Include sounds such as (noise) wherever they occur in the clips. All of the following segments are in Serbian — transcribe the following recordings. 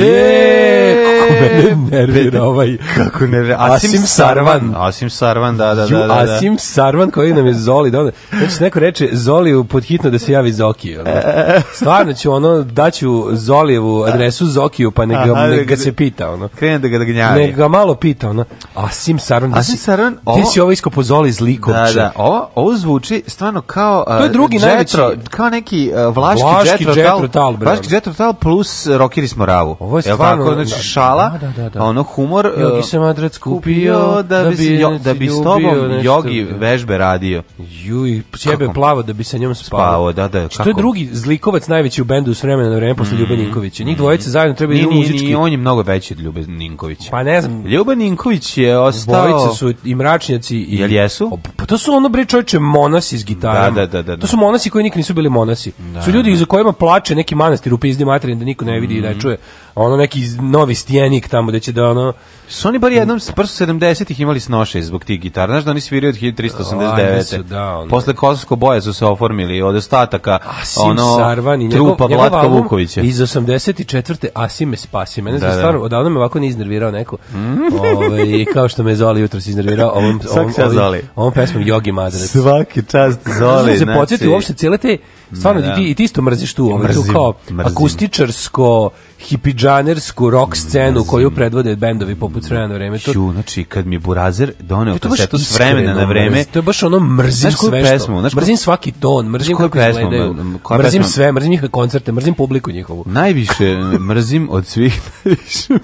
Yeah. nervira ovaj... Kako nervira? Asim, Sarvan. Asim Sarvan, da, da, da, da. da, Asim Sarvan koji nam je Zoli da Znači, neko reče Zoli hitno da se javi Zoki. Da? Stvarno će ono, daću Zolijevu adresu Zokiju, pa nek ga, nek ga se pita. Ono. Krene da ga da gnjavi. Nek ga malo pita. Ono. Asim Sarvan. Asim Sarvan. Ovo... Gde si ovo iskopo Zoli zlikovče? Da, da. Ovo, ovo zvuči stvarno kao... Uh, to je e, drugi džetro, najveći... Kao neki uh, vlaški, vlaški džetro, džetro tal. Bre, vlaški jetro tal plus rokiri smo ravu. Ovo je stvarno... Tako, znači, šala. Da, da, da. da. Da. ono humor Jogi e, se madrac kupio da bi da bi, jo, da bi s tobom jogi vežbe radio. Juj, sebe plavo da bi sa njom spavao. spavao da, da, kako? Što je drugi zlikovac najveći u bendu s vremena na vreme posle mm. Ljube Njih dvojice mhm. zajedno treba idu muzički. Ni, on je mnogo veći od Ljube Ninkovića. Pa ne znam. Ljubeninković je ostao... Dvojice su i mračnjaci. I, Jel jesu? Pa to su ono bre čojče monasi s gitarom. Da, da, da, da, da. To su monasi koji nikad nisu bili monasi. Da, su ljudi da. za kojima plače neki manastir u pizdi materin da niko ne vidi mm. i ne mhm. čuje ono neki novi stijenik tamo gde će da ono Su oni bar jednom, bar 70-ih imali snoše zbog tih gitara. Znaš da oni sviraju od 1389. Su, da, Posle Kosovsko boje su se oformili od ostataka Asim ono, Sarvan i trupa njegov, Vlatka njegov Vukovića. Iz 84. Asim me spasi. Mene da, da. stvarno, odavno me ovako ne iznervirao neko. Mm. Ove, ovaj, kao što me Zoli jutro se iznervirao ovom, (laughs) ovom, ovom, ovom, ovom pesmom Jogi Madrac. Svaki čast da Zoli. Znači, se podsjeti uopšte cijele te, mm, stvarno da. i ti, i ti isto mrziš tu, ovaj, mrzim, tu kao mrzim. akustičarsko, hipidžanersku rock scenu mrzim. koju predvode bendovi poput put znači, s vremena na vreme. To... Šu, znači, kad mi je Burazer doneo to kasetu s vremena na vreme... To je baš ono mrzim znaš sve pesmu, što... Znaš mrzim svaki ton, mrzim kako pesmu, izgledaju, mrzim sve, mrzim njihove koncerte, mrzim publiku njihovu. Najviše mrzim od svih...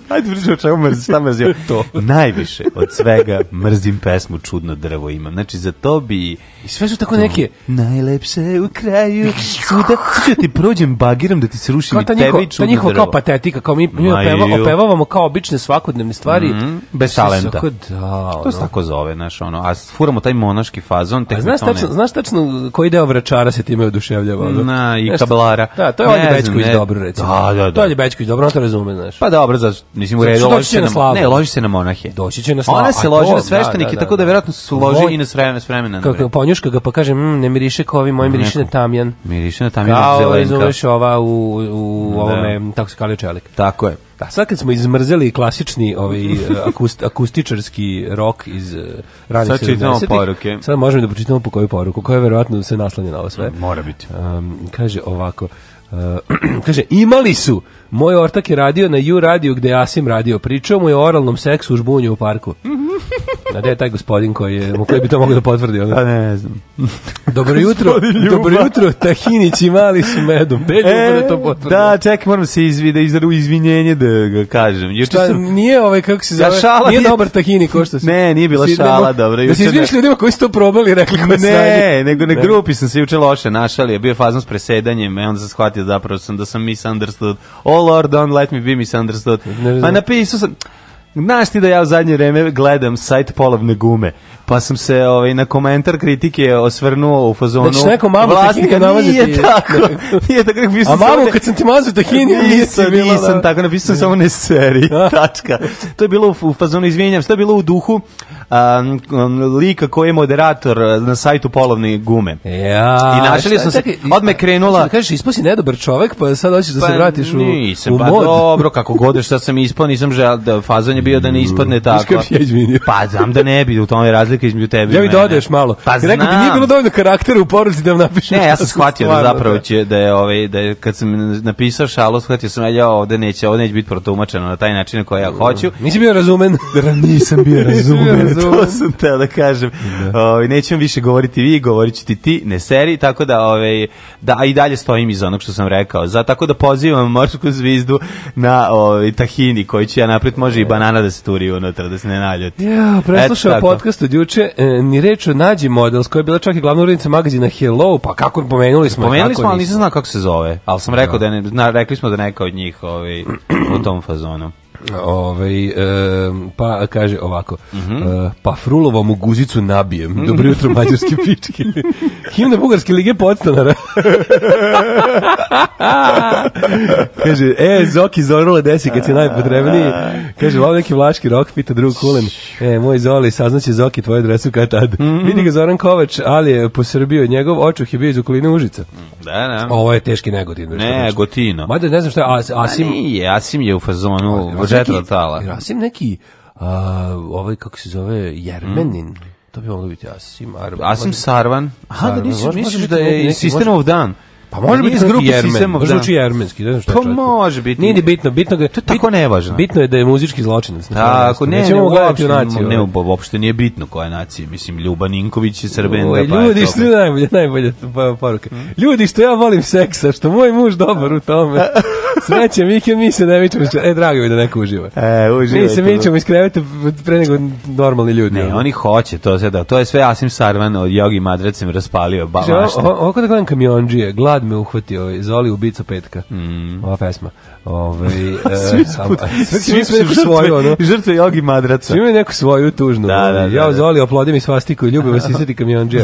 Ajde, pričamo o čemu mrzim, šta mrzim. (laughs) to. Najviše od svega mrzim pesmu Čudno drvo imam. Znači, za to bi I sve su tako neke... Najlepše u kraju, svuda, ću da ti prođem bagiram da ti se rušim i tebi i čudno drvo. kao patetika, kao mi opeva, opevavamo kao obične svakodnevne stvari. Mm -hmm, bez talenta. Da, to se tako zove, znaš, ono, a furamo taj monaški fazon. Tek a znaš tačno, znaš tačno koji deo vračara se time oduševljava? Na, i kablara. Da, to je Olje Bečković dobro, recimo. Da, da, da. To je Olje Bečković dobro, to razume, znaš. Pa dobro, za, mislim, u znači, redu, loži na, ne, loži se na monahe. Doći će na slavu. Ona se loži na da, da, sveštenike, tako da verovatno su loži i na vremena. Kako, pa uljuška ga pa kaže, mm, ne miriše kao ovi moji, miriše na tamjan. Miriše na tamjan, kao zelenka. Kao zoveš ova u, u da. ovome, tako se kalio čelik. Tako je. Da, sad kad smo izmrzeli klasični ovaj, (laughs) akust, akustičarski rok iz uh, ranih 70-ih. Sad možemo da pročitamo po koju poruku, koja je verovatno sve naslanja na ovo sve. Mora biti. Um, kaže ovako, uh, (clears throat) kaže, imali su moj ortak je radio na U radio gde Asim radio. Pričao mu je o oralnom seksu u žbunju u parku. (laughs) A da je taj gospodin koji, je, koji bi to mogao da potvrdi? Ono? A pa ne znam. Dobro jutro, (laughs) dobro jutro, tahinići mali su medom. Gde da e, da to potvrdi? Da, čekaj, moram da se izvide, izdaru izvinjenje da ga kažem. Juče Šta, sam... nije ovaj, kako se da, zove, ja, šala, nije, nije dobar tahini ko što se... Ne, nije bila si, šala, nemo, dobro. Da si izviniš ljudima koji su to probali i rekli ko Ne, nego na ne. grupi sam se juče loše našali, je bio fazom s presedanjem, i e, onda sam shvatio zapravo sam da sam misunderstood. Oh Lord, don't let me be misunderstood. Ne, ne, ne. Pa napisao sam, Znaš ti da ja u zadnje vreme gledam sajt polovne gume, pa sam se ovaj, na komentar kritike osvrnuo u fazonu znači, neko mamu vlasnika nije tako. (laughs) Nije tako napisao A mamu kad sam ti mazao tahiniju nisam, nisam, nisam tako, napisao sam samo ne seri, da. tačka. To je bilo u fazonu, izvinjam, to je bilo u duhu um, lika koji je moderator uh, na sajtu polovne gume. Ja, I našli smo se, odme krenula... Šta da kažeš, ispo si nedobar čovek, pa sad hoćeš da pa, se vratiš u, nisam, u pa dobro, kako god, šta sam ispao, nisam želeo da fazan je bio da ne ispadne mm. tako. Ja pa znam da ne bi, u tome je razlika između tebe ja i da mene. Ja mi dodaješ malo. Pa znam. Rekao bi, nije bilo dovoljno karaktera u poruci da vam napišem. Ne, ja sam shvatio stvarno, da zapravo će, da je, ovaj, da je, kad sam napisao šalu, shvatio sam, ja ovde neće, ovde neće biti protumačeno na taj način na koji ja mm. hoću. Nisi bio razumen? (laughs) nisam bio (laughs) razumen. (laughs) to sam teo da kažem. Da. O, ovaj, nećemo više govoriti vi, govorit ti ti, ne seri, tako da, ove, ovaj, da, i dalje stojim iz onog što sam rekao. Za, tako da pozivam morsku zvizdu na ove, ovaj, tahini koji će ja napred može i e. banana da se turi unutra, da se ne naljuti. Ja, preslušao podcast od juče, e, ni reč o nađi Models, koja je bila čak i glavna urednica magazina Hello, pa kako pomenuli smo. Pomenuli smo, ali nisam znao kako se zove, ali sam rekao da. da, ne, na, rekli smo da neka od njih ovaj, u tom fazonu. Ovaj, e, pa kaže ovako, mm -hmm. e, pa Frulova mu guzicu nabijem. Mhm. Dobro jutro, mađarske pičke. (laughs) Himna Bugarske lige podstanara. (laughs) kaže, e, Zoki Zorule desi kad si najpotrebniji. Kaže, vam neki vlaški rok, pita drug kulen. E, moj Zoli, saznaće Zoki tvoje dresu kad tad. Mm -hmm. Vidi ga Zoran Kovač, ali je posrbio njegov očuh je bio iz okoline Užica. Da, da. Ovo je teški negotin. Negotina. Mada ne znam šta je, As, Asim... Ma pa nije, Asim je u fazonu četvrtala. Rasim neki, uh, ovaj kako se zove, Jermenin. Mm. To bi moglo biti Asim Arvan. Asim Sarvan. Aha, da misliš, misliš da je System of Dan. Pa može biti iz grupe Sisemov, da. Zvuči jermenski, ne znam šta. To može biti. Nije bitno, bitno je to tako nevažno. Bitno je da je muzički zločinac. Da, ako ne, nećemo gledati naciju. Ovaj. Ne, uopšte nije bitno koja nacija, mislim Ljuba Ninković i Srbin, da ovaj, pa Ljudi što najbolje, najbolje poruke. Mm. Ljudi što ja volim seksa, što moj muž dobar u tome. Sreće, vikend mi se ne mičemo. E, drago mi da neko uživa. E, uživa. Mi se mičemo iz kreveta pre nego normalni ljudi. Ne, oni hoće to sve da. To je sve Asim Sarvan od Jogi Madracem raspalio. Ba, Ovo kada gledam kamionđije, glad me uhvatio, ovaj, Zoli ubica petka, mm. ova pesma. Ove, ovaj, (laughs) svi, smo, (laughs) svi, svi, svi žrtve, svoju, ono. žrtve jogi madraca. Svi imaju neku svoju tužnu. Da, da, da, ja da. Zoli oplodim i svastiku i ljubim vas (laughs) iseti kamionđe.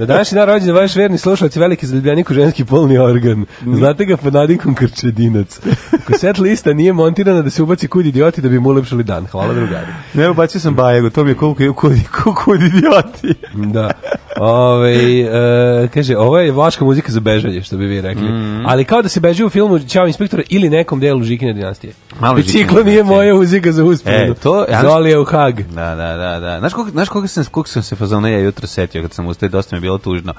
Na današnji dan rođen vaš verni slušalac i veliki zaljubljenik u ženski polni organ. Znate ga pod nadinkom krčedinac. Ako set lista nije montirana da se ubaci kud idioti da bi mu ulepšali dan. Hvala drugari. Ne, ubacio sam bajego, to mi je koliko je kud, kud idioti. da. Ove, ovaj, e, kaže, ovo je vlaška muzika za bežanje, što bi vi rekli. Mm. Ali kao da se beže u filmu Ćao inspektora ili nekom delu Žikine dinastije. Malo Biciklo nije moje uzika za uspomenu. E, to, ja, Zoli je u Hag. Da, da, da. da. Znaš, koliko, znaš koliko sam, kog sam se fazona ja jutro setio kad sam ustao dosta mi je bilo tužno.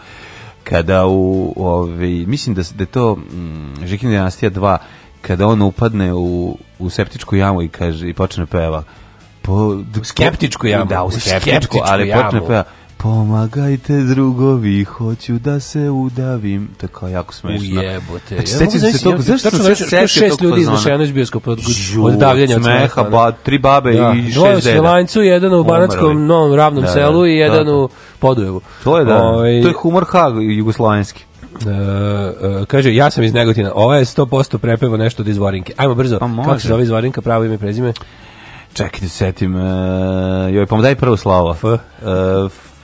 Kada u, ovi, mislim da, da je to mm, Žikine dinastija 2, kada on upadne u, u septičku jamu i kaže i počne peva po skeptičku jamu. Da, u skeptičku, skeptičku ali jamu. počne da peva Pomagajte drugovi, hoću da se udavim. Tako jako smešno. Ujebote. Znači, sećam se toga, zašto se sećam šest ljudi iznešeno iz bioskopa od, od davljenja od smeha. Ba, tri babe da. i šest deda. Dvoje u Sjelanjcu, jedan u Banatskom novom ravnom da, selu da, i jedan da. u Podujevu. To je da, Ove, ovaj, to je humor Hag jugoslovenski. Uh, uh, kaže, ja sam iz Negotina, ova je 100% prepevo nešto od izvorinke. Ajmo brzo, pa kako se zove izvorinka, pravo ime i prezime? Čekaj da setim, uh, joj, pa mu daj prvo slavo. F. Uh, f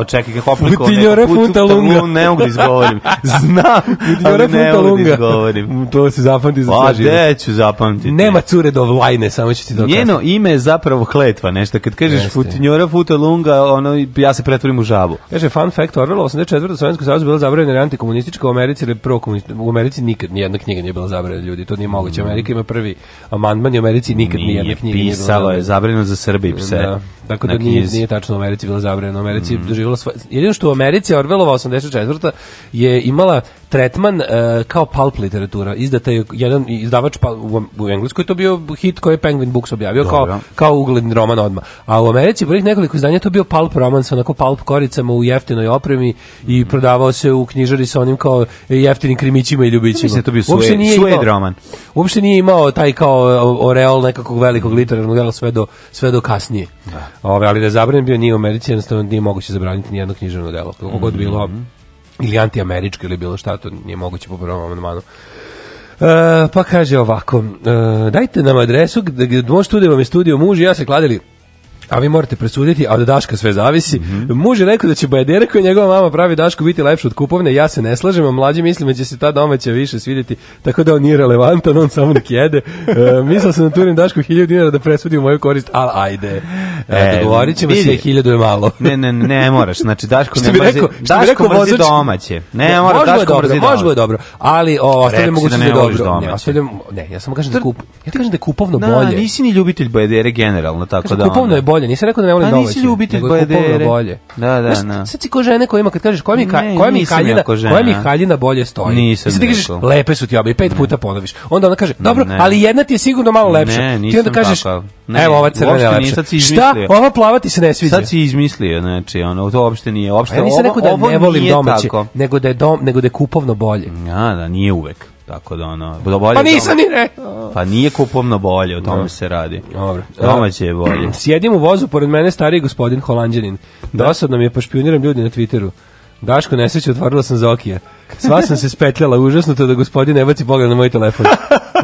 O, čekaj kako opliko. Futiljore futa lunga. (laughs) Ne mogu da izgovorim. Znam, futiljore (laughs) futa da lunga. izgovorim. Mm, to se zapamti za pa, ceo život. A, ću zapamtiti. Nema cure do vlajne, samo ću ti dokazati. Njeno ime je zapravo kletva, nešto. Kad kažeš futiljore futa lunga, ono, ja se pretvorim u žabu. Kaže, fun fact, Orwell, 84. Sovjetsko savjez bila zabranjena antikomunistička u Americi ili prokomunistička. U Americi nikad nijedna knjiga nije bila zabranjena, ljudi, to nije moguće. Mm. Amerika ima prvi amandman i u Americi nikad nijedna knjiga nije bila zabranjena. Pisalo je, zabranjeno za Srbi pse. Da. Tako da nije, nije tačno u Americi bila zabranjena. U Americi mm. doživjela svoje... Jedino što u Americi Orvelova 84. je imala tretman uh, kao pulp literatura. Izdata je jedan izdavač pa, u, u Engleskoj to bio hit koji je Penguin Books objavio Dobro. kao kao ugledni roman odma. A u Americi prvih nekoliko izdanja to bio pulp roman sa onako pulp koricama u jeftinoj opremi i mhm. prodavao se u knjižari sa onim kao jeftinim krimićima i ljubićima. Mislim da to bio uopšte nije sued imao, roman. Uopšte nije imao taj kao e, oreol nekakvog velikog literarnog dela sve do sve do kasnije. Da. Ove, ali da je zabranjen bio nije u Americi jednostavno nije moguće zabraniti ni jedno književno delo. Kako god mhm. bilo ili antiameričko ili bilo šta, to nije moguće po prvom amandmanu. E, pa kaže ovako, e, dajte nam adresu, gde, gde tu da vam je studio muž i ja se kladili a vi morate presuditi, a od da Daška sve zavisi. Mm -hmm. Muž je rekao da će Bajadera koja njegova mama pravi Dašku biti lepša od kupovne, ja se ne slažem, a mlađi mislim da će se ta domaća više svidjeti, tako da on nije relevantan, on samo nek jede. E, mislio sam da turim Dašku 1000 dinara da presudi u moju korist, ali ajde. E, e, Dogovorit ćemo se, hiljadu je malo. ne, ne, ne ne moraš, znači Daško ne mrzi, Daško mrzi domaće. Ne, ne mora Daško mrzi domaće. Možda je dobro, ali o, ostavljam mogućnost da je dobro. Ne, ostavljam, ne, ja samo kažem da, kup, ja kažem da je kupovno bolje. Da, nisi ni ljubitelj Bajadere generalno, tako da. Kupovno je bolje, nisam rekao da ne volim pa domaće. nisi ljubitelj Bajadere. bolje. Da, da, da. Sad si ko žene koja ima, kad kažeš koja mi, koja mi haljina, mi haljina bolje stoji. Nisam ti da kažeš, lepe su ti obe, pet puta ponoviš. Onda ona kaže, dobro, ali jedna ti je sigurno malo lepša. Ti onda kažeš, Ne, Evo ova crvena je lepša. Šta? Ova plavati se ne sviđa. Sad si izmislio, znači, ono, to uopšte nije. Uopšte, pa ja nisam rekao da ne volim domaće, nego da, je dom, nego da je kupovno bolje. Ja, da, nije uvek. Tako da ono, da bolje pa nisam ni ne. Pa nije kupovno bolje, o tome no. Da. se radi. Dobro. Domaće je bolje. (clears throat) Sjedim u vozu, pored mene stariji gospodin Holanđanin. Da. Dosadno mi je, pošpioniram ljudi na Twitteru. Daško, nesreće, otvorila sam Zokija. Sva sam se spetljala, užasno to da gospodin ne baci pogled na moj telefon.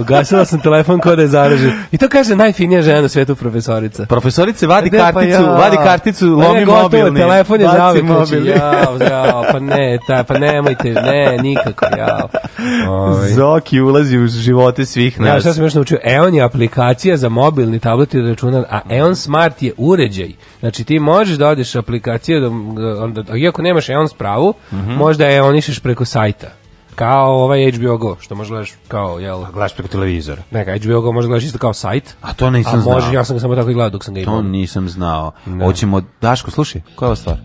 Ugasila sam telefon kod da je zaražen. I to kaže najfinija žena na svetu profesorica. Profesorice vadi Ede, pa karticu, pa ja, vadi karticu, pa lomi pa mobilni. Telefon je mobilni. Jao, jao, pa ne, ta, pa nemojte, ne, nikako, jao. Ovi. Zoki ulazi u živote svih nas. Ja, šta sam još naučio? EON je aplikacija za mobilni tablet i računar, a EON Smart je uređaj. Znači ti možeš da odeš aplikaciju, da, onda, da, iako nemaš EON spravu, mm -hmm. možda EONišeš preko sajta. Kao ovaj HBO Go, što možeš gledaš kao, jel... A gledaš preko televizora. Neka, HBO Go možeš gledaš isto kao sajt. A to nisam znao. A može, ja sam ga samo tako i gledao dok sam ga imao. To nisam znao. Ne. Da. Hoćemo, Daško, slušaj, koja je ova stvar?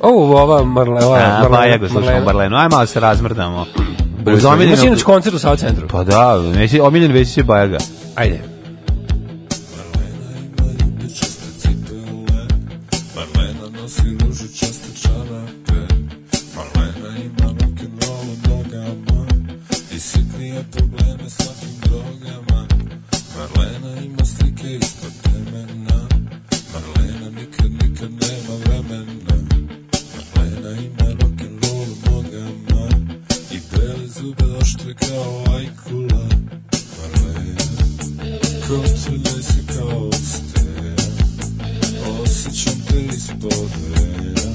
O, ova Marle, ova, A, pa Marlena. Bajago, slušamo Marlenu. Aj malo da se razmrdamo. Uz omiljenu... Imaš inač koncert u Sao centru. Pa da, omiljeni već je Bajaga. Ajde. zašle kao ajkula Marleja Kotile se kao od steja Osjećam te ispod veja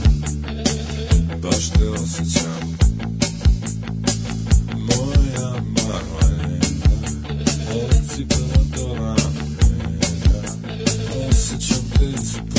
Baš te osjećam Moja Marleja Od cipela do ramena Osjećam te ispod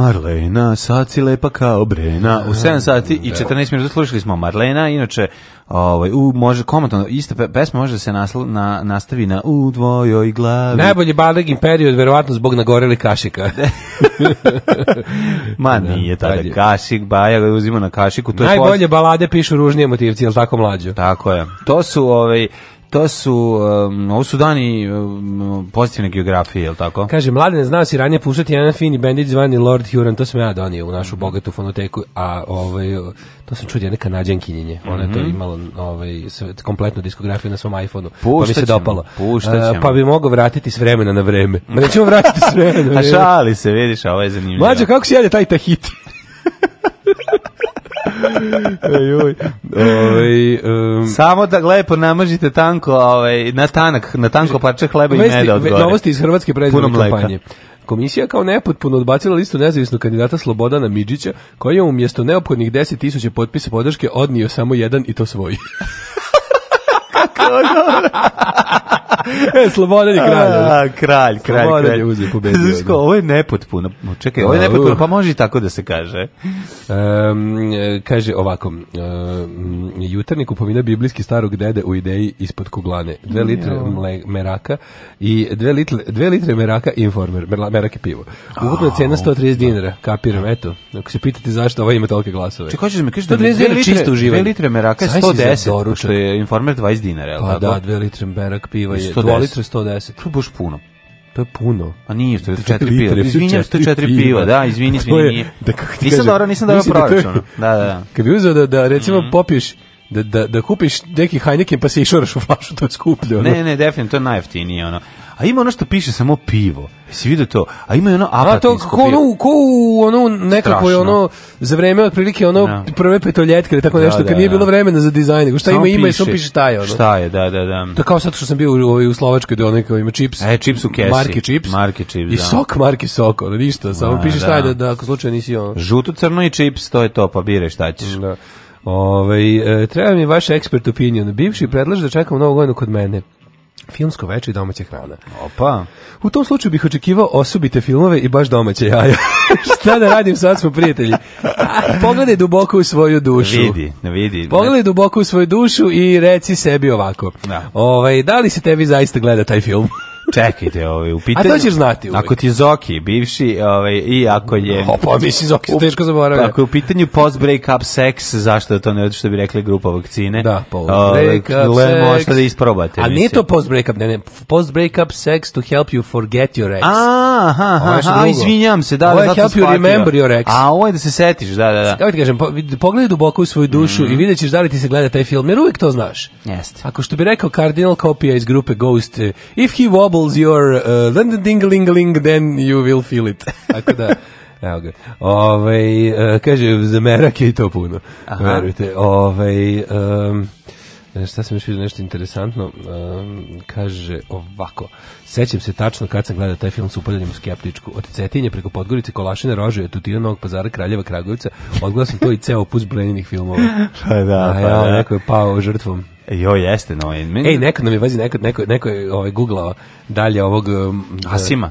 Marlena, sad si lepa kao brena. U 7 da, sati i 14 da. minuta slušali smo Marlena, inače ovaj, u, može komotno, ista pesma može da se nasla, na, nastavi na u dvojoj glavi. Najbolji Balegin period, verovatno zbog nagoreli kašika. (laughs) Ma da, nije tada da, kašik, baja ga uzima na kašiku. To Najbolje je post... balade pišu ružnije motivci, jel tako mlađo? Tako je. To su, ovaj, To su, um, ovo su dani um, pozitivne geografije, je li tako? Kaže, mladine, znao si ranije pušati jedan fini bendić zvani Lord Huron, to sam ja donio u našu bogatu fonoteku, a ovaj, to sam čuo jedne kanadjankinjenje, ona je to mhm. imala ovaj, kompletnu diskografiju na svom iPhoneu, pa mi se dopalo. Puštaćemo. Uh, pa bi mogao vratiti s vremena na vreme. Ma nećemo vratiti s vremena na (laughs) pa vreme. a šali se, vidiš, a ovo je zanimljivo. Mlađe, kako si jede taj tahiti? Ej, Ove, ovaj, um, Samo da lepo namažite tanko, ovaj, na tanak, na tanko parče hleba vesti, i meda od gore. Novosti iz Hrvatske predizborne kampanje. Komisija kao nepotpuno odbacila listu nezavisnog kandidata Slobodana Midžića, koji je umjesto neophodnih 10.000 potpisa podrške odnio samo jedan i to svoj. (laughs) Kako dobro e, Slobodan je kralj. A, kralj, kralj, Slobodan kralj. je uzeo pobedio. Znaš ko, da. ovo je nepotpuno. Čekaj, ovo je nepotpuno, pa može i tako da se kaže. Um, kaže ovako, um, jutarnji kupovina biblijski starog dede u ideji ispod kuglane. Dve litre mle, meraka i dve litre, dve litre meraka informer. Merak je pivo. Ukupna cena 130 dinara, kapiram, eto. Ako se pitate zašto ovo ima tolke glasove. Čekaj, hoćeš da mi, kažeš da dve litre, čisto uživanje. Dve litre meraka je 110, što je informer 20 dinara. Pa da, dve litre merak piva je 100 10. 110. To baš puno. To je puno. A nije, to je četiri piva. Izvinjam, to je četiri piva, da, izvini, pa izvini. Je, da, kako ti nisam kažem, dobro, nisam dobro da proračun. Da, da, da. Kad bi uzeo da, da recimo mm -hmm. popiješ da, da, da kupiš neki Heineken pa se išoraš u flašu, to je skuplje. Ono. Ne, ne, definitivno, to je najjeftinije. Ono. A ima ono što piše samo pivo. Jesi vidio to? A ima i ono apatinsko pivo. A to ono, ko u ono nekako je ono za vreme otprilike ono da. prve petoljetke ili da tako da, nešto da, kad nije da. bilo vremena za dizajn, nego šta samo ima piše, ima i samo piše šta je ono. Šta je, da, da, da. To kao sad što sam bio u, u, ovaj, u Slovačkoj da onaj ima čips. E, čips u kesi. Marki čips. Marke čips, I da. sok marki sok, ono ništa, samo da, piše šta je da, da ako slučajno nisi ono. Žuto crno i čips, to je to, pa bire šta ćeš. Da. Ove, ovaj, treba mi vaš expert opinion. Bivši predlaže da čekam novu godinu kod mene filmsko veče i domaća hrana. Opa. U tom slučaju bih očekivao osobite filmove i baš domaće jaja. (laughs) Šta da radim, sad smo prijatelji. pogledaj duboko u svoju dušu. Vidi, vidi. Pogledaj duboko u svoju dušu i reci sebi ovako. Da. Ovaj, da li se tebi zaista gleda taj film? Čekajte, ovaj, u pitanju... A to ćeš znati uvijek. Ako ti je Zoki, bivši, ovaj, i ako je... O, pa mislim, Zoki se teško zaboravio. Ako je u pitanju post-break-up sex, zašto to ne, što bi rekli grupa vakcine. Da, ovaj, post-break-up seks. Možete da isprobate. A nije to post-break-up, ne, ne, post-break-up sex to help you forget your ex. A, aha, aha, aha, izvinjam se, da, ovo je zato help you remember your ex. A, ovo je da se setiš, da, da, da. Kako ti kažem, pogledaj duboko u svoju dušu mm. i vidjet ćeš da li ti se gleda taj film, jer uvijek to znaš. Jeste. Ako što bi rekao Cardinal Kopija iz grupe Ghost, if he wobble troubles your uh, then the ding then you will feel it. Tako da, Evo ga. Ove, ovaj, kaže, za merak je i to puno. Aha. Verujte. Ove, ovaj, um, šta sam još vidio nešto interesantno um, kaže ovako sećam se tačno kad sam gledao taj film s upadanjem u skeptičku od Cetinje preko Podgorice Kolašine Rožuje Tutina Novog Pazara Kraljeva Kragovica odgledao sam to i ceo opus Breninih filmova (laughs) pa da, pa, da. neko je pao žrtvom Jo, jeste, no, meni... Ej, nekad nam je, vazi, nekad, neko, neko je ovaj, googlao dalje ovog... Um, Asima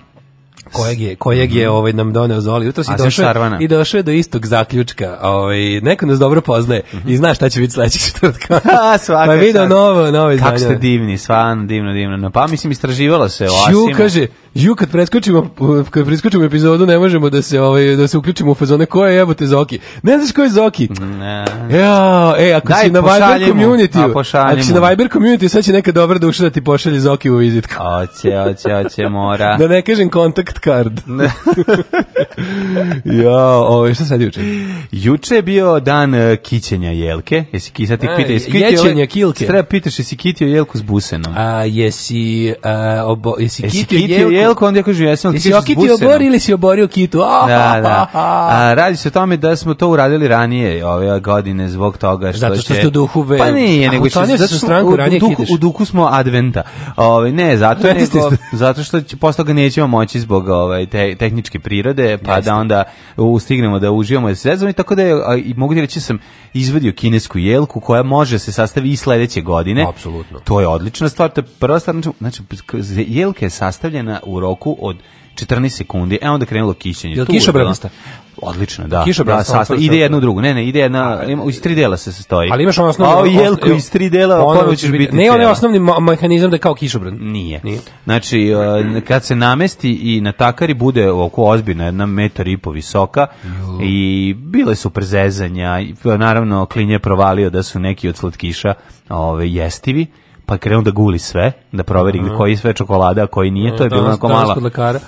kojeg je kojeg je mhm. ovaj nam doneo Zoli jutros i došao i došao do istog zaključka. Ovaj neko nas dobro poznaje mm -hmm. i zna šta će biti sledećeg četvrtka. (laughs) A svaka. Pa video novo, novo izdanje. Kako ste divni, svan, divno, divno. No, pa mislim istraživala se o Asimu. Ju kaže, Ju kad preskočimo kad preskočimo epizodu ne možemo da se ovaj da se uključimo u fazone ko je jebote Zoki. Ne znaš ko je Zoki? Ne. Ja, e, ako Daj, si na Viber community, ako si na Viber community, sad će neka dobra duša da ti pošalje Zoki u vizitku. Oće, oće, oće, mora. (laughs) da ne kažem kontakt card. Ne. (laughs) ja, ovaj šta sad juče? Juče je bio dan uh, kićenja jelke. Jesi ki sad ti pita jesi kićenja jelke? kilke. Treba pitaš jesi kitio jelku s busenom. A jesi uh, obo, jesi, jesi kitio jelke? jelku, onda ja kažem, jesam, ali ti okitio bor ili si oborio kitu? Ah, da, (laughs) da. A, radi se o tome da smo to uradili ranije ove godine zbog toga što će... Zato što ste u duhu ve... Pa nije, nego što zato stranku ranije duhu, u duhu smo adventa. Ove, ne, zato, ne, (laughs) nego, zato što posle toga nećemo moći zbog ove, te, tehničke prirode, pa da Jeste. da onda ustignemo da uživamo i tako da je, i mogu ti reći da sam izvadio kinesku jelku koja može se sastavi i sledeće godine. Apsolutno. To je odlična stvar, to je prva stvar, znači, znači jelka je sastavljena u roku od 14 sekundi, e onda krenulo kićenje. Jel kiša brnasta? Odlično, da. Kiša da, sastav, ide jedno u drugu. Ne, ne, ide jedna, ima, iz tri dela se sastoji. Ali imaš ono osnovni... A o jelku iz tri dela, ponovo ćeš biti... Ne, on je osnovni mehanizam da je kao kišobran. Nije. Nije. Znači, e, kad se namesti i na takari bude oko ozbiljna, jedna metar i po visoka Juh. i bile su prezezanja, naravno, Klin je provalio da su neki od slatkiša ove, jestivi, pa krenuo da guli sve, da proveri uh -huh. koji sve čokolada, koji nije, to je bilo onako mala.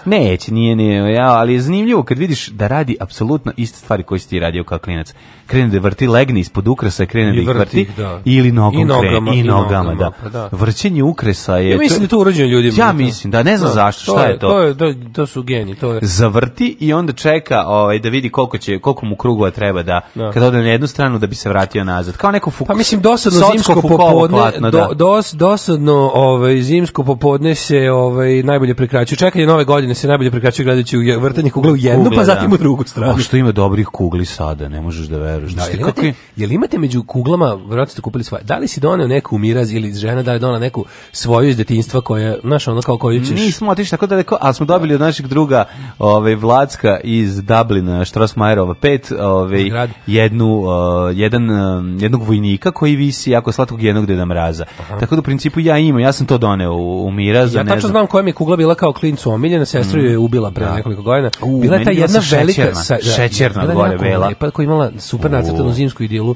Neće, nije, nije, ja, ali je zanimljivo kad vidiš da radi apsolutno iste stvari koje si ti radio kao klinac. Krene da vrti, legne ispod ukresa, krene da ih vrti, da. ili nogom I nogama, krene, i nogama, i nogama da. Pa da. Vrćenje ukrasa je... Ja mislim da to urađeno ljudima. Ja da. mislim, da, ne znam da, zašto, šta je, je to? To, je, to, to su geni, to je. Zavrti i onda čeka ovaj, da vidi koliko, će, koliko mu krugova treba da, da. kad ode na jednu stranu da bi se vratio nazad. Kao neko fuku, pa mislim, dosadno zimsko popodne, do, da dos, dosadno ovaj, zimsko popodne se ovaj, najbolje prekraćuje. Čekanje nove godine se najbolje prekraćuje gledajući u vrtanje kugle u jednu, Kugle, pa da. zatim da. u drugu stranu. O, što ima dobrih kugli sada, ne možeš da veruješ. Da, Znaš jel, imate, kakvi- jel imate među kuglama, verovatno ste kupili svoje, da li si doneo neku u miraz ili žena da je donela neku svoju iz detinjstva koja, znaš, ono kao koju ćeš... Nismo otišli tako daleko, ali smo dobili od naših druga ovaj, Vlacka iz Dublina, Štrosmajerova 5, ovaj, Grad. jednu, eh, jedan, eh, jednog vojnika koji visi jako slatkog jednog deda mraza. Tako da u principu ja imam, ja sam to doneo u, u Mirazu. Ja tačno znam koja mi kugla bila kao klincu omiljena, sestru mm. je ubila pre da. nekoliko godina. bila je ta jedna šećerna, Sa, da, šećerna, gore bela. Lepa, koja imala super nacrtanu zimsku idilu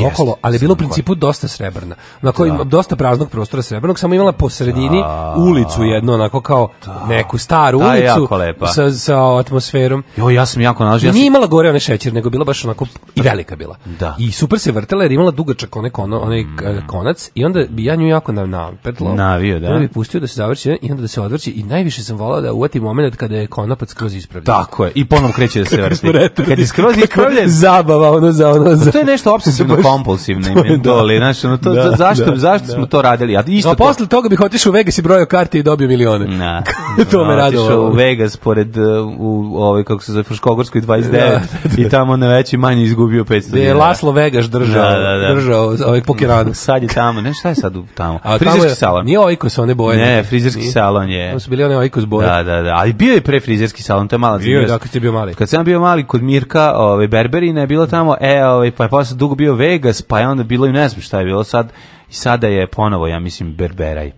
Jest, okolo, ali je bilo u principu dosta srebrna. Na kojoj da. dosta praznog prostora srebrnog, samo imala po sredini da. ulicu jednu, onako kao da. neku staru da, ulicu sa, sa atmosferom. Jo, ja sam jako nažio. Ja sam... Nije imala gore one šećer, nego bilo baš onako i velika bila. Da. I super se vrtela jer imala dugačak onaj, kono, onaj mm. konac i onda bi ja nju jako na, napetlo. Navio, da. Onda bi pustio da se završi i onda da se odvrći i najviše sam volao da uvati momenat kada je konopac skroz ispravljen. Tako je, i ponovno kreće da se (laughs) vrti. Kad je skroz ispravljen. Zabava, ono za ono. Za... Pa to je nešto obsesivno kompulsivne (laughs) doli, da. znaš, ono, to, da, zašto, da, zašto da. smo to radili? A isto no, to... posle toga bih otišao u Vegas i brojao karti i dobio milione. Na, (laughs) to me da, radilo. Otišao u Vegas pored e, u ovaj kako se zove Fruškogorskoj 29 da, da, i tamo na veći manje izgubio 500. Da je Laslo Vegas držao, da, da, da. držao ovaj pokeranu. (laughs) Sad je tamo, ne šta je sad tamo? A, frizerski tamo je, salon. Nije Oikos ovaj one boje. Ne, frizerski nije. salon je. To su bili one Oikos ovaj boje. Da, da, da. Ali bio je pre frizerski salon, to je mala Bio je, da, kad si bio mali. Kad sam bio mali kod Mirka, ovaj Berberina je bila tamo, e, ovaj pa posle dugo bio Vegas Vegas, pa je onda bilo i ne znam šta je bilo sad, i sada je ponovo, ja mislim, Berberaj.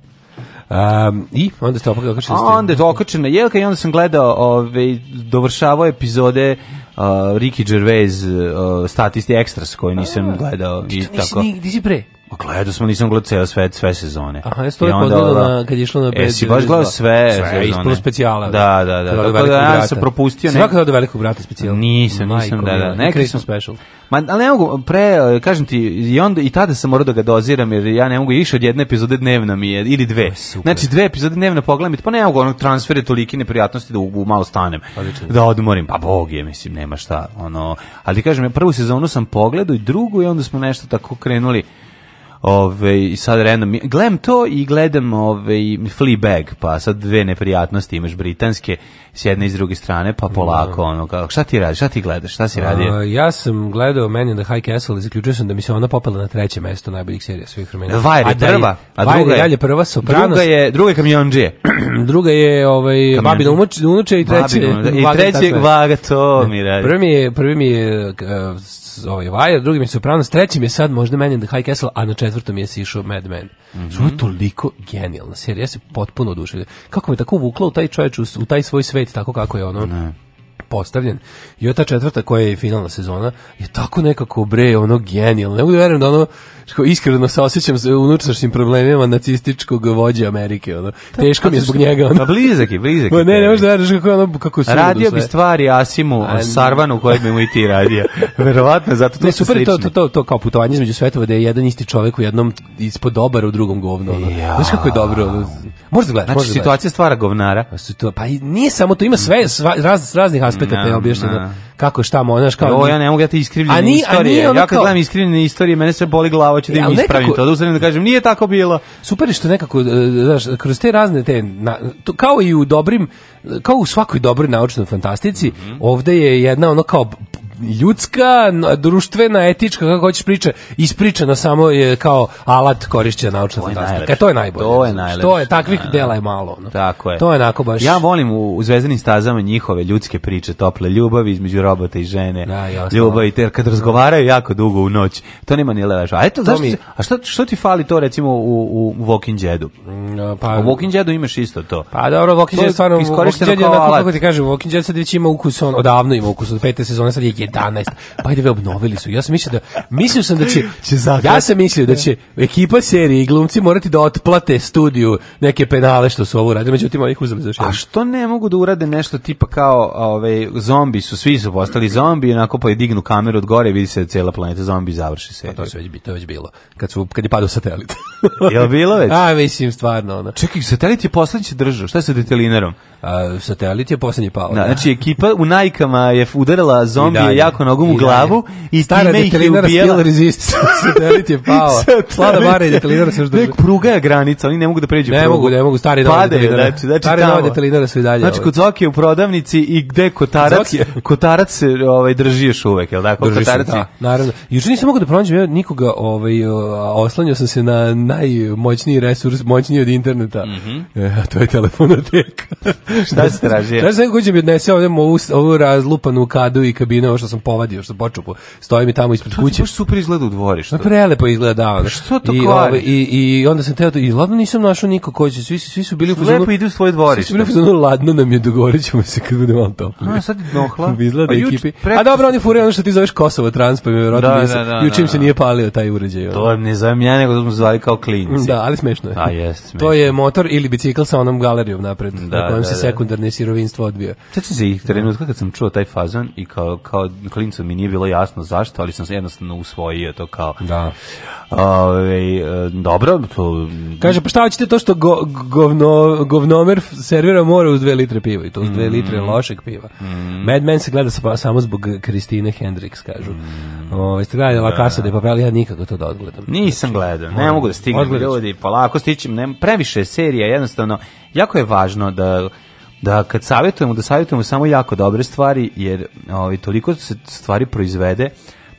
Um, I onda ste opet okačili. Onda je okačena jelka i onda sam gledao, ove, ovaj, dovršavao epizode uh, Ricky Gervais uh, statisti ekstras koji nisam gledao. I nisi, tako. Nisi, nisi pre? Gledao da smo, nisam gledao ceo sve, sve sezone. Aha, jesi to gledao na, kad je išlo na B92? Jesi baš gledao sve, sve sezone? Sve, ispilo specijala. Da, da, da. da. Tako da, da ja sam propustio... Sve kada od velikog brata specijala? Nisam, nisam, da, da. Neki Christmas special. Ma, ali ne mogu, pre, kažem ti, i, onda, i tada sam morao da ga doziram, jer ja ne mogu išao od jedne epizode dnevna mi je, ili dve. Super. Znači, dve epizode dnevna pogledam, pa ne mogu onog transfere tolike neprijatnosti da u, u malo stanem, Odlično. da odmorim. Pa bog je, mislim, nema šta. Ono, ali kažem, ja prvu sezonu sam pogledao i drugu i onda smo nešto tako krenuli Ove, i sad random, gledam to i gledam ove, Fleabag, pa sad dve neprijatnosti imaš britanske s jedne i s druge strane, pa polako, da. ono, kako, šta ti radiš, šta ti gledaš, šta si radio? ja sam gledao Man in the High Castle i zaključio sam da mi se ona popela na treće mesto najboljih serija svih vremena. a je prva, a druga je, je prva, Sopranos. Druga je, druga je kamionđije. (clears throat) druga je ovaj, Babina unuče i treće. I treći vaga to mi radi. Prvi mi je, prvi mi je uh, ovaj Wire, drugi mi je Sopranos, treći mi je sad možda meni The High Castle, a na četvrtom je sišao Mad Men. Mm -hmm. Ovo je toliko genijalna serija, ja se potpuno oduševio. Kako me tako vuklo u taj čovječ, u, u taj svoj svet, tako kako je ono. Ne postavljen. I ta četvrta koja je finalna sezona je tako nekako bre ono genijalno. Ne mogu da verujem da ono što iskreno se osjećam sa unutrašnjim problemima nacističkog vođe Amerike ono. Pa, Teško mi je zbog njega ono. Pa blizak je, blizak je. Ne, ne možeš da veruješ kako ono kako su Radio bi stvari Asimu Sarvanu koji bi mu i ti radio. (laughs) Verovatno zato to ne, super, to, to, to, to kao putovanje između svetova da je jedan isti čovek u jednom ispod dobar u drugom govno. Ono. Znaš kako je dobro. Možeš da gledaš. Znači, da situacija stvara govnara. Pa to, Pa, nije samo to, ima sve, sva, raz, raznih aspekata no, je objašnjeno no. kako šta mo, znaš kao. Jo, ja ne mogu ja te iskrivljene ni, istorije. ja kad gledam iskrivljene istorije, mene se boli glava, hoću da e, im ispravim nekako, to, da uzmem da kažem nije tako bilo. Super je što nekako e, znaš, kroz te razne te na, to, kao i u dobrim kao u svakoj dobroj naučnoj fantastici, mm -hmm. ovde je jedna ono kao ljudska, društvena, etička, kako hoćeš priče, ispričana samo je kao alat korišćena naučna to E, to je najbolje. To je znači, najlepše. To je, takvih da, da. dela je malo. No. Tako je. To je onako baš... Ja volim u, u Zvezdanim stazama njihove ljudske priče, tople ljubavi između robota i žene, da, jasno. ljubavi, te, kad razgovaraju jako dugo u noć, to nema ni leža. A, eto, zašto mi... a šta, što ti fali to recimo u, u Walking Deadu? Mm, pa, u Walking Deadu imaš isto to. Pa dobro, Walking Dead stvarno pošteno Jet, kao onako, Kako ti kažem, Walking Dead sad već ima ukus, on odavno ima ukus, od pete sezone sad je 11. Pa ide obnovili su. Ja sam mislio da, mislio sam da će, (laughs) će ja sam mislio da će da. ekipa serije i glumci morati da otplate studiju neke penale što su ovo radili, međutim ovih ih uzeli za A što ne mogu da urade nešto tipa kao ove, zombi su, svi su postali zombi, onako pa i dignu kameru od gore, vidi se da cijela planeta zombi završi seriju. A pa to se već, to već bilo, kad, su, kad je padao satelit. (laughs) Jel bilo već? A, mislim, stvarno. Ona. Čekaj, satelit je poslednji se držao, šta je sa detelinerom? a, satelit je poslednji pao. Da, da, znači ekipa u najkama je udarila zombije jako nogom u glavu i Stara time ih je ubijela. (laughs) satelit je pao. Slada bare je detelinara se što. drži. pruga je granica, oni ne mogu da pređu ne prugu. Ne mogu, ne mogu, stari nova detelinara. Znači, znači, stari nova detelinara su i dalje. Znači, kod Zoki u prodavnici i gde kotarac, kotarac se ovaj, drži još uvek, je l' tako? Drži kotarac da, naravno. Juče nisam mogao da pronađem nikoga, ovaj, oslanjao sam se na najmoćniji resurs, moćniji od interneta. Mm e, a to je telefonoteka. Šta se traži? Znaš neko kuće mi odnese ovdje ovu, ovu razlupanu kadu i kabinu, ovo što sam povadio, što sam počupo. Stoji mi tamo ispred kuće. To baš super izgleda u dvorištu. Ma prelepo izgleda, da. Pa što to I, kvari? Ovaj, i, I onda sam teo to, i ladno nisam našao niko koji će, svi, svi su bili u fazonu. Lepo ide u svoje dvorište. Svi su bili u fazonu, ladno nam je, dogovorit ćemo se kad bude malo toplo. A, sad je dohla. (laughs) izgleda a, pa ekipi. Preko... A dobro, oni furaju ono što ti zoveš Kosovo trans, pa mi je da, nisam. Da, da, Jučim da, da. se da. nije palio taj uređaj. To ne zovem ja, nego da smo zvali kao klinci. Da, ali smešno je. A, pa jest, smešno. To je motor ili bicikl sa onom galerijom napred, da, na kojem da, se da, sekundarne sirovinstvo odbio. Sveća se i trenutka kad sam čuo taj fazon i kao, kao klincu mi nije bilo jasno zašto, ali sam se jednostavno usvojio to kao... Da. Ove, ovaj, dobro, to... Kaže, pa šta hoćete to što go, govno, govnomer servira mora uz dve litre piva i to uz dve litre mm. lošeg piva. Mm. Mad Men se gleda samo zbog Kristine Hendrix, kažu. Mm. Ove, ovaj, ste gledali La da. Casa de Papel, ja nikako to da odgledam. Nisam gledao, ne mogu da stignem ljudi, polako stićem, ne, previše serija, jednostavno, jako je važno da da kad savjetujemo, da savjetujemo samo jako dobre stvari, jer ovaj, toliko se stvari proizvede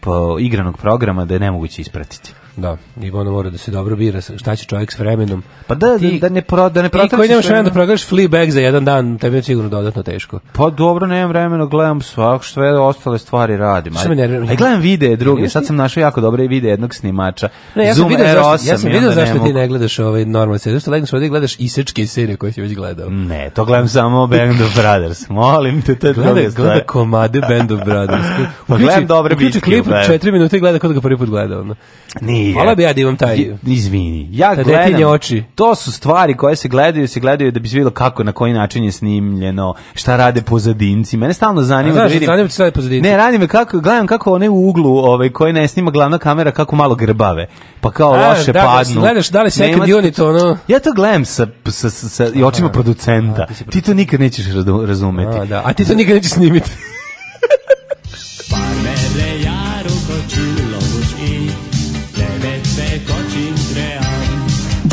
po igranog programa da je nemoguće ispratiti. Da, i ono mora da se dobro bira šta će čovjek s vremenom. Pa da, ti, da ne pro, da ne protračiš. Ti koji nemaš vremena da progledaš Fleabag za jedan dan, tebi je sigurno dodatno teško. Pa dobro, nemam vremena, gledam svak, sve ostale stvari radim. Šta me nervira? Aj gledam videe druge, sad sam našao jako dobre videe jednog snimača. Ne, ja sam Zoom video zašto, ja sam video zašto ti ne gledaš ovaj normalni serije, što legneš ovde gledaš isečke serije koje si već gledao. Ne, to gledam samo Band of Brothers. Molim te, to je druga stvar. Gleda komade Band of Brothers. (laughs) Pa gledam dobre bitke. Klip 4 minuta i gleda kod ga prvi put gledao. Nije nije. Hvala bi ja da imam taj... Izvini. Ja Ta gledam... oči. To su stvari koje se gledaju, se gledaju da bi se kako, na koji način je snimljeno, šta rade pozadinci. Mene stalno zanima znaš, da vidim... Zanima šta rade pozadinci. Ne, radim kako, gledam kako one u uglu ovaj, koji ne snima glavna kamera, kako malo grbave. Pa kao A, loše da, da padnu. Gledaš, da li second Nema, unit, ono... Ja to gledam sa, sa, sa, sa i očima producenta. A, ti, ti, to nikad nećeš razumeti. A, da. A ti to nikad nećeš snimiti. (laughs) Pa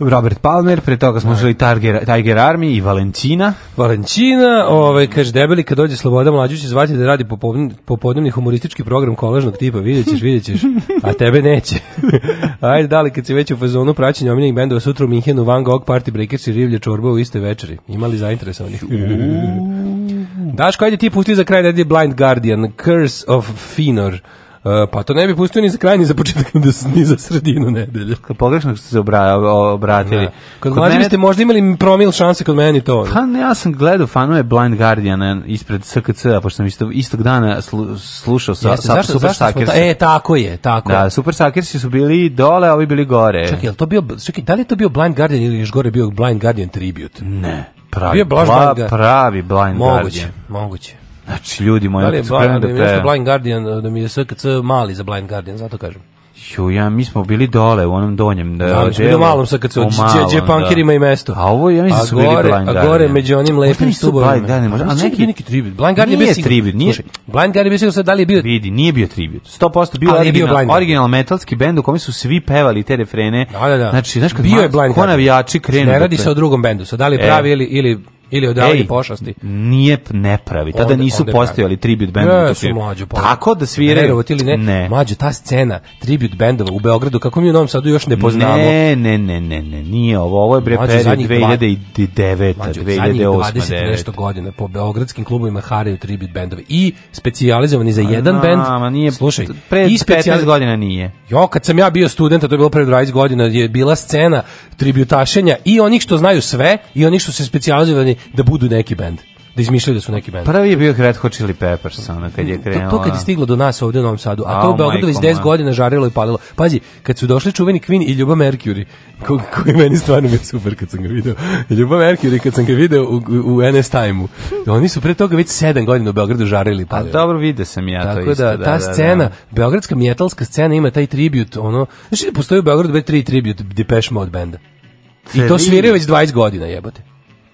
Robert Palmer, pre toga smo želi Tiger, Tiger Army i Valentina. Valentina, ovaj, kaže, debeli kad dođe Sloboda Mlađu će zvati da radi popodne, popodnevni humoristički program koležnog tipa, vidjet ćeš, vidjet ćeš, a tebe neće. (laughs) Ajde, da li, kad si već u fazonu praćenja omiljenih bendova sutra u Minhenu, Van Gogh, Party Breakers i Rivlje Čorba u iste večeri. Imali zainteresovanih? Daško, ajde ti pusti za kraj da Blind Guardian, Curse of Finor. E, pa to ne bi pustio ni za kraj, ni za početak, (laughs) ni za sredinu nedelje. Pogrešno što ste se obra, obratili. Da. Kod, kod mene... ste možda imali promil šanse kod meni to. Pa ne, ja sam gledao fanove Blind Guardian e, ispred SKC-a, pošto sam isto, istog dana slušao sa, Jeste, sa zašto, Super zašto E, tako je, tako Da, Super Sakersi su bili dole, a ovi bili gore. Čekaj, je to bio, čekaj, da li je to bio Blind Guardian ili još gore bio Blind Guardian Tribute? Ne. Pravi, bio Blind Pravi Blind moguće, Guardian. Moguće, moguće. Znači, ljudi moji, da li je, ba, da, da, mi je Blind Guardian, da mi je SKC mali za Blind Guardian, zato kažem. Ju, ja, mi smo bili dole u onom donjem. Da, da mi smo bili u malom SKC, gdje da. punkir ima i mesto. A ovo, ja mislim, da su bili Blind Guardian. A gore među onim lepim stubovima. Blind Guardian, možda, a neki... neki tribut. Blind Guardian nije tribut, nije. Blind Guardian je bio sad da li je bio... Vidi, nije bio tribut. 100% bio, ali original, bio Blind original metalski bend u kome su svi pevali te refrene. Da, da, da. Znači, znaš kad bio je Blind ko navijači krenu. Ne radi se o drugom bendu, sad da li pravi e. ili, ili Ili odavanje pošasti. Nije nepravi. Tada onda, nisu onda postojali tribute bendovi. Ne, da, su mlađo. Tako da sviraju. ili ne, ne. Mlađo, ta scena tribute bandova u Beogradu, kako mi u Novom Sadu još ne poznamo. Ne, ne, ne, ne, ne nije ovo. Ovo je bre period 2009. 2008. 2009. 20 godina po beogradskim klubovima haraju tribute bandove. I specijalizovani za jedan no, bend. Ma nije, slušaj, pre 15 godina nije. Jo, kad sam ja bio student, to je bilo pre 20 godina, je bila scena tributašenja i onih što znaju sve i onih što se specijalizovani da budu neki bend da izmišljaju da su neki bend. Prvi je bio Red Hot Chili Peppers, ono, kad je krenuo. To, to kad je stiglo do nas ovdje u Novom Sadu, a to oh, u Beogradu već 10 godina žarilo i palilo. Pazi, kad su došli čuveni Queen i Ljuba Mercury, ko, koji meni stvarno mi je super kad sam ga video. Ljuba Mercury kad sam ga video u, u NS Time-u. Oni su pre toga već 7 godina u Beogradu žarili i palili. A dobro, vide sam ja Tako to isto. Tako da, da, ta da, da. scena, da, beogradska metalska scena ima taj tribut, ono, znači da postoji u Beogradu već tri tribut Depeche Mode benda. I to sviraju već 20 godina, jebote.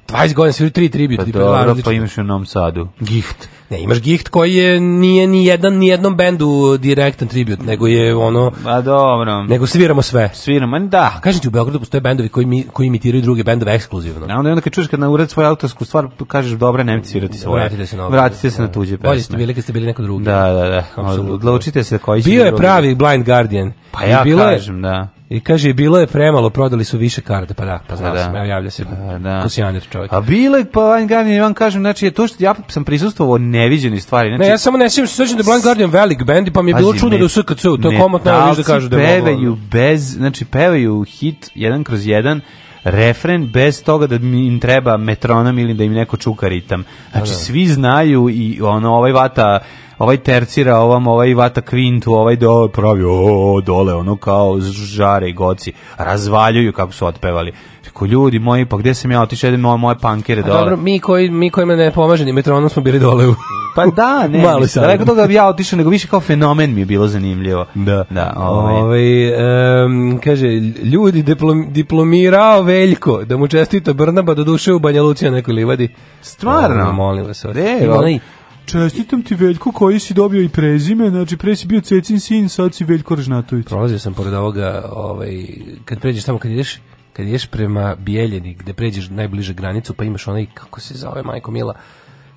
20 godina sviraju tri tribute. Pa dobro, pa imaš u Novom Sadu. Gift. Ne, imaš Gicht koji je nije ni jedan ni jednom bendu direktan tribute, nego je ono Pa dobro. Nego sviramo sve. Sviramo, da. A kažem ti u Beogradu postoje bendovi koji mi koji imitiraju druge bendove ekskluzivno. Ja onda onda kad čuješ kad na ured svoju autorsku stvar tu kažeš dobro, nemci svirati svoje. Vratite se na ovaj. Vratite se na tuđe pesme. Bolje ste bili kad ste bili neko drugi. Da, da, da. Apsolutno. Odlučite se koji će. Bio je pravi Blind Guardian. Pa ja bilo kažem, da. I kaže, bilo je premalo, prodali su više karta, pa da, pa znao pa da. sam, evo javlja se pa, da. kosijaner čovjek. A bile, pa Van ovaj Guardian, vam kažem, znači, to što ja sam prisustvovao neviđeni stvari. Znači, ne, ja samo ne sjećam se svećam da je Blind Guardian velik band, pa mi je bilo Pazi, čudno da u SKC, to je komotno, ali da, da kažu da je pevaju bez, znači, pevaju hit jedan kroz jedan, refren bez toga da im treba metronom ili da im neko čuka ritam. Znači, da, da. svi znaju i ono, ovaj vata ovaj tercira ovam, ovaj vata kvintu, ovaj do, pravi, o, dole, ono kao žare i goci, razvaljuju kako su otpevali. Ko ljudi moji, pa gde sam ja otišao, jedem moje, moje pankere dole. A dobro, mi, koji, mi kojima ne pomaže ni metronom smo bili dole u... Pa da, (laughs) ne, Mali mislim, daleko toga ja otišao, nego više kao fenomen mi je bilo zanimljivo. Da. da ovaj. Ove, ovaj, um, kaže, ljudi diplom, diplomirao Veljko, da mu čestita Brnaba, do duše u Banja Lucija nekoj livadi. Stvarno? O, ovaj, molim vas. Ovaj. De, Čestitam ti Veljko koji si dobio i prezime, znači pre si bio Cecin sin, sad si Veljko Režnatović. Prolazio sam pored ovoga, ovaj, kad pređeš tamo, kad ideš, kad ideš prema Bijeljini, gde pređeš najbliže granicu, pa imaš onaj, kako se zove, majko Mila,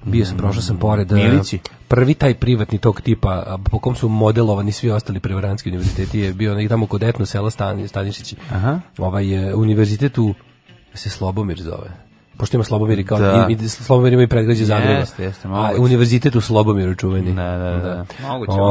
bio sam, mm. prošao sam pored eh, Milići. prvi taj privatni tog tipa po kom su modelovani svi ostali prevarantski univerziteti je bio negdje tamo kod etno sela Stan, Stanišići ovaj, eh, univerzitet u se Slobomir zove pošto ima Slobomir kao da. i, i Slobomir ima i predgrađe Zagreba. Jeste, jeste, A univerzitet u Slobomiru čuveni. Da, da, da. da. Moguće, Ove,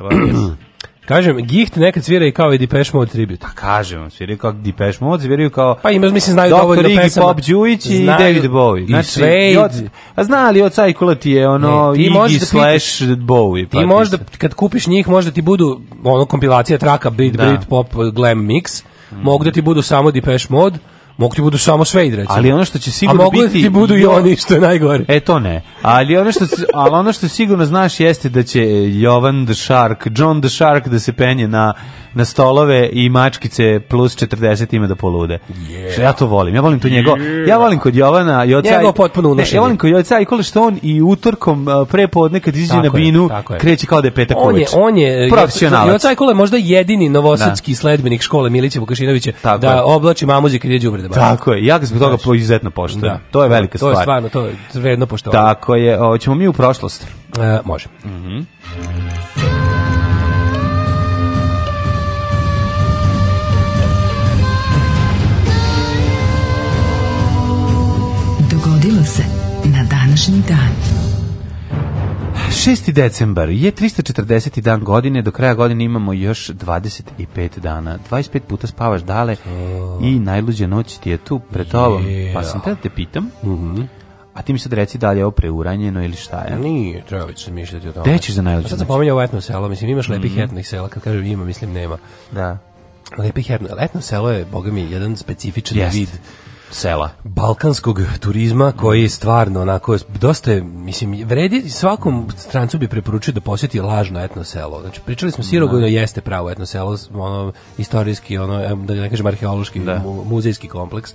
ovaj, moguće. (clears throat) Da, kažem, Gicht nekad svira i kao i Depeche Mode tribute. Pa kažem, sviraju kao Depeche Mode, sviraju kao... Pa ima, mislim, znaju dovoljno Doktor dovoljno Iggy pesama. Pop Đujić i David Bowie. Znači, I Suede. a znali od Cycula ti je ono ne, ti Iggy da slash Bowie. Pa ti možda, kad kupiš njih, možda ti budu ono kompilacija traka Brit, da. Brit, Pop, Glam Mix. Mm. Mogu da ti budu samo Depeche Mode, Mogu ti budu samo sve i Ali ono što će sigurno biti... A mogu da biti, ti budu i oni, što je najgore. E, to ne. Ali ono što, ali ono što sigurno znaš jeste da će Jovan the Shark, John the Shark da se penje na na stolove i mačkice plus 40 ima da polude. Yeah. Što ja to volim. Ja volim to njegov. Yeah. Ja volim kod Jovana i oca. Njegov potpuno unošenje. Ja volim kod oca i kole što on i utorkom pre podne kad izađe na binu je, kreće kao da je petak on On je on je profesionalac. I oca i kole možda jedini novosadski da. sledbenik škole Milića Vukašinovića tako da je. oblači mamuzi kad je umre da Tako je. Ja ga zbog toga znači. izuzetno poštujem. Da. To je velika stvar. To je stvarno to je vredno poštovanja. Tako je. Hoćemo mi u prošlost. E, može. Mhm. Mm se na današnji dan. 6. decembar je 340. dan godine, do kraja godine imamo još 25 dana. 25 puta spavaš dale i najluđa noć ti je tu pred tobom. Pa sam da. te da te pitam, uh mhm. -huh. a ti mi sad reci da li je ovo preuranjeno ili šta je? Nije, treba već se mišljati o tome. Gde ćeš za najluđu pa noć? Sad sam pominjao etno selo, mislim imaš lepih mm -hmm. etnih sela, kad kažem ima, mislim nema. Da. Lepih etno, etno selo je, boga mi, jedan specifičan Jest. vid sela. Balkanskog turizma koji je stvarno onako dosta je, mislim, vredi svakom strancu bi preporučio da poseti lažno etno selo. Znači pričali smo Sirogojno da. jeste pravo etno selo, ono istorijski, ono da ne kažem arheološki da. muzejski kompleks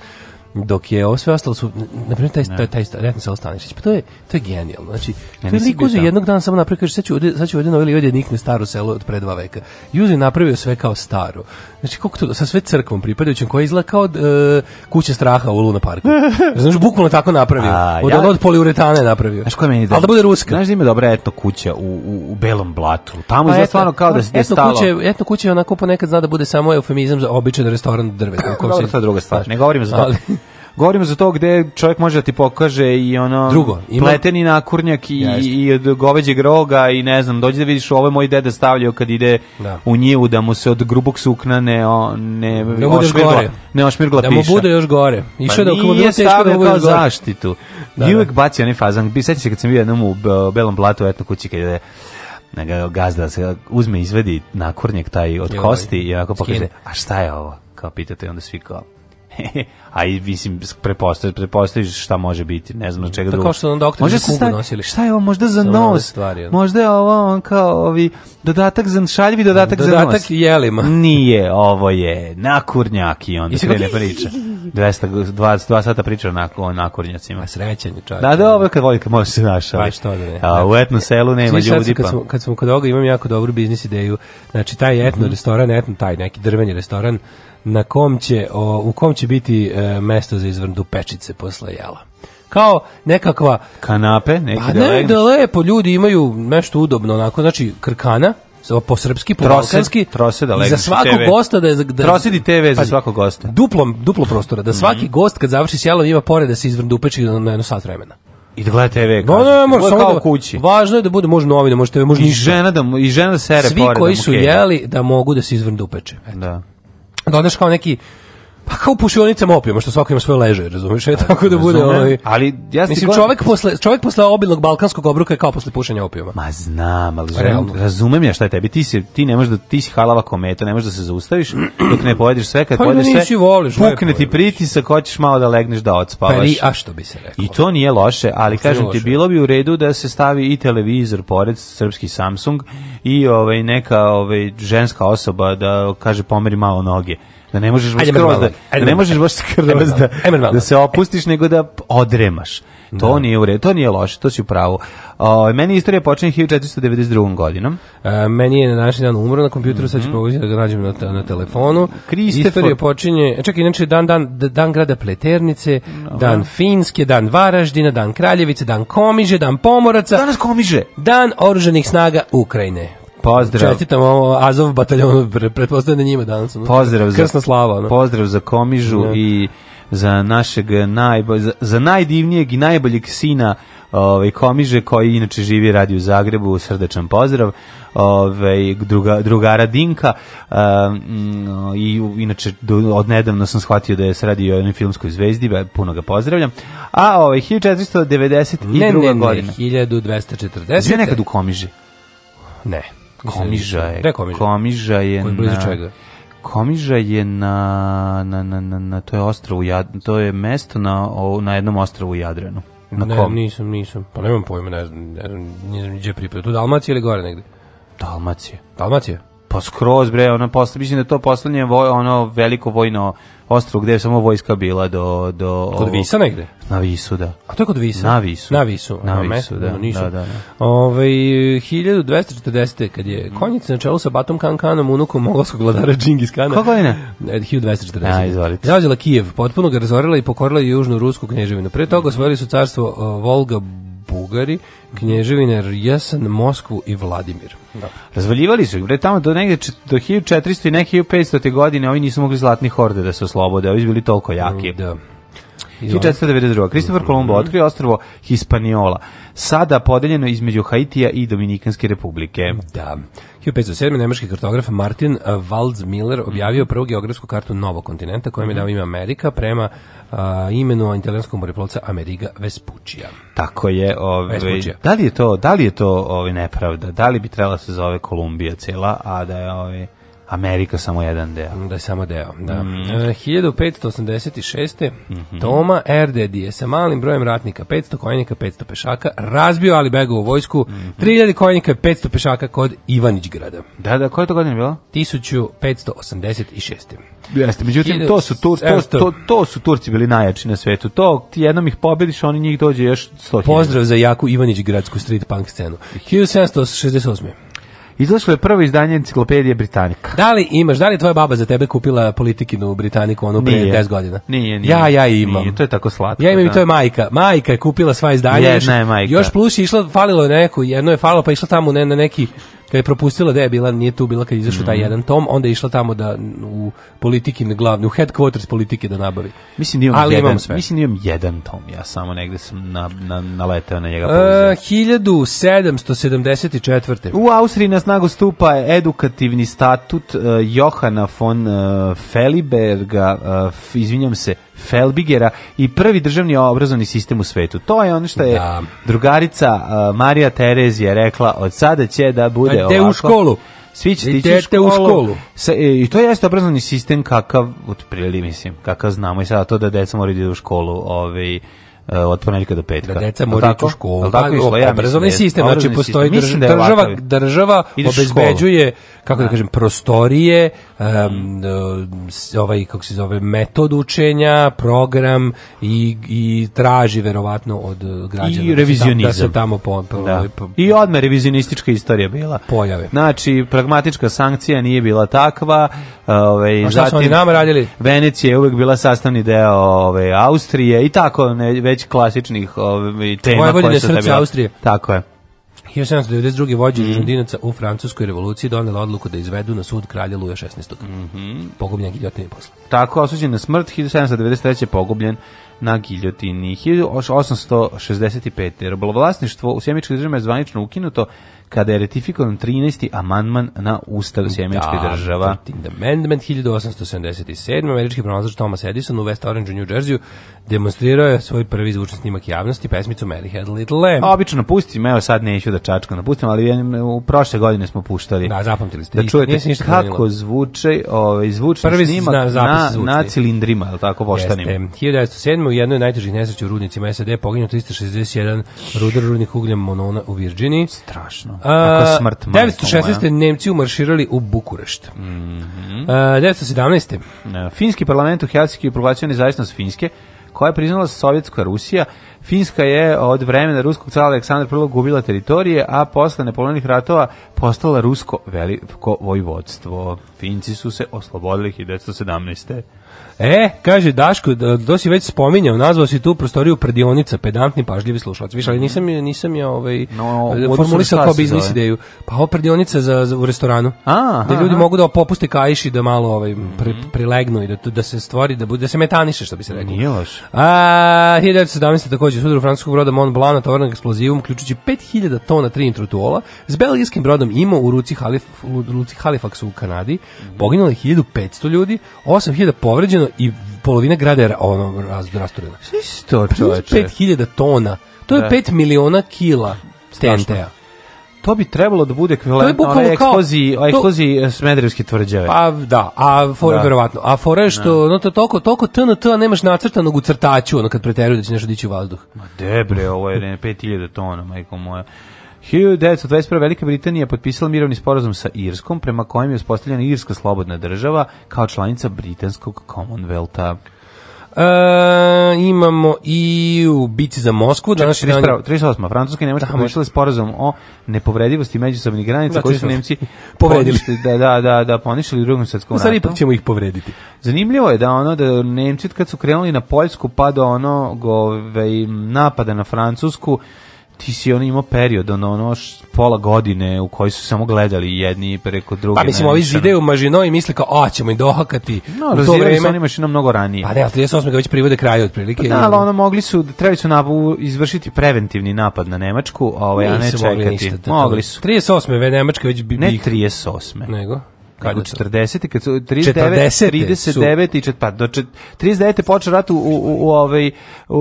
dok je ovo sve ostalo su na primjer taj taj taj, taj Ratni Stanišić pa to je to je genijalno znači ja to je jednog dana samo napravi kaže sad ću ovde sad ću ovde na ili ovde ovaj nikne staro selo od pre dva veka Juzi napravio sve kao staro znači kako to sa sve crkvom pripadajućim koja izgleda kao e, kuća straha u Luna parku (laughs) znači bukvalno tako napravio A, od ja, ono od poliuretane napravio znaš koja meni da, da bude ruska znaš da ima dobra etno kuća u, u, u belom blatu tamo je pa stvarno kao da se pa etno stalo kuće etno kuće onako ponekad zna da bude samo eufemizam za običan restoran drveta u kom se druga stvar ne govorim za govorimo za to gde čovjek može da ti pokaže i ono Drugo, ima... pleteni nakurnjak i, i od goveđeg roga i ne znam, dođe da vidiš ovo je moj deda stavljao kad ide da. u njivu da mu se od grubog sukna ne, o, ne, da ošmirgla, gore. ne ošmirgla da piša. Da mu bude još gore. Išao pa da nije da stavljao kao zaštitu. Da, I da. uvek baci onaj fazan. Sjeća se kad sam bio jednom u Belom blatu, etno kući kad je gazda se uzme izvedi nakurnjak taj od Joj, kosti i onako pokaže, a šta je ovo? Kao pitate, onda svi kao, a i mislim prepostavi prepostaviš šta može biti ne znam čega tako drugo. što on doktor može se nosili šta je ovo možda za nos stvari, možda je ovo on kao ovi dodatak za šaljivi dodatak, dodatak za nos dodatak jelima (laughs) nije ovo je nakurnjak i onda krene priča 200 20 sata priča na o nakurnjacima a srećan je čovjek da dobro da, kad voli može se našao pa ovaj. što da ne a u znači, etno selu nema Sviš, ljudi sad, kad pa smo, kad smo kod ovoga imam jako dobru biznis ideju znači taj etno mm -hmm. restoran etno taj neki drveni restoran na kom će, o, u kom će biti e, mesto za izvrndu pečice posle jela kao nekakva kanape neki pa da ne, da lepo ljudi imaju nešto udobno onako znači krkana po srpski, po balkanski, trose da za svakog gosta da, da trosedi TV za pa, svakog gosta. Duplom, duplo prostora, da mhm. svaki mm gost kad završi s jelom ima pored da se izvrnu dupeči na jedno sat vremena. I da gleda TV, no, no, može kao da, kući. Važno je da bude može novine, može TV, može I žena da i žena da sere Svi pored. Svi da koji da su jeli da mogu da se izvrnu dupeče. Eto. Da. dodaš kao neki Pa kao u pušionicama što svako ima svoje leže, razumiješ? E, tako da bude ovaj... Ali ja Mislim, gledam... posle, čovjek posle obilnog balkanskog obruka je kao posle pušenja opijama. Ma znam, ali želim, razumem ja šta je tebi. Ti, si, ti ne možeš da, ti si halava kometa, ne možeš da se zaustaviš dok ne pojedeš sve. Kad pa pojedeš sve, nisi voliš, pukne ti pritisak, hoćeš malo da legneš da odspavaš. Pa i, a što bi se rekao? I to nije loše, ali kažem ti, bilo bi u redu da se stavi i televizor pored srpski Samsung i ovaj, neka ovaj, ženska osoba da kaže pomeri malo noge da ne možeš baš skroz da, da ne možeš baš skroz da, da se opustiš nego da odremaš. Da. To da. nije u redu, to nije loše, to si u pravu. O, meni istorija počinje 1492. godinom. E, meni je na današnji dan umro na kompjuteru, mm -hmm. sad ću mhm. povući da ga nađem na, na telefonu. Kristofor... Istorija počinje, e, čekaj, inače dan, dan, dan grada Pleternice, no. dan Finske, dan Varaždina, dan Kraljevice, dan Komiže, dan Pomoraca. Danas Komiže. Dan oruženih snaga Ukrajine. Pozdrav. Čestitam ovo Azov bataljonu, pretpostavljam da njima danas. Ono, pozdrav za, Krsna slava. Ono. Pozdrav za Komižu ja. Da. i za našeg najbolj, za, za najdivnijeg i najboljeg sina ovaj Komiže koji inače živi radi u Zagrebu, srdečan pozdrav. Ovaj druga drugara Dinka um, i inače odnedavno sam shvatio da je sradio radi o jednoj filmskoj zvezdi, puno ga pozdravljam. A ovaj 1492 godine. 1240. Je nekad u Komiži. Ne. Komiža je. Gde komiža? Komiža je Koji blizu čega? Komiža je na, na, na, na, na to je ostrovu Jad, to je mesto na, na jednom ostrovu Jadranu. Na ne, kom? nisam, nisam. Pa nemam pojma, ne znam, ne znam, ne znam gdje pripada. Tu Dalmacija ili gore negde? Dalmacija. Dalmacija? Pa skroz bre, ona posle mislim da to poslednje voj, ono veliko vojno ostrvo gde je samo vojska bila do do Kod Visa negde? Na Visu, da. A to je kod Visa? Na Visu. Na Visu, na na Visu da, na da, da, da. Ove, ovaj, 1240. kad je mhm. Konjica na čelu sa Batom Kankanom, unukom mongolskog vladara Džingis Kana. Kako je ne? 1240. Ja, izvolite. Zauzela Kijev, potpuno ga razorila i pokorila južnu rusku knježevinu. Pre toga osvojili su carstvo uh, Volga, Bugari, knježevine Rjesan, Moskvu i Vladimir. Da. Razvaljivali su ih, bre, tamo do negde do 1400 i neke 1500. godine ovi nisu mogli zlatni horde da se oslobode, ovi su bili toliko jaki. Da. 1492. Kristofor Kolumbo otkrio ostrvo Hispaniola, sada podeljeno između Haitija i Dominikanske republike. Da. 1507. nemački kartograf Martin Waldmiller objavio mhm. prvu geografsku kartu novog kontinenta kojem je mhm. dao ime Amerika prema a, imenu italijanskog moriplovca Ameriga Vespuccija. Tako je, ovaj da li je to, da li je to ovaj nepravda? Da li bi trebala da se zove Kolumbija cela, a da je ovaj Amerika samo jedan deo. Mm, da je samo deo, da. Mm. 1586. Mm -hmm. Toma Erdedi je sa malim brojem ratnika, 500 konjnika, 500 pešaka, razbio Alibegovu vojsku, mm -hmm. 3000 konjnika i 500 pešaka kod Ivanićgrada. Da, da, koje to godine je bilo? 1586. Jeste, međutim, to su, tur, to, to, to, su Turci bili najjači na svetu. To, ti jednom ih pobediš, oni njih dođe još 100.000. Pozdrav za jaku gradsku street punk scenu. 1768. Izašlo je prvo izdanje enciklopedije Britanika. Da li imaš, da li tvoja baba za tebe kupila politikinu Britaniku ono pre 10 godina? Nije, nije. Ja, ja imam. Nije, to je tako slatko. Ja imam i da. to je majka. Majka je kupila sva izdanja. Jedna je majka. Još plus je išla, falilo je neku, jedno je falilo pa išla tamo ne, na neki kada je propustila da je bila, nije tu bila kad je izašao mm. taj mhm. jedan tom, onda je išla tamo da u politiki glavni, u headquarters politike da nabavi. Mislim da imam, Ali jedan, sve. Mislim da imam jedan tom, ja samo negde sam na, na, naleteo na njega. E, uh, 1774. U Austriji na snagu stupa edukativni statut uh, Johana von uh, Feliberga, uh, izvinjam se, Felbigera i prvi državni obrazovni sistem u svetu. To je ono što je da. drugarica uh, Marija Terezija rekla od sada će da bude Ajde ovako. u školu. Svi će tići školu. u školu. Sa, e, I to jeste obrazovni sistem kakav, otprilike mislim, kakav znamo i sada to da deca moraju da idu u školu, ovaj, e, od ponedjeljka do petka. Da deca moraju u školu. Tako, tako, tako, tako, obrazovni ja, sistem, znači postoji sistem. Drž, država, država obezbeđuje školu kako da, da kažem, prostorije, um, ovaj, kako se zove, metod učenja, program i, i traži verovatno od građana. I da revizionizam. Da se tamo po, po, da. Ovaj, po, I odme revizionistička istorija bila. Pojave. Znači, pragmatička sankcija nije bila takva. Ovaj, A zatim, su radili? Venecija je uvek bila sastavni deo ove ovaj, Austrije i tako, ne, već klasičnih ovaj, tema. Vojvodine srce Austrije. Tako je. 1792. vođe mm. Žudinaca u Francuskoj revoluciji donela odluku da izvedu na sud kralja Luja 16. Mm -hmm. Pogubljen giljotini posle. Tako, osuđen na smrt, 1793. pogubljen na giljotini. 1865. Robovlasništvo u Sjemičkoj državi je zvanično ukinuto, kada je ratifikovan 13. amandman na Ustav Sjemeničke da, država. 13. amendment 1877. Američki pronalazač Thomas Edison u West Orange u New Jerseyu demonstrirao je svoj prvi zvučni snimak javnosti pesmicu Mary Had a Little Lamb. Obično pustim, evo sad neću da čačkam, napustim, ali u prošle godine smo puštali. Da, zapamtili ste. Da čujete kako zvuče ovaj, zvučni prvi snimak na, na, na cilindrima, je tako, voštanim? Jeste. 1907. u jednoj najtežih nesreća u rudnicima SAD poginuo 361 rudar rudnik ugljem Monona u Virginiji. Strašno. Kako smrt, 916. Nemci umarširali u Bukurešt. Mm -hmm. uh, 917. Uh, Finski parlament u Helsinki je proglačio nezavisnost Finske, koja je priznala da Sovjetska Rusija. Finska je od vremena ruskog cara Aleksandra I gubila teritorije, a posle nepolonih ratova postala rusko veliko vojvodstvo. Finci su se oslobodili 1917. E, kaže Daško, da, to si već spominjao, nazvao si tu prostoriju predionica, pedantni pažljivi slušalac. Više, ali nisam, nisam ja ovaj, no, formulisao kao biznis ideju. Pa ovo predionica za, za, u restoranu. A, da ljudi aha. mogu da popuste kajš i da malo ovaj, pre, mhm. prilegnu i da, da se stvori, da, bude, da se metaniše, što bi se reklo. Nije loš. A, 1917. takođe, sudar francuskog broda Mont Blanc natovarnog eksplozivom, ključući 5000 tona trinitrotuola, s belgijskim brodom imao u ruci, Halif, u ruci Halifaxu u Kanadi, poginulo je 1500 ljudi, 8000 povređeno, urušeno i polovina grada je ono, rasturena. Isto, pa čoveče? 5000 tona. To je da. 5 miliona kila TNT-a to bi trebalo da bude ekvivalentno na eksploziji, kao, eksplozi to... E, Smederevske tvrđave. Pa da, a for da. verovatno. A for je što da. no to toko toko TNT a nemaš nacrtanog u crtaču, ono kad preteruju da će nešto dići u vazduh. Ma debre, ovo je 5000 tona, majko moja. 1921. Velika Britanija potpisala mirovni sporazum sa Irskom, prema kojem je uspostavljena Irska slobodna država kao članica britanskog Commonwealtha. E, imamo i u bici za Moskvu. Danas 38. 38. Francuska i Nemačka da, potpisale sporazum o nepovredivosti međusobnih granica znači, koji su Nemci (laughs) povredili. da, da, da, da, ponišili u drugom svetskom ratu. ipak ćemo ih povrediti. Zanimljivo je da ono da Nemci kad su krenuli na Poljsku pa do ono gove ovaj, napada na Francusku ti si on imao period, ono, ono, pola godine u kojoj su samo gledali jedni preko druge. Pa mislim, ovi zide u mažino i misli kao, a, ćemo i dohakati. No, u to su oni mašina mnogo ranije. Pa ne, a 38. ga već privode kraju otprilike. Pa da, ali ono, mogli su, trebali su nabu, izvršiti preventivni napad na Nemačku, ovaj, a ne čekati. Ništa, mogli su. 38. Ve Nemačka već bi... Ne 38. Nego? Kad 40 kad su 39 39 i čet, pa do 39 počeo rat u u u ovaj u,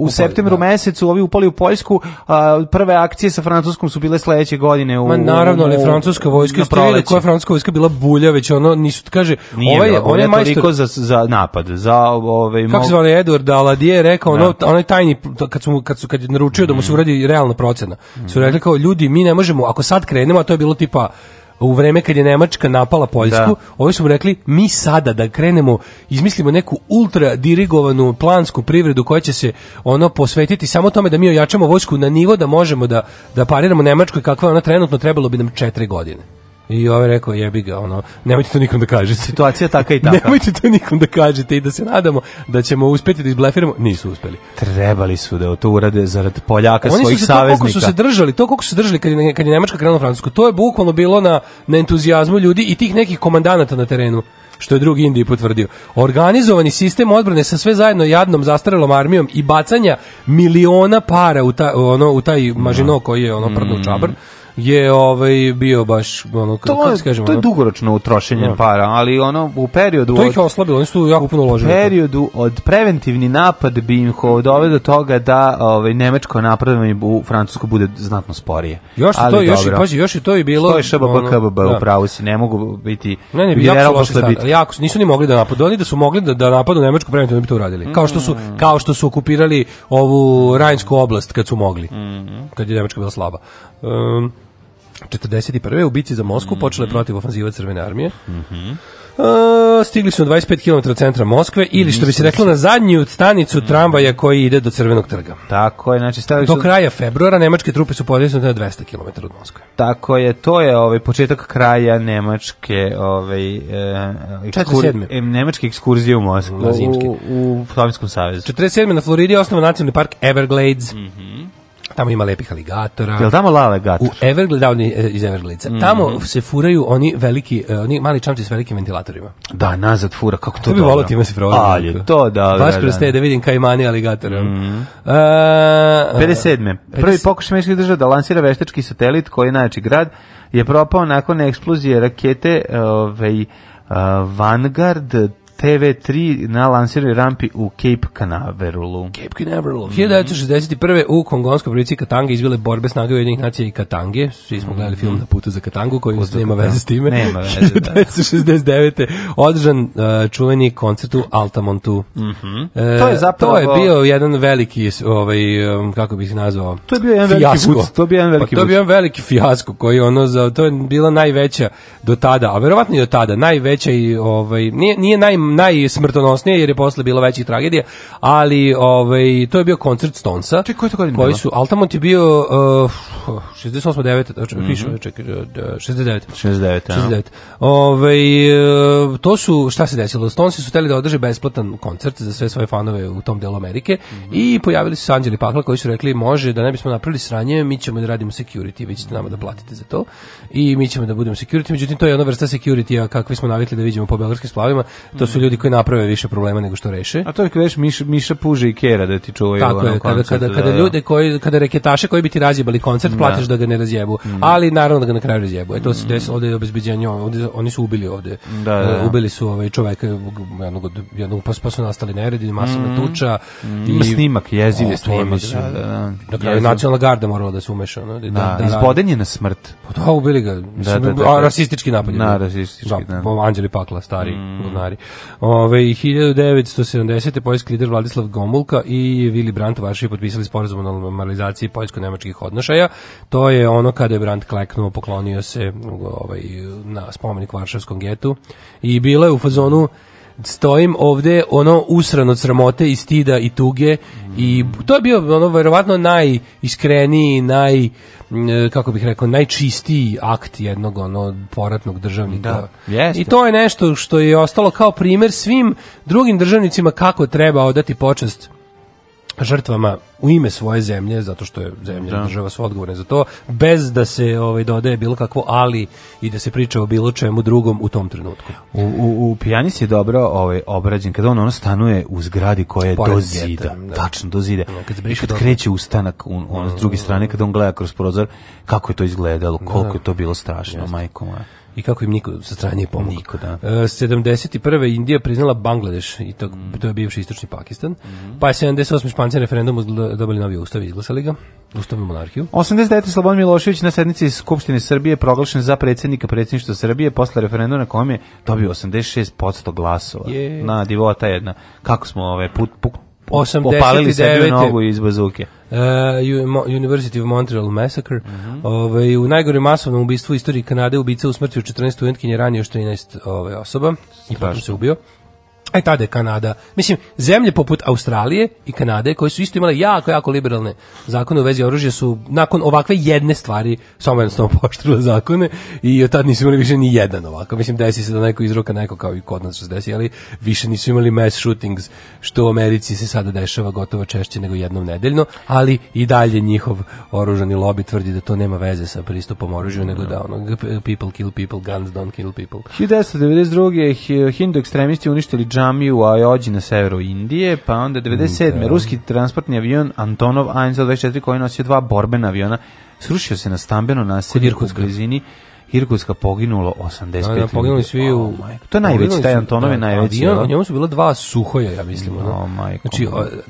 u, u septembru da. mesecu, ovi upali u Poljsku, a, prve akcije sa francuskom su bile sledeće godine u Ma naravno, ali francuska vojska je koja francuska vojska bila bulja, već ono nisu kaže, Nije ovaj on je majstor za za napad, za ovaj Kako se zove Edward Aladije rekao, ono da. onaj tajni kad su kad su kad je naručio da mu se mm. uradi realna procena. Su mm. rekli kao ljudi, mi ne možemo ako sad krenemo, a to je bilo tipa u vreme kad je Nemačka napala Poljsku, da. ovi su mu rekli mi sada da krenemo, izmislimo neku ultra dirigovanu plansku privredu koja će se ono posvetiti samo tome da mi ojačamo vojsku na nivo da možemo da, da pariramo Nemačkoj kakva ona trenutno trebalo bi nam četiri godine. I ovaj rekao jebi ga, ono, nemojte to nikom da kažete. Situacija taka i (laughs) taka. nemojte to nikom da kažete i da se nadamo da ćemo uspeti da izblefiramo, nisu uspeli. Trebali su da to urade zarad Poljaka Oni svojih su se saveznika. Oni su se držali, to koliko su se držali kad je, kad je Nemačka krenula Francusku, to je bukvalno bilo na, na entuzijazmu ljudi i tih nekih komandanata na terenu što je drugi Indiji potvrdio. Organizovani sistem odbrane sa sve zajedno jadnom zastarelom armijom i bacanja miliona para u, ta, ono, u taj mažino da. koji je ono prdno mm. čabr, je ovaj bio baš ono kako da kažemo, to je dugoročno utrošenje no. Da. para, ali ono u periodu to ih je oslabilo, oni su jako puno uložili. U periodu od preventivni napad bi im doveo do toga da ovaj nemačko napredovanje u francusku bude znatno sporije. Još ali to dobro. još i pazi, još i to je bilo. To je ŠBB KBB ono, da. upravo si ne mogu biti ne, ne, bi jako, biti. jako nisu ni mogli da napadu, oni da su mogli da da napadu nemačku preventivno bi to uradili. Mm. Kao što su mm. kao što su okupirali ovu Rajnsku oblast kad su mogli. Mm. Kad je nemačka bila slaba. Um, 41. u za Mosku mm -hmm. počela protiv ofanziva Crvene armije. Mm -hmm. Uh, stigli su 25 km od centra Moskve ili što bi se reklo da na zadnju stanicu mhm. tramvaja koji ide do Crvenog trga. Tako je, znači stavili su... Do kraja februara nemačke trupe su podesnute na 200 km od Moskve. Tako je, to je ovaj početak kraja nemačke ovaj eh, ekskur... E, nemačke ekskurzije u Moskvu u, u, u Sovjetskom savezu. 47 na Floridi je osnovan nacionalni park Everglades. Mhm. Mm Tamo ima lepih aligatora. Jel tamo lava aligator? U Everglade, da, oni e, iz Everglade. Mm -hmm. Tamo se furaju oni veliki, e, oni mali čamci s velikim ventilatorima. Da, nazad fura, kako to, to bi dobro. Volio time da se provodi. Ali to da. Baš kroz da, da, te da vidim kajmani aligatora. Mm -hmm. E, uh, 57. Prvi pokušaj meških država da lansira veštački satelit koji je najjači grad je propao nakon eksplozije rakete ovaj, uh, Vanguard TV3 na lansirnoj rampi u Cape Canaverulu. Cape Canaveral. 1961. u kongonskoj provinciji Katanga izbile borbe snage Ujedinjenih nacija i Katange. Svi smo mhm. gledali film Na putu za Katangu koji Putu, nema veze s time. Nema veze, 1969. Da. održan uh, čuveni koncert u Altamontu. Mm -hmm. e, to je zapravo... To je bio jedan veliki, ovaj, um, kako bih nazvao, To je bio jedan fijasko. veliki vuc. To je bio jedan veliki pa, To je bio jedan veliki fijasko koji ono za, to je bila najveća do tada, a verovatno i do tada, najveća i ovaj, nije, nije naj najsmrtonosnije jer je posle bilo većih tragedija, ali ovaj to je bio koncert Stonesa. Čekaj, koje to godine? Koji su Altamont je bio uh, 68 9, mhm. čekaj, čekaj, 69. 69. 69. Ovaj uh, to su šta se desilo? Stonesi su hteli da održe besplatan koncert za sve svoje fanove u tom delu Amerike mm -hmm. i pojavili su se Anđeli Pakla koji su rekli može da ne bismo napravili sranje, mi ćemo da radimo security, vi ćete nama da platite za to i mi ćemo da budemo security, međutim to je ona vrsta security kakvi smo navikli da vidimo po beogradskim splavima, to mhm. su su ljudi koji naprave više problema nego što reše. A to je kada veš Miša, Miša Puže i Kera da ti čuvaju Tako je, kada, kada, da, kada, da. ljude koji, kada reketaše koji bi ti razjebali koncert, da. platiš da ga ne razjebu. Mm. Ali naravno da ga na kraju razjebu. E to se desilo, ovde je obezbeđenje, ovde, oni su ubili ovde. Da, da. Uh, ubili su ovaj čoveka, jednog, jednog, pa, pa su nastali neredi, masovna mm. tuča. Mm. I, Ima snimak, jezivi o, snimak. Su, da, da, da. Na kraju nacionalna garda morala da se umeša. Da, da, da, izboden je na smrt. Pa da, ubili ga. Da, da, da, da. Rasistički napad. Da, rasistički. Da, Anđeli Pakla, stari, mm. Ove, 1970. poljski lider Vladislav Gomulka i Willy Brandt vaši potpisali sporazum o normalizaciji poljsko-nemačkih odnošaja. To je ono kada je Brandt kleknuo, poklonio se ovaj, na spomenik Varšavskom getu i bila je u fazonu stojim ovde ono usran crmote i stida i tuge i to je bio ono verovatno najiskreniji, naj e, kako bih rekao, najčistiji akt jednog ono poratnog državnika. Da, jeste. I to je nešto što je ostalo kao primer svim drugim državnicima kako treba odati počast žrtvama u ime svoje zemlje zato što je zemlja da. država su odgovorne za to bez da se ovaj dodaje bilo kakvo ali i da se priča o bilo čemu drugom u tom trenutku. U u, u Pijanis je dobro ovaj obrađen kada on ono stanuje u zgradi koja je Pored do zida, da. tačno do zida. No, kad, kad do... kreće u stanak on, on mm. s druge mm. strane kada on gleda kroz prozor kako je to izgledalo, koliko da. je to bilo strašno, Jeste. majko moja i kako im niko sa strane je pomogao. Niko, da. E, 71. Indija priznala Bangladeš i to, mm. to je bivši istočni Pakistan. Mm. Pa je 78. Španci referendum dobili novi ustav i izglasali ga, ustavnu monarhiju. 89. Slobodan Milošević na sednici Skupštine Srbije proglašen za predsednika predsjedništva Srbije posle referenduma na kojem je dobio 86% glasova. Yeah. Na divota jedna. Kako smo ove put, put 89. popalili sebi nogu iz bazuke. Uh, University of Montreal Massacre. Mm -hmm. ovaj, u najgore masovnom ubistvu istoriji Kanade ubica u smrti u 14 studentkinje ranije još 13 ove, ovaj, osoba Strašno. i potom se ubio. E tada je Kanada. Mislim, zemlje poput Australije i Kanade, koje su isto imale jako, jako liberalne zakone u vezi oružja, su nakon ovakve jedne stvari samo jednostavno (laughs) poštrile zakone i od tad nisu imali više ni jedan ovako. Mislim, desi se da neko izroka neko kao i kod nas se desi, ali više nisu imali mass shootings, što u Americi se sada dešava gotovo češće nego jednom nedeljno, ali i dalje njihov oružani lobby tvrdi da to nema veze sa pristupom oružju, nego da ono, people kill people, guns don't kill people. 1992. Hindu ekstremisti uništili džan tsunami u Ajođi na severu Indije, pa onda 97. Mm, da. ruski transportni avion Antonov an 24 koji nosio dva borbena aviona srušio se na stambeno naselje u blizini Irkutska poginulo 85 da, da, ljudi. poginuli svi u... Oh, to je najveći, taj Antonov je da, najveći. Avion, njemu su bila dva suhoja, ja mislim. No, Znači,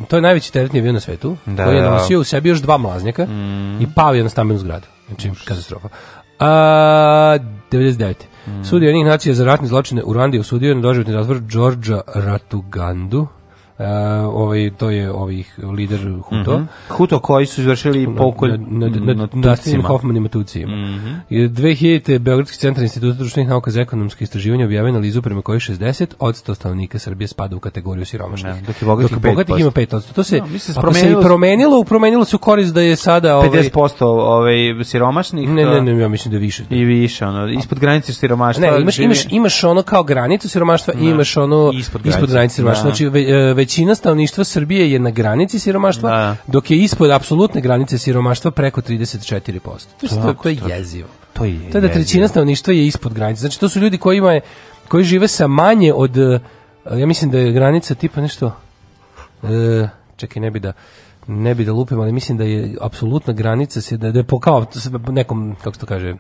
to je najveći teretni avion na svetu, da, koji je nosio u sebi još dva mlaznjaka mm. i pao je na stambenu zgradu. Znači, katastrofa. A, 99. Mm. Sud Ujedinjenih nacija za ratne zločine u Ruandi osudio je na doživotni zatvor Đorđa Ratugandu, Uh, ovaj to je ovih lider Huto. Mm -hmm. Huto koji su izvršili pokolj na na na, na, na Hoffmanima Tucijima. Mm -hmm. 2000 Beogradski centar instituta društvenih nauka za ekonomske istraživanja objavio analizu prema kojoj 60 stanovnika Srbije spada u kategoriju siromašnih. Ne, dok je bogatih, dok bogatih ima 5 To se, no, se, promenilo, se i promenilo, promenilo se u korist da je sada... Ovaj, 50% ovaj, siromašnih? Ne, ne, da- ne, ja mislim da je više. I više, ono, ispod granice siromaštva. Ne, imaš, imaš, imaš ono kao granicu siromaštva i da. imaš ono ispod granice, ispod granice siromaštva. Da. Znači, ve, e, većina stanovništva Srbije je na granici siromaštva, da. dok je ispod apsolutne granice siromaštva preko 34%. To, to, to je jezivo. To je, to je da trećina stanovništva je ispod granice. Znači, to su ljudi koji, je, koji žive sa manje od, e, ja mislim da je granica tipa nešto, e, čekaj, ne bi da, ne bi da lupim, ali mislim da je apsolutna granica, se, da, da je po kao nekom, kako se to kaže,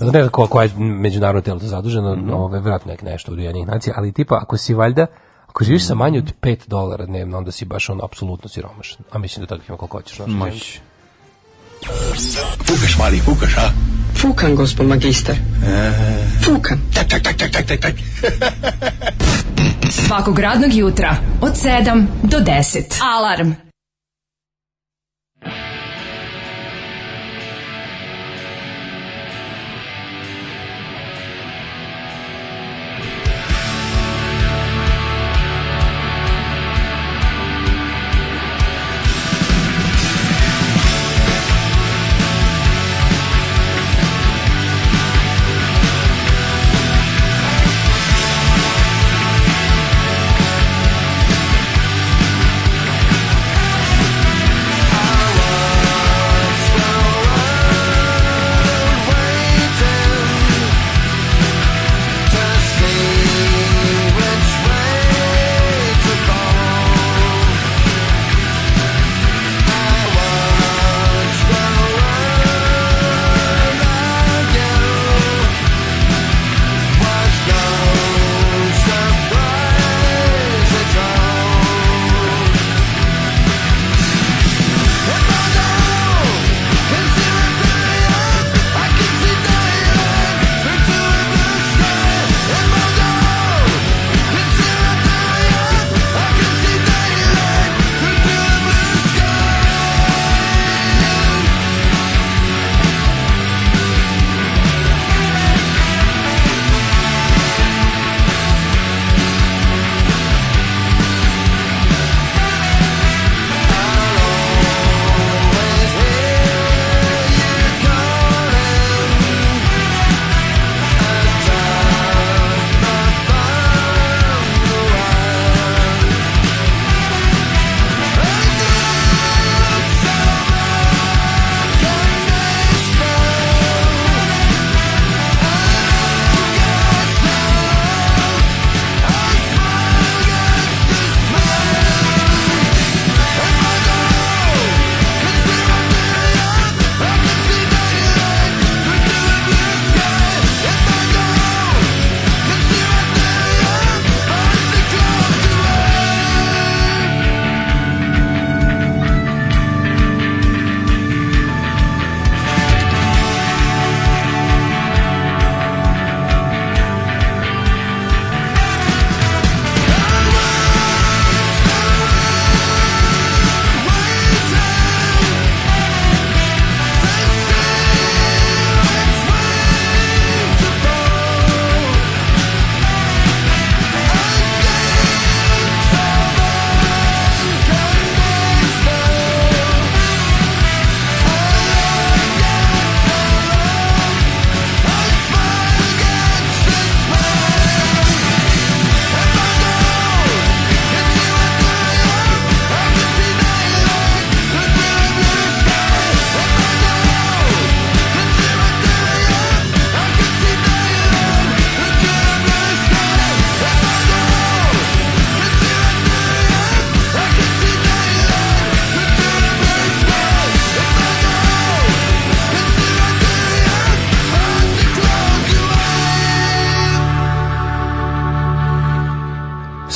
ne znam koja je međunarodno telo zaduženo, mm -hmm. ove, vratno je nešto u nacija, ali tipa, ako si valjda, Ako živiš sa manje od 5 dolara dnevno, onda si baš on apsolutno siromašan. A mislim da tako ima koliko hoćeš. Moći. Fukaš, mali, fukaš, a? Fukan, gospod magister. E. Fukan. Tak, tak, tak, tak, tak, tak, tak. Svakog radnog jutra od 7 do 10. Alarm.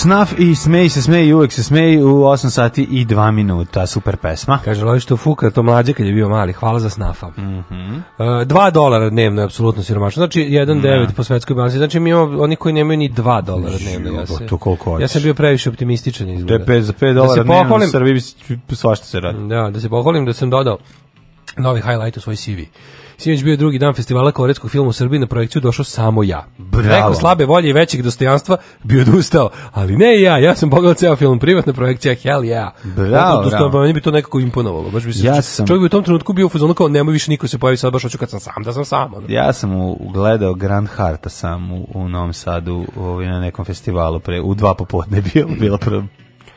Snaf i smej se smej uvek se smej u 8 sati i 2 minuta. Super pesma. Kaže, lovi što fuka, da to mlađe kad je bio mali. Hvala za Snafa. Mm -hmm. e, 2 dolara dnevno je apsolutno siromašno. Znači, 1,9 mm po svetskoj banci. Znači, mi imamo oni koji nemaju ni 2 dolara dnevno. Ja, se, ja sam bio previše optimističan izgleda. Da je za 5 dolara da dnevno u Srbiji svašta se radi. Da, da se pohvalim da sam dodao novi highlight u svoj CV. Sinoć bio drugi dan festivala koreckog filma u Srbiji na projekciju došao samo ja. Bravo. Preko slabe volje i većeg dostojanstva bi odustao, ali ne ja, ja sam pogledao ceo film, privatna projekcija, hell ja. Bravo, Odnosno, bravo. Pa meni bi to nekako imponovalo. Baš bi se, ja sam... Čovjek bi u tom trenutku bio u fazonu kao nemoj više niko se pojavi sad, baš hoću kad sam sam, da sam sam. Ono. Ja sam ugledao Grand Harta sam u, u Novom Sadu ovaj, na nekom festivalu, pre, u dva popodne (laughs) bio, bilo prvo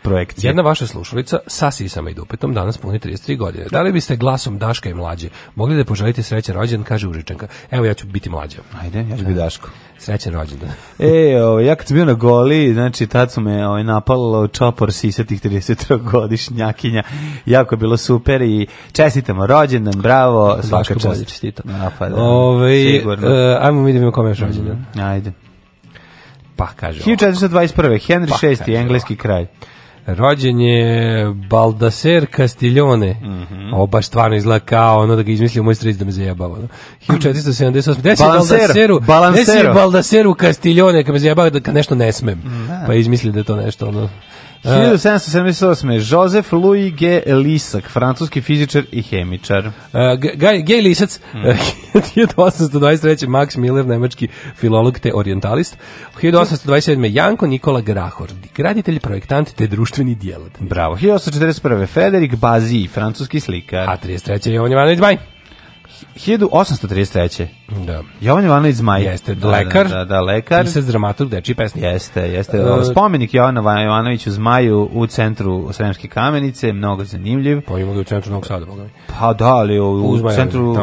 projekcije. Jedna vaša slušalica sa sisama i dupetom danas puni 33 godine. Da li biste glasom Daška i mlađe mogli da poželite srećan rođendan, kaže Užičanka. Evo ja ću biti mlađa. Ajde, ja ću biti Daško. Srećan rođendan. E, o, ja kad sam bio na goli, znači tad su me o, ovaj, napalo čopor sisatih 33-godišnjakinja. Jako je bilo super i čestitamo rođendan, bravo, svaka čast. Daško čestita. Pa, da, Ove, ovaj, sigurno. E, ajmo mi da vidimo kome je rođendan. Ajde. Pa kaže. 1421. Henry VI, pa, engleski kralj. Rođen je Baldaser Castiglione. Mm -hmm. Ovo baš stvarno izgleda kao ono da ga izmislio moj stric da me zajebava. 1478. Desi Baldaseru, Balansero. Castiglione kad me zajebava da nešto ne smem. Mm, da. Pa izmislio da je to nešto ono 1778. E. Joseph Louis G. Lisak, francuski fizičar i hemičar. Uh, Gej Lisac, mm. 1823. Max Miller, nemački filolog te orientalist. 1827. Janko Nikola Grahor, graditelj, projektant te društveni djelatnik. Bravo. 1841. Federik Bazi, francuski slikar. A 33. Jovan Jovanović Baj. 1833. Da. Jovan Ivanović Zmaj. Jeste, da, da lekar. Da, da, da lekar. Pisac, dramaturg, deči pesnik. Jeste, jeste. Uh, Spomenik Jovana Ivanoviću Zmaju u centru Sremske kamenice, mnogo zanimljiv. Pa ima ga u centru Novog Sada, boga Pa da, ali u, u centru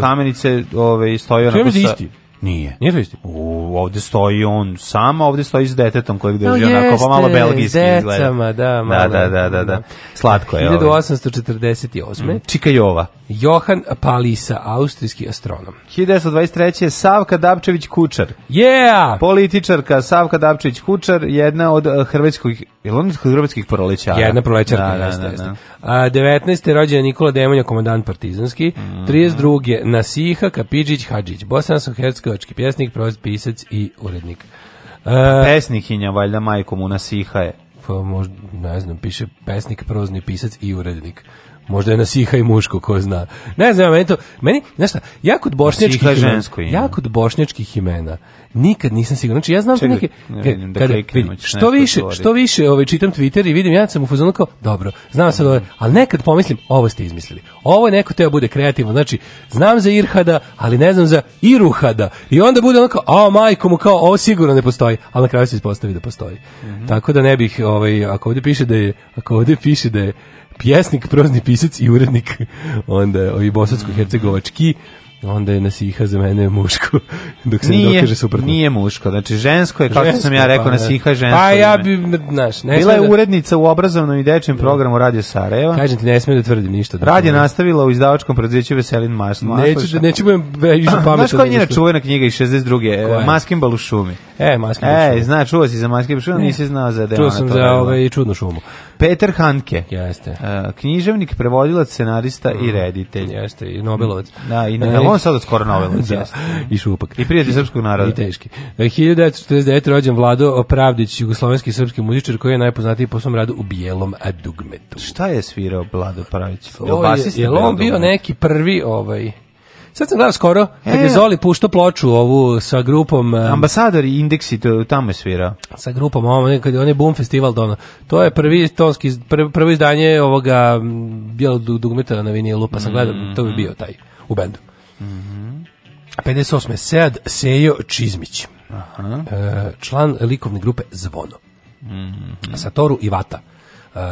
Kamenice ovaj, stoji onako sa... Isti Nije. Nije to isti. U, ovde stoji on sam, a ovde stoji s detetom kojeg drži no, onako pa malo belgijski izgleda. Da, da, da, da, da, da, da. Slatko je 1848. Mm, Čika Jova. Johan Palisa, austrijski astronom. 1923. Savka Dapčević Kučar. Yeah! Političarka Savka Dapčević Kučar, jedna od eh, hrvatskih, je li on hrvatskih prolećara? Jedna prolećarka, da, da jeste, da, da, jeste. A, 19. rođen Nikola Demonja, komandant partizanski. Mm. 32. Nasiha Kapidžić Hadžić, bosansko-hercegovac slovački pjesnik, prost pisac i urednik. Uh, Pesnikinja, valjda majkom u nasiha je. Pa možda, ne znam, piše pesnik, prozni pisac i urednik. Možda je nasiha i muško, ko zna. Ne znam, meni to, meni, znaš šta, ja kod bošnjačkih nasiha imena, ja kod bošnjačkih imena, nikad nisam siguran. Znači, ja znam Čekaj, neke, ne vidim, kada, da vidim, što više, odgovorit. što više ovaj, čitam Twitter i vidim, ja sam u fazonu kao, dobro, znam sad ovo, ali nekad pomislim, ovo ste izmislili. Ovo je neko teo bude kreativno, znači, znam za Irhada, ali ne znam za Iruhada. I onda bude ono kao, a majko mu kao, ovo sigurno ne postoji, ali na kraju se ispostavi da postoji. Mm -hmm. Tako da ne bih, ovaj, ako ovdje piše da je, ako ovdje piše da je pjesnik, prozni pisac i urednik, onda ovi bosansko-hercegovački, onda je nasiha za mene muško (laughs) dok se nije, ne dokaže suprotno. Nije muško, znači žensko je, kako sam ja rekao, pa, nasiha pa žensko. Pa ja bi, znaš, ne Bila je da... urednica u obrazovnom i dečjem da. programu Radio Sarajeva. Kažem ti, ne smijem da tvrdim ništa. Da Rad je da. nastavila u izdavačkom preduzeću Veselin Mars. Neću, da, neću budem više pametan. Znaš koja je njena čuvena knjiga iz 62. Koja? Maskimbal u šumi. E, Maskimbal u šumi. E, zna, čuo si za Maskimbal u šumi, nisi znao za da Čuo sam za ovaj, čudnu šumu. Peter Hanke. Jeste. Uh, književnik, prevodilac, scenarista mm. i reditelj. Jeste, i Nobelovac. Mm, da, i ne, on sad skoro Nobelovac. (laughs) da, I šupak. I prijatelj srpskog naroda. I teški. 1949. E, rođen Vlado Opravdić, jugoslovenski srpski muzičar koji je najpoznatiji po svom radu u bijelom dugmetu. Šta je svirao Vlado Opravdić? Je, je, je on bio neki prvi ovaj Sad sam gledao skoro, e, kad je e. Zoli pušto ploču ovu sa grupom... Ambasadori indeksi, tamo je svira. Sa grupom, ovom, kad je onaj Boom Festival dono. To je prvi tonski, prvi, prvo izdanje ovoga bijelog dugmeta na vinilu, pa sam gledao, mhm. to bi bio taj u bendu. Mm -hmm. 58. Sead Sejo Čizmić. Aha. E, član likovne grupe Zvono. Mm -hmm. Satoru Ivata Uh,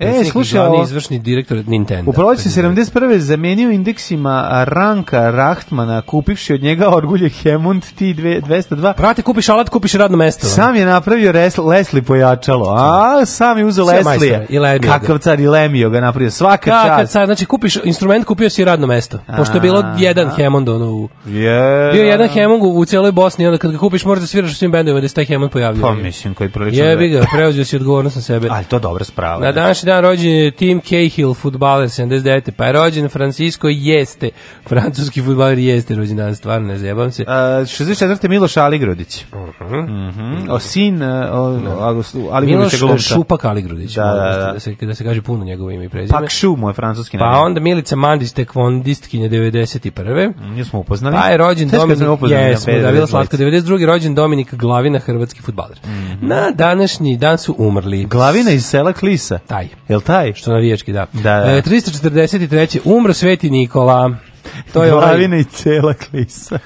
e, slušaj, glavni izvršni direktor Nintendo. U proleće 71. zamenio indeksima Ranka Rahtmana, kupivši od njega orgulje Hemund T202. Prate, kupiš alat, kupiš radno mesto. Sam je napravio res, Leslie pojačalo, a sam je uzeo Leslie. I lemio Kakav car i lemio ga napravio, svaka čast. Kakav car, znači kupiš instrument, kupio si radno mesto. Pošto je bilo jedan Hemond, ono, u, yeah. bio jedan Hemond u cijeloj Bosni, onda kad ga kupiš možeš da sviraš u svim bendovima da se taj Hemond pojavljuje. Pa mislim, koji prilično... Jebi da ga, preuzio si odgovornost na sebe. Ali to dobro spravo Na današnji dan rođen je Tim Cahill, futbaler 79. Pa je rođen Francisco Jeste, francuski futbaler Jeste rođen dan, stvarno ne zajebam se. Uh, 64. Miloš Aligrodić. Uh -huh. Uh -huh. O sin uh, Aligrodića Miloš Šupak Aligrodić. Da, da, da, da. se, da se kaže puno njegovo ime i prezime. Pak Šumo je francuski Pa onda Milica Mandić, tekvondistkinje 91. Nismo upoznali. Pa je rođen Dominik, da jesmo, da, bila slatka 92. rođen Dominik Glavina, hrvatski futbaler. Mhm. Na današnji dan su umrli. Glavina iz sela Klis Krisa. Taj. Jel taj? Što navijački, da. Da, da. E, 343. Umro Sveti Nikola. To je ovaj- Glavina ovaj... i cela klisa.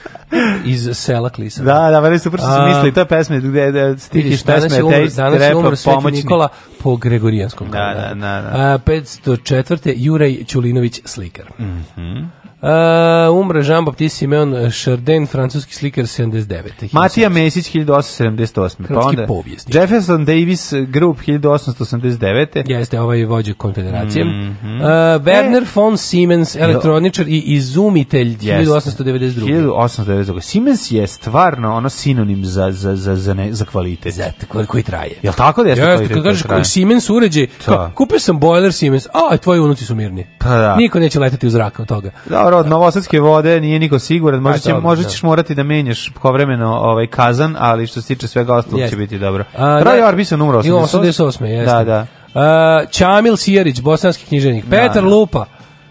iz sela klisa. Da, da, veli super što su mislili, to je pesme gde da stihiš pesme, te umr, danas je umro Sveti pomoćni. Nikola po Gregorijanskom. Da, da, da. da. A, 504. Jurej Ćulinović slikar. Mhm. Mm Uh, umre Jean-Baptiste Simeon Chardin, francuski slikar 79. Matija Mesić 1878. Pa Hrvatski pa onda povijest. Jefferson Davis Group 1889. Jeste ovaj vođa konfederacije. Mm -hmm. uh, Werner e. von Siemens, elektroničar i izumitelj 1892. 1892. Siemens je stvarno ono sinonim za, za, za, za, ne, za kvalitet. Za koji traje. Jel tako da jeste, jeste kvalitet? Kad kažeš traje. Siemens uređaj, da. kupio sam boiler Siemens, a tvoji unuci su mirni. Pa da. Niko neće letati u zrak od toga. Da, Dobro, od novosadske vode nije niko siguran, možda, pa će, možda da. ćeš morati da menjaš povremeno ovaj kazan, ali što se tiče svega ostalog će biti dobro. Roy da, Orbison umro 88. jeste. Da, da. Uh, Čamil Sijerić, bosanski knjiženik. Da, Petar da, Lupa,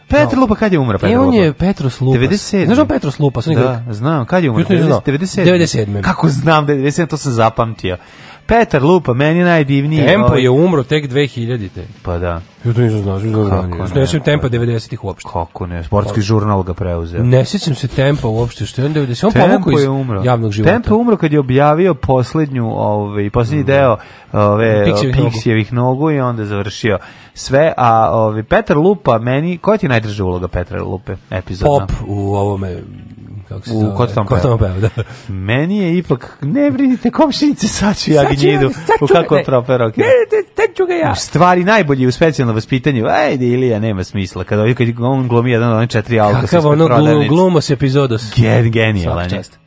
Petar no. Lupa kad je umro? E, Petar Lupa? on je Petros Lupa. 97. Znaš on Petros Lupa? Da, znam. Kad je umro? 97. 97. Kako znam da 97, to sam zapamtio. Petar Lupa, meni najdivniji. Tempo ovaj. je umro tek 2000-te. Pa da. Ja to nisam znao, nisam znao. Da ne sećam tempa 90-ih uopšte. Kako ne, sportski žurnal ga preuzeo. Ne sećam se tempa uopšte, što je on 90, on pomukao iz umro. javnog života. Tempo je umro kad je objavio poslednju, ovaj, poslednji mm. deo ove, Piksijevih nogu. nogu i onda završio sve, a ovaj, Petar Lupa meni, koja ti je najdraža uloga Petra Lupe epizodna? Pop u ovome u Kotom Pevu. Da. Meni je ipak, ne brinite, komšinice, sad ću ja gnjidu u kako trope roke. Ne, tek ću ga ja. U stvari najbolji u specijalno vaspitanju, ajde Ilija, nema smisla. Kada on glumi jedan od onih četiri alka. Kakav ono glumo se epizodos. Gen, genijalan. Svaka čast.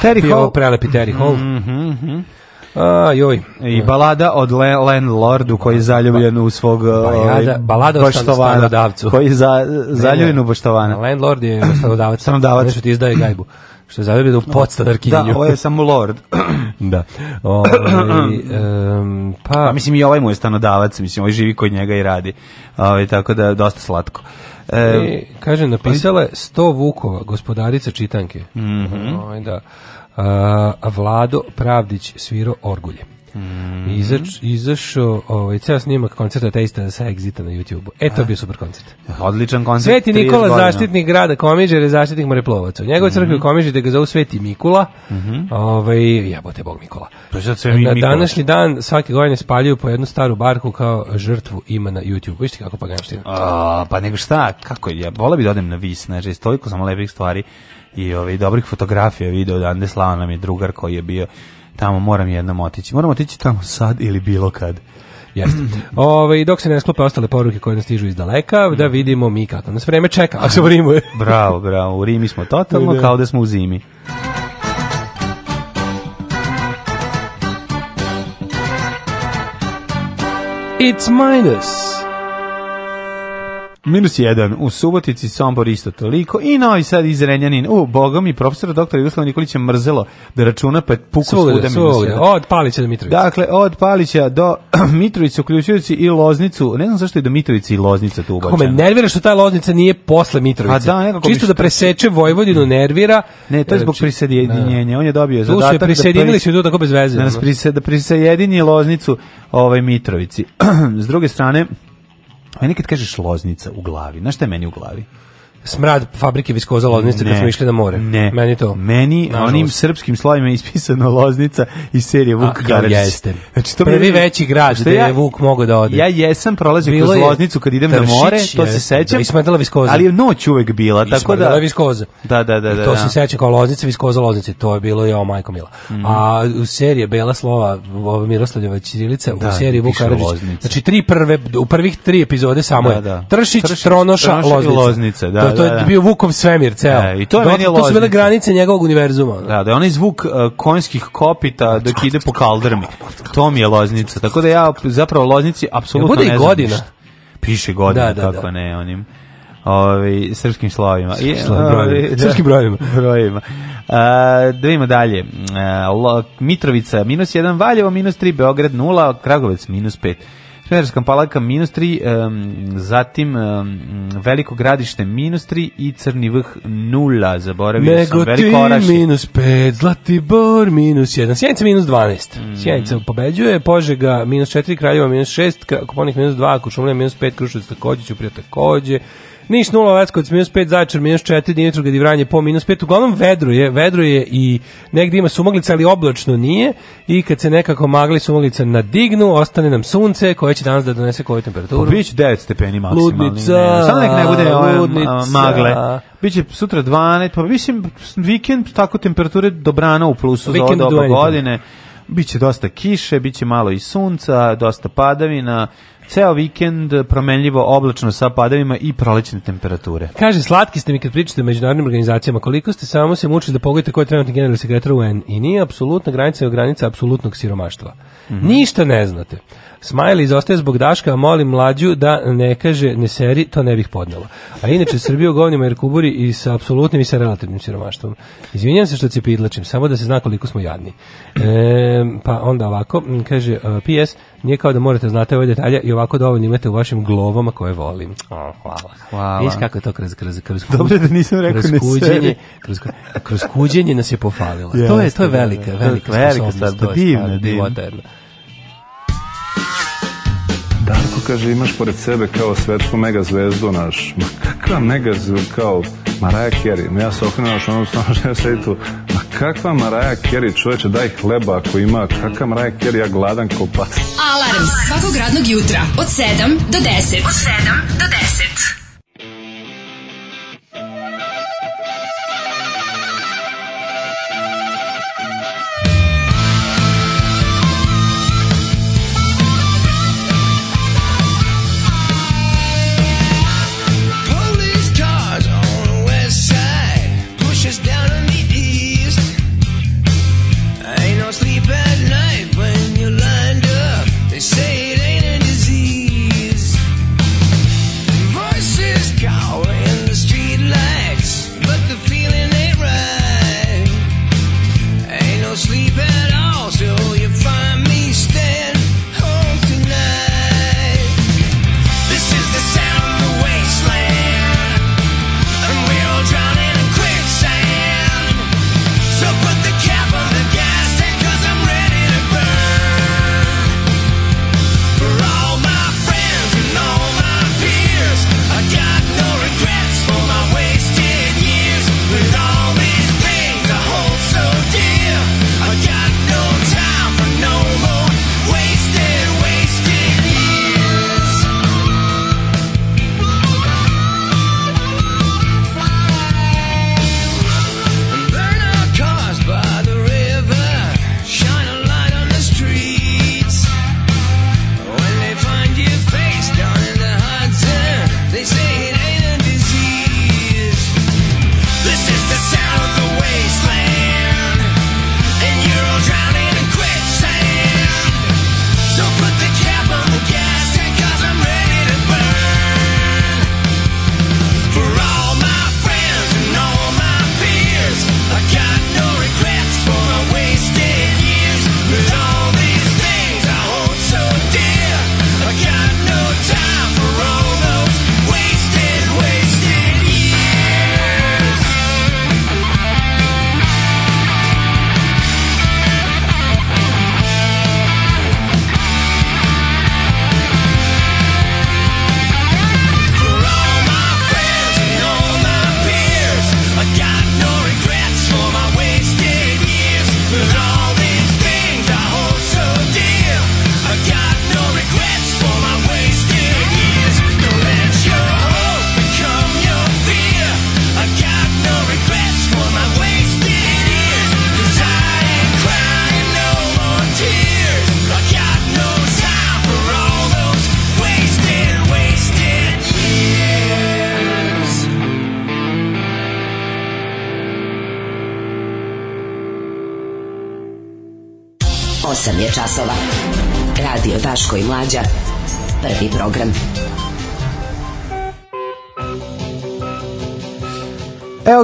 Terry Hall. Ovo prelepi Terry Hall. Mm -hmm. A, joj. I balada od Len, Len Lordu koji je zaljubljen u svog Bajada, ovaj, balada o stanodavcu. Koji je za, zaljubljen u Boštovana. Len Lord je stanodavac. stanodavac. Nešto ti izdaje gajbu što je zavrljeno u Da, ovo je samo lord. (clears throat) da. (clears throat) Ove, ovaj, um, pa... A mislim i ovaj mu je stanodavac, mislim, on ovaj živi kod njega i radi. Ove, ovaj, tako da, dosta slatko. E, e kaže, pa- napisala 100 Vukova, gospodarica čitanke. Mm -hmm. Ove, da. A, Vlado Pravdić sviro orgulje. Mm. Izač, izašao ovaj, ceo snimak koncerta Tejsta sa Exita na YouTubeu. u E, to je super koncert. Odličan koncert. Sveti Nikola, zaštitnik grada Komiđer, zaštitnik moreplovaca. U njegovoj mm crkvi mhm. u Komiđer, da ga zovu Sveti Mikula, Mhm. ovaj, jebote Bog Nikola. Sve mi, na današnji dan svake godine spaljuju po jednu staru barku kao žrtvu ima na YouTubeu. Vište kako pa A Pa nego šta, kako ja vola bi da odem na vis, je toliko samo lepih stvari i ovaj, dobrih fotografija video da Andeslav nam je drugar koji je bio Tamo moram jednom otići. Moram otići tamo sad ili bilo kad. Jeste. Ove, ovaj, dok se ne sklope ostale poruke koje nas stižu iz daleka, da vidimo mi kako nas vreme čeka, ako se u Rimu je. bravo, bravo, u Rimi smo totalno kao da smo u zimi. It's minus Minus jedan, u Subotici, Sombor isto toliko i Novi Sad iz Renjanin, U, boga mi, profesor doktor Jugoslav Nikolić je mrzelo da računa pa puku svuda, svuda, svuda. Od Palića do Mitrovica. Dakle, od Palića do (clears throat) Mitrovica, uključujući i Loznicu. Ne znam zašto je do Mitrovica i Loznica tu ubačena. Kako me nervira što ta Loznica nije posle Mitrovica. Pa A da, nekako Čisto da preseče Vojvodinu nervira. Ne, to je zbog znači, prisjedinjenja. Da. On je dobio tu zadatak. Tu su je prisjedinili da su tu tako bez veze. Da, nas da prisjedini Loznicu ovaj Mitrovici. (clears throat) S druge strane, Meni kad kažeš loznica u glavi, znaš šta je meni u glavi? smrad fabrike viskoza Loznica ne, kad smo išli na more. Ne. Meni to. Meni Nažalost. onim srpskim slovima ispisano Loznica iz serije Vuk Karadžić. Ja jeste. Znači to prvi meni... veći grad gde ja, je Vuk mogao da ode. Ja jesam prolazio Bilo kroz Loznicu kad idem Tršić, na more, to jeste. se da, sećam. Ismrdala viskoza. Ali je noć uvek bila, I tako da. viskoza. Da, da, da, da. I to da. se seća kao Loznica, viskoza Loznice, to je bilo jo majko mila. Mm. A u serije Bela slova Miroslavljeva Ćirilica da, u seriji Vuk Karadžić. Znači tri prve u prvih tri epizode samo da, je da. Tršić, Tronoša, Loznica. Da, Da, da, to je da, bio Vukov svemir ceo. Da, i to je Dok, da, meni to su bile granice njegovog univerzuma. Da, Da, je onaj zvuk uh, konjskih kopita dok ide po kaldrmi. To mi je loznica. Tako da ja zapravo loznici apsolutno ne znam. Bude i godina. Ništa. Piše godina, da, da, kako da. ne, onim ovi, ovaj, srpskim slovima. I, ovi, Srpskim brojima. brojima. A, da vidimo dalje. A, e, Mitrovica minus 1, Valjevo minus 3, Beograd 0, Kragovec minus 5. Smederska palaka minus 3, um, zatim um, Veliko gradište minus 3 i Crni vrh nula, zaboravio Negotin, sam. Veliko oraši. minus 5, Zlatibor minus 1, Sjenica minus 12. Mm. Sjenica pobeđuje, Požega minus 4, Kraljeva minus 6, Koponik minus 2, Kušumlija minus 5, Krušovac takođe, Ćuprija takođe, Niš 0, Leskovac minus 5, Zaječar minus 4, Dimitrov gadi Vranje po minus 5. Uglavnom vedro je, vedro je i negde ima sumaglica, ali oblačno nije. I kad se nekako magli sumaglica nadignu, ostane nam sunce koje će danas da donese koju temperaturu. Pa biće 9 stepeni maksimalni. Ludnica, ne. Samo nek ne bude ove ludnica. magle. Biće sutra 12, pa mislim vikend tako temperature dobrano u plusu vikend za ovo doba godine. Biće dosta kiše, biće malo i sunca, dosta padavina Ceo vikend promenljivo oblačno sa padavima i prolećne temperature. Kaže, slatki ste mi kad pričate o međunarodnim organizacijama. Koliko ste samo se mučili da pogledate ko je trenutni generalni sekretar UN i nije apsolutna granica je granica apsolutnog siromaštva. Mm -hmm. Ništa ne znate. Smajli izostaje zbog Daška, molim mlađu da ne kaže, ne seri, to ne bih podnela. A inače, Srbiju govnimo jer kuburi i sa apsolutnim i sa relativnim siromaštvom. Izvinjam se što pidlačim, samo da se zna koliko smo jadni. E, pa onda ovako, kaže uh, e, PS, nije kao da morate znate ove detalje i ovako dovoljno imate u vašim glovama koje volim. O, hvala. Hvala. Viš kako je to kroz, kroz, kroz, kroz, (laughs) Dobre da nisam rekao kroz kuđenje, kroz, kroz kuđenje nas je pofalilo. Yes, to je, to je da, da. velika, velika, velika sposobnost. stvar, divna, da, divna. Darko kaže, imaš pored sebe kao svetsku megazvezdu naš. Ma kakva megazvezdu kao Maraja Carey? Ja se okrenuo što ono stano što ja sedi tu. Ma kakva Maraja Carey, čoveče, daj hleba ako ima. Kakva Maraja Carey, ja gladan kao pas. Alarm svakog radnog jutra od 7 do 10. Od 7 do 10.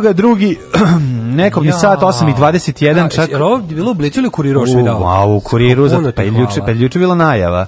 toga drugi (clears throat) nekom ja. sat 8:21 ja, da, čak. Jer ovo je bilo u Blicu ili Kuriru Švidao? Wow, Kuriru za pa juče, pa juče bila najava.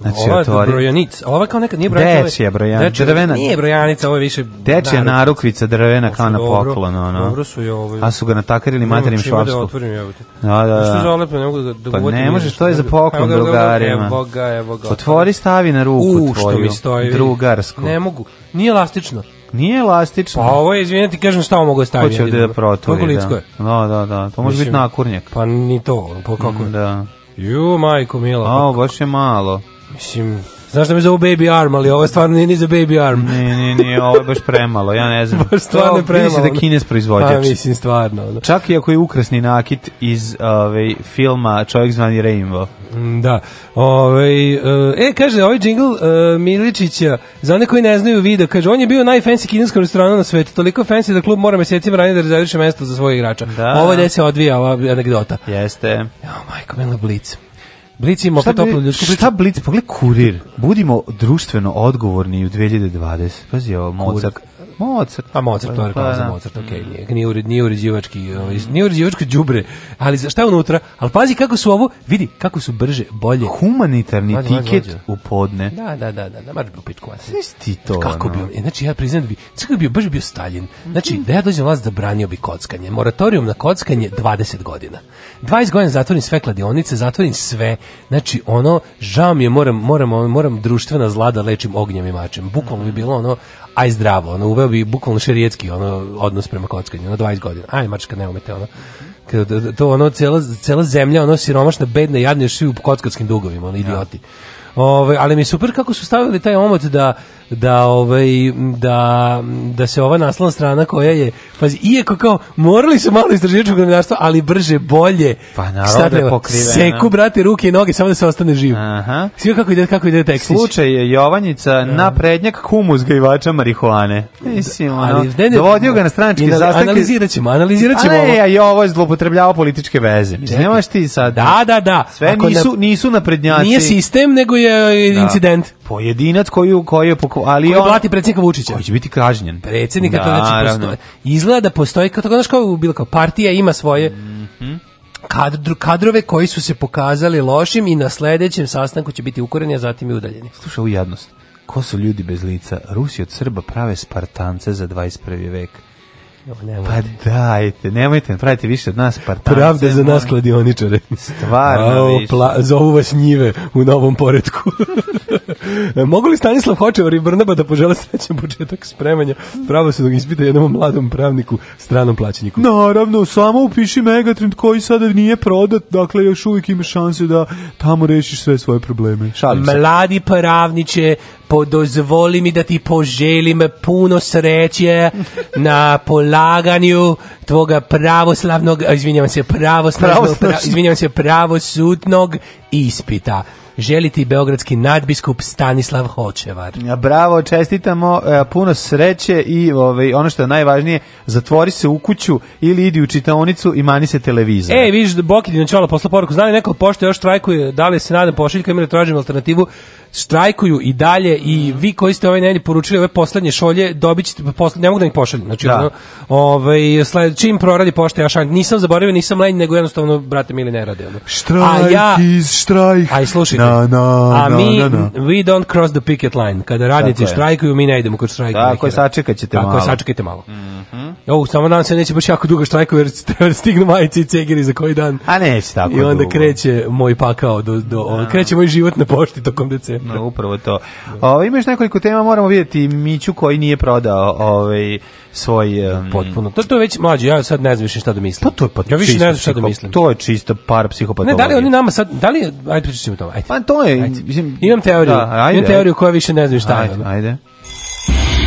Znači, ova otvori. brojanica, ova kao neka, nije brojanica. Dečija brojanica, drvena. Nije brojanica, ovo je više... Dečija narukvica drvena kao na poklon. No, Dobro su je ovo. A su ga natakarili materim da švapsku. Da otvorim, evo te. Da, da, da. Što zalepo, ne mogu da, da Pa ne možeš, to je za poklon pa drugarima. Evo ga, evo ga. Otvori, stavi na ruku tvoju. U, što Drugarsku. Ne mogu, nije elastično. Nije elastično. Pa ovo je, izvinite, kažem šta mogu da staviti. Hoće ovdje da proturi, da. Je. Da, da, da. To može Mislim, biti nakurnjak. Pa ni to, pa kako Da. Ju, majko, mila. A, pa baš je malo. Mislim, Znaš da mi zovu Baby Arm, ali ovo stvarno nije ni za Baby Arm. Ne, ne, ne, ovo je baš premalo, ja ne znam. (laughs) baš stvarno je da premalo. Vidi da kines proizvođač. Pa mislim, stvarno. Da. Čak i ako je ukrasni nakit iz ove, ovaj, filma Čovjek zvani Rainbow. Mm, da. Ove, ovaj, eh, e, kaže, ovaj džingl uh, Miličića, za one koji ne znaju video, kaže, on je bio najfancy kineska restorana na svetu, toliko fancy da klub mora mesecima ranije da rezerviše mesto za svoje igrača. Da. Ovo je se odvija ova anegdota. Jeste. Ja, majko, mene blic. Blicimo šta, toplo ljudsku priču. Šta blic? Pogled kurir. Budimo društveno odgovorni u 2020. Pazi, ovo mozak. Mozart. A Mozart, to je reklama pa, za da. Mozart, okej, okay, nije, nije, ured, nije uređivački, ovaj, nije uređivačko đubre, ali šta je unutra? Ali pazi kako su ovo, vidi, kako su brže, bolje. Humanitarni mađu, tiket mađu. u podne. Da, da, da, da, da mađu bi pičku. ti to? Kako no. bi, znači ja priznam da bi, čekaj bi baš bio Stalin. Znači, da ja dođem vlast, zabranio bi kockanje. Moratorium na kockanje 20 godina. 20 godina zatvorim sve kladionice, zatvorim sve. Znači, ono, žao mi je, moram, moram, moram društvena zlada lečim ognjem i mačem. Bukvalno bi bilo ono, aj zdravo, ono, uveo bi bukvalno šerijetski ono, odnos prema kockanju, ono, 20 godina, aj mačka, ne umete, ono, kada, to ono, cela, cela zemlja, ono, siromašna, bedna, jadna, još svi u kockarskim dugovima, ono, idioti. Ja. Da. Ove, ali mi je super kako su stavili taj omot da da ovaj da da se ova naslovna strana koja je pazi iako kao morali su malo istražiti novinarstva ali brže bolje pa narod naravno da seku brate ruke i noge samo da se ostane živ aha sve kako ide kako ide tekst slučaj je Jovanjica ja. Da. na prednjak humus zgajivača marihuane mislim ali ne, ne, dovodio ga na da, stranački sastanak analiziraćemo analiziraćemo ne, ja je zloupotrebljavao političke veze mislim nemaš ti sad da da da sve Ako nisu na, nisu naprednjaci nije sistem nego je da. incident pojedinac koji koji je poko, ali koji on blati predsjednika Vučića. Hoće biti kažnjen. Predsjednika da, to znači postoji. Izgleda da postoji kao tako kao bilo kao partija ima svoje mm -hmm. kadru, kadrove koji su se pokazali lošim i na sledećem sastanku će biti ukoreni, a zatim i udaljeni. Slušaj, u jednost. Ko su ljudi bez lica? Rusi od Srba prave Spartance za 21. vek. Nemojte. Pa dajte, nemojte, da pravite više od nas partance. Pravda za nas kladioničare. Stvarno o, pla, Zovu vas njive u novom poredku. (laughs) Mogu li Stanislav Hočevar i Brnaba da požele srećan početak spremanja pravosudnog ispita jednom mladom pravniku, stranom plaćeniku? Naravno, samo upiši Megatrend koji sada nije prodat, dakle još uvijek imaš šanse da tamo rešiš sve svoje probleme. Šalim Mladi pravniče, podozvoli mi da ti poželim puno sreće na polaganju tvoga pravoslavnog, izvinjavam se, pravoslavnog, pra, izvinjavam se, pravosudnog ispita želiti beogradski nadbiskup Stanislav Hočevar. Ja, bravo, čestitamo, e, puno sreće i ovaj, ono što je najvažnije, zatvori se u kuću ili idi u čitaonicu i mani se televizor. E, vidiš, na čelo posla poruku, znali neko pošto još štrajkuje, da li se nadam pošiljka ili da tražim alternativu, strajkuju i dalje i vi koji ste ovaj nedelji poručili ove poslednje šolje, dobićete posle, ne mogu da ih pošaljem, znači da. ovaj, sled, čim proradi pošta ja šank, nisam zaboravio, nisam lenj, nego jednostavno, brate mili, ne radi Ono. Štrajk a ja, iz štrajk. Aj, slušajte, no, da, da, A da, mi, no, no. we don't cross the picket line. Kada radnici Tako štrajkuju, mi ne idemo kod štrajka. Tako je, sačekat ćete malo. Tako je, sačekajte malo. Mm -hmm. O, samo nam se neće baš jako dugo štrajku, jer stignu majice i cegiri za koji dan. A neće tako I onda dugo. kreće moj pakao, do, do, no. kreće moj život na pošti tokom decembra. No, upravo to. O, imaš nekoliko tema, moramo vidjeti Miću koji nije prodao ovaj, svoj um, potpuno. To, to je već mlađi, ja sad ne znam više šta da mislim. Pa to je pa ja više ne znam šta da mislim. To je čista par psihopatologija. Ne, da li oni nama sad, da li ajde pričajmo o tome. Ajde. Pa to je, ajde. mislim, imam teoriju. Da, ajde, imam teoriju koja više ne znam šta ajde, je. Ajde.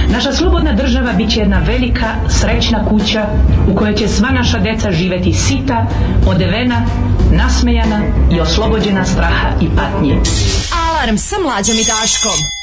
Naša slobodna država bit će jedna velika, srećna kuća u kojoj će sva naša deca živeti sita, odevena, nasmejana i oslobođena straha i patnje. Alarm sa mlađom i Daškom.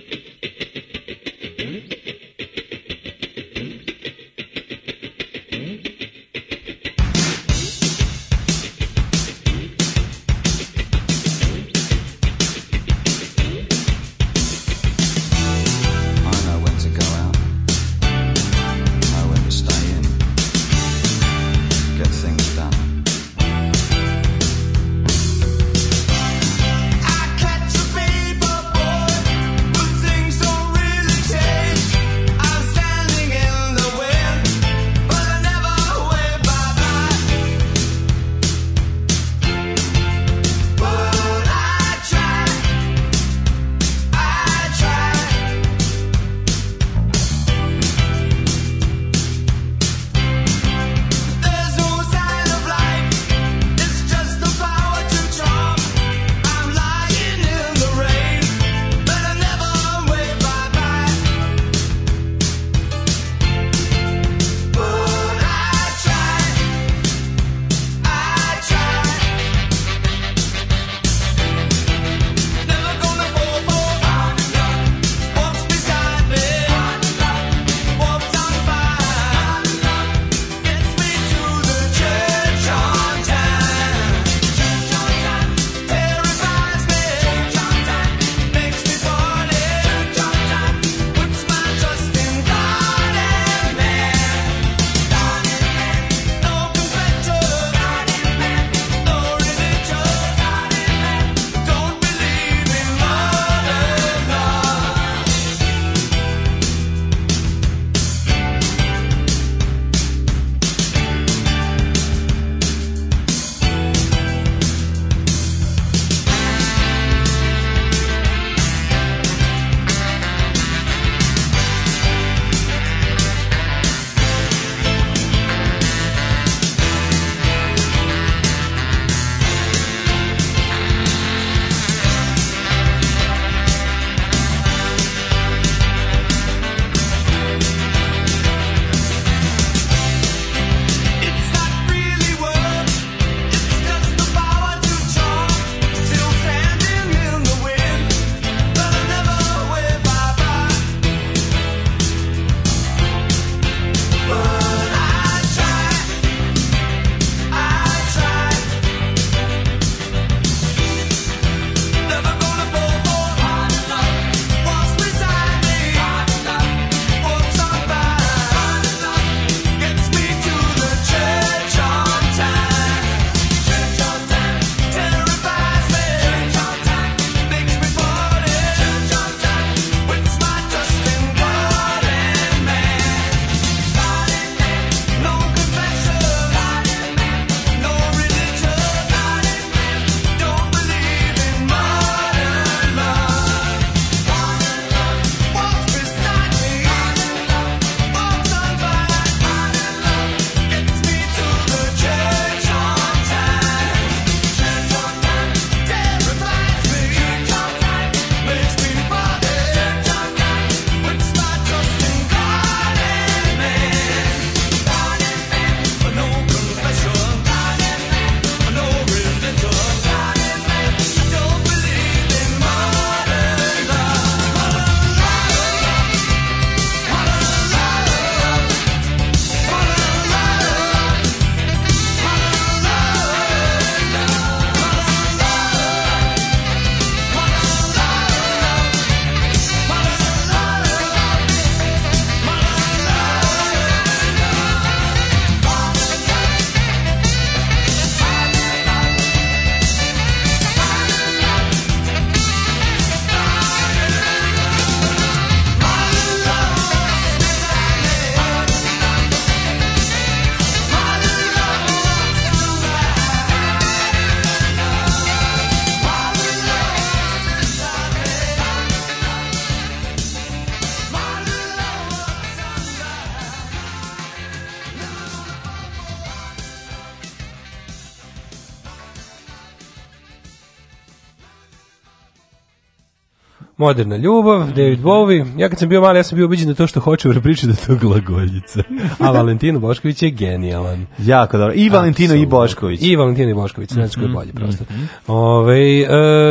Moderna ljubav, mhm. David Bowie. Ja kad sam bio mali, ja sam bio ubeđen da to što hoće u priči da to glagoljica. A Valentino Bošković je genijalan. Jako dobro. I Valentino Absolut. i Bošković. I Valentino i Bošković, znači koji je mhm. bolji prosto. Mm -hmm. Ove, ovaj,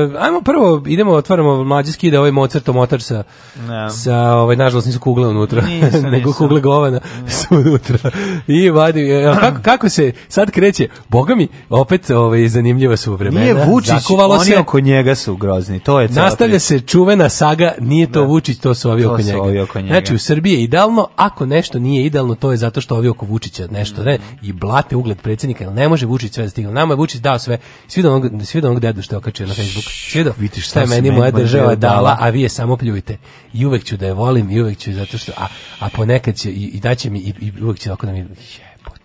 uh, ajmo prvo, idemo, otvaramo mlađi skida ovaj Mozart omotar sa, no. sa ovaj, nažalost nisu kugle unutra, nisam, (laughs) nego nisam. kugle govana su unutra. I vadi, e, kako, kako se sad kreće? Boga mi, opet ovaj, zanimljiva su vremena. Nije Vučić, oni se, oko njega su grozni, to je Nastavlja prič. se čuven Vučana saga nije to da. Vučić, to su ovi, to oko, njega. ovi oko njega. Znači, u Srbiji je idealno, ako nešto nije idealno, to je zato što ovi oko Vučića nešto mm. ne, i blate ugled predsednika, jer ne može Vučić sve da stigne. Nama je Vučić dao sve, svi do onog, svi do onog dedu što je okačio na Facebook. Svi do, vidiš šta, šta je meni moja država dala, a vi je samo pljujte. I uvek ću da je volim, i uvek ću zato što, a, a ponekad će, i, i daće mi, i, i uvek će tako da mi, jebote.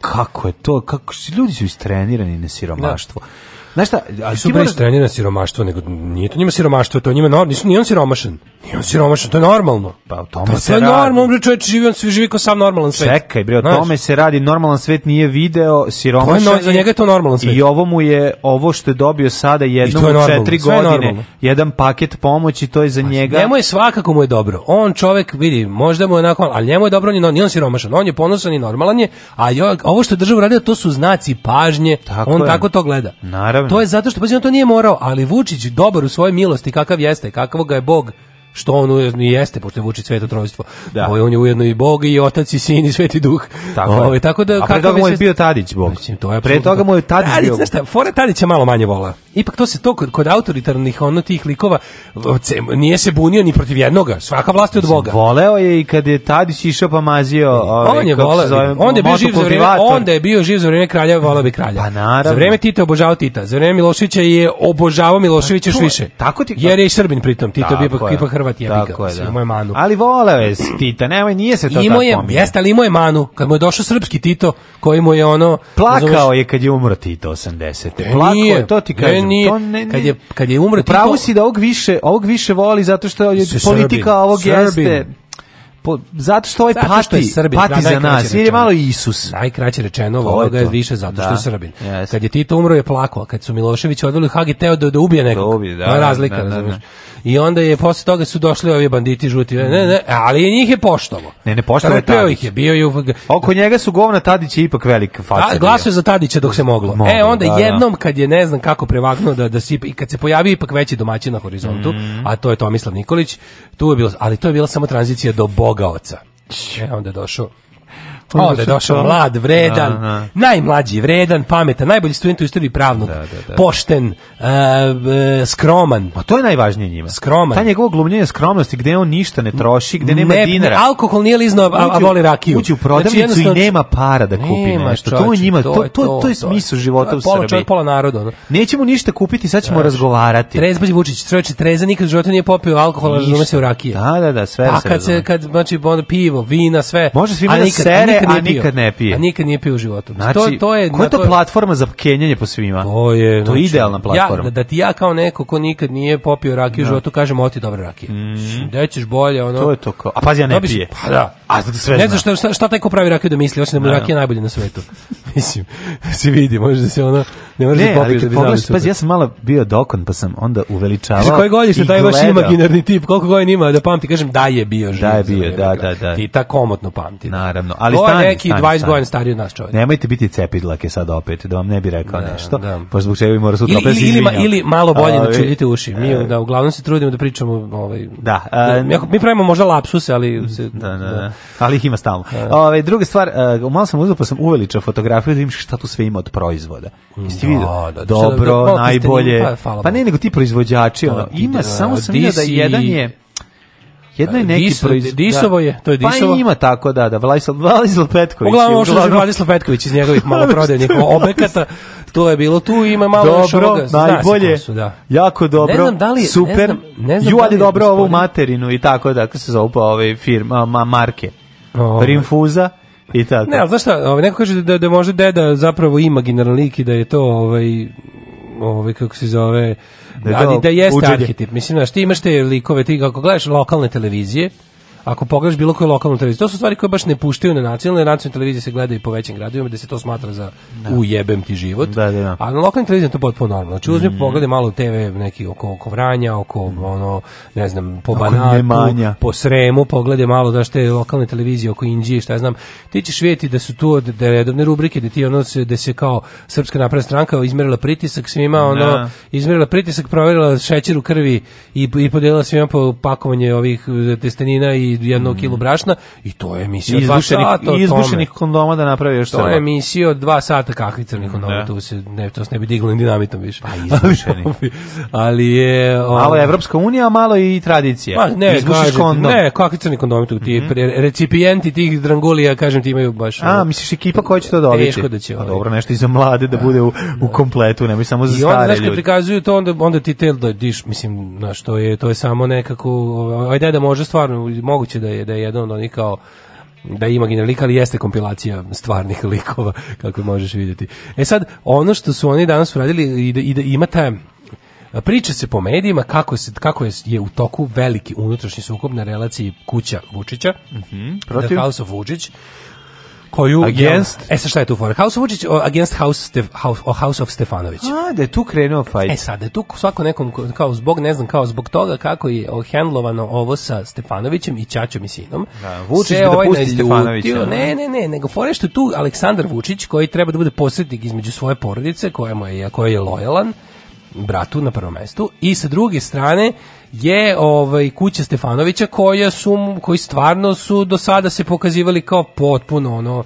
Kako je to, kako, ljudi su istrenirani na siromaštvo. Da Znaš šta, ali su bre stranje na siromaštvo, nego nije to njima siromaštvo, to njima normalno, nisu, nije on siromašan. Nije on siromašan, to je normalno. Pa o tome pa, se to je normalno, bre čovjek živi, on svi živi kao sam normalan svet. Čekaj, bre, o Znaš? tome se radi, normalan svet nije video, siromašan. no, za njega je to normalan svet. I ovo mu je, ovo što je dobio sada jednom je u četiri godine, je jedan paket pomoći, to je za pa, njega. Njemu je svakako mu je dobro. On čovjek, vidi, možda mu je nakon, ali njemu je dobro, on je, nije on siromašan, on je ponosan i normalan je, a jo, ovo što je država radila, to su znaci pažnje, tako on je. tako to gleda. Naravno To je zato što, pa to nije morao, ali Vučić dobar u svojoj milosti, kakav jeste, kakav ga je Bog što on i jeste, pošto je Vučić sveto trojstvo. Da. Ovaj, on je ujedno i Bog i Otac i Sin i Sveti Duh. Tako, Ove, ovaj, tako da, A pre toga mu je bio Tadić Bog. Mislim, to je pre toga mu je Tadić bio. Ali, znaš šta, fora Tadića malo manje vola. Ipak to se to kod, kod autoritarnih ono tih likova nije se bunio ni protiv jednoga. Svaka vlast je od Boga. Voleo je i kad je Tadić išao pa mazio... Ovaj, on je voleo. Zove, onda, je bio živ za vrijeme, onda je bio živ za vrijeme kralja, voleo bi kralja. Pa naravno. Za vrijeme Tita obožavao Tita. Za vrijeme Miloševića je obožavao Miloševića pa još više. Tako ti, jer je i Srbin pritom. Tito bi ipak, ipak Hrvat je tako je, da. imao je manu. Ali voleo je Tita, nemoj, nije se to imao tako je, pominje. Jeste, ali imao je manu, kad mu je došao srpski Tito, koji mu je ono... Plakao nazoveš, je kad je umro Tito 80. Ne, Plakao nije, je, to ti kažem. Ne, nije, to ne, ne, kad, je, kad je umro Tito... Pravo si da ovog više, ovog više voli zato što je politika Srbin, ovog Srbin. jeste po, zato što ovaj zato pati, što je Srbin, pati da, za nas, jer je malo Isus. Najkraće rečeno, ovoga je više zato što da. je Srbin. Yes. Kad je Tito umro je plakao, kad su Milošević odveli Hagi, teo da, da ubije nekog. Da ubije, da, da, razlika, da, da, da, I onda je posle toga su došli ovi banditi žuti, ne, ne, ali i njih je poštovo. Ne, ne poštovo je ih je bio i u... Oko njega su govna Tadić je ipak velika faca. Da, glasuje za Tadića dok se moglo. Mogu, e, onda da, jednom kad je ne znam kako prevagnuo da, da si, i kad se pojavio ipak veći domaći na horizontu, mhm. a to je Tomislav Nikolić, tu je bilo, ali to je bila samo tranzicija do Boga bogaoca. E, onda je došao Onda da je došao mlad, vredan, da, da. najmlađi, vredan, pametan, najbolji student u istoriji pravnog, da, da, da, pošten, uh, skroman. Pa to je najvažnije njima. Skroman. Ta njegovo glumljenje skromnosti gde on ništa ne troši, gde nema ne, dinara. Alkohol nije lizno, a, a voli rakiju. Uđe u prodavnicu znači, i nema para da kupi nema, nešto. Čoč, to je njima, to, to, to, to je smisao života u Srbiji. Pola čovjek, pola naroda. Ono. Nećemo ništa kupiti, sad ćemo razgovarati. Trezbać Vučić, čovječe, treza nikad u životu nije popio alkohol, razume se u rakije. Da, da, da, sve. A kad se, kad, znači, onda pivo, vina, sve. Može svima da sere, nikad a nikad ne pije. A nikad nije pio u životu. Znači, to, to je, koja to platforma za kenjanje po svima? To je, to je znači, idealna platforma. Ja, da, da, ti ja kao neko ko nikad nije popio rakiju u da. životu kažem, oti dobre rakije. Mm. Da ćeš bolje, ono. To je to kao. A pazi, ja ne pije. Pa da. A sve Ne znam zna. šta, šta taj ko pravi rakiju da misli, osim da mu rakija najbolje na svetu. (laughs) Mislim, se vidi, može da se ono... Ne, može da ne da ali kad pogledaš, pazi, ja sam malo bio dokon, pa sam onda uveličavao Kaže, koje godište, taj vaš imaginarni tip, koliko godina ima da pamti, kažem, da je bio živ. Da je bio, da, da, da, da. I ta komotno pamti. Naravno, ali stani, stani. neki 20 godina stariji od nas čovjek. Nemojte biti cepidlake sad opet, da vam ne bi rekao da, nešto, da. pa zbog čega vi mora sutra opet da ili, ili, malo bolje, znači, idite uši. Mi e. da, uglavnom se trudimo da pričamo... Ovaj, da. mi pravimo možda lapsuse, ali... da, da ali ih ima stalno. Ove, druga stvar, uh, malo sam uzeo pa sam uveličao fotografiju da vidiš šta tu sve ima od proizvoda. Jesi vidio? Da, Dobro, najbolje. Pa ne, nego ti proizvođači, ono, ima, samo sam vidio da jedan je Jedno je da, neki Dis, proiz... Da. Disovo je, to je pa Disovo. Pa ima tako, da, da, Vladislav, Vladislav Petković. Uglavnom, ošlo je Vladislav Petković iz njegovih (laughs) maloprodajnih objekata. To je bilo tu, ima malo dobro, još ovoga. Dobro, najbolje, su, da. jako dobro, ne znam da li, super. Ne znam, ne znam Ju, ali da je dobro ovu materinu i tako, da, kako se zove pa ove firma, ma, marke. Oh. Ovaj. Rimfuza i tako. Ne, ali znaš šta, ovaj, neko kaže da, da može deda zapravo ima lik i da je to, ovaj, ovaj, kako se zove, Da, da, da jeste arhetip. Mislim, znaš, ti imaš te likove, ti kako gledaš lokalne televizije, ako pogledaš bilo koju lokalnu televiziju. To su stvari koje baš ne puštaju na nacionalne, nacionalne televizije se gledaju po većim gradovima gde se to smatra za da. ujebem ti život. Da, da, da. A na lokalnim televizijama to je potpuno normalno. Znači uzmi mm. pogledaj malo TV neki oko, oko Vranja, oko ono, ne znam, po oko Banatu, nemanja. po Sremu, pogledaj malo da je lokalne televizije oko Indije, šta ja znam. Ti ćeš vidjeti da su tu da redovne rubrike da ti ono se, da se kao Srpska napredna stranka izmerila pritisak svima, da. ono, da. izmerila pritisak, proverila šećer u krvi i, i podelila svima po pakovanje ovih eh, testenina i i jedno mm. kilo brašna i to je emisija dva sata. I izbušenih kondoma da napravi još To je emisija od dva sata kakvi crnih kondoma, da. tu se, ne, to se ne bi diglo ni dinamitom više. Pa (laughs) izbušeni. Ali je... Um, malo je ovaj, Evropska unija, malo i tradicija. Ma, pa, ne, Izbušiš kondom. Ne, kakvi crni kondomi tu, ti mm -hmm. recipijenti tih drangulija, kažem ti imaju baš... A, misliš ekipa koja će to dobiti? Teško da će. A, pa ovaj. dobro, nešto i za mlade da, da bude u, u kompletu, ne bi samo za I stare onda, ljude. prikazuju to, onda, onda ti tel da diš, mislim, znaš, to je, to je samo nekako, ovaj, ajde da može stvarno, mogu moguće da je, da je jedan od onih kao da ima generalika, ali jeste kompilacija stvarnih (laughs) likova, kako možeš vidjeti. E sad, ono što su oni danas uradili, i da, i da ima ta Priča se po medijima kako, se, kako je, je u toku veliki unutrašnji sukob na relaciji kuća Vučića, mm -hmm, protiv? The House of Vučić, koju against je, e šta je tu for House Vučić against House Stef, House, House of Stefanović a da je tu krenuo fight e sad da je tu svako nekom kao zbog ne znam kao zbog toga kako je handlovano ovo sa Stefanovićem i Ćaćom i sinom da, Vučić da ovaj pusti Stefanovića ne ne ne nego fore što tu Aleksandar Vučić koji treba da bude posrednik između svoje porodice koja mu je koji je lojalan bratu na prvom mestu i sa druge strane je ovaj kuća Stefanovića koja su koji stvarno su do sada se pokazivali kao potpuno ono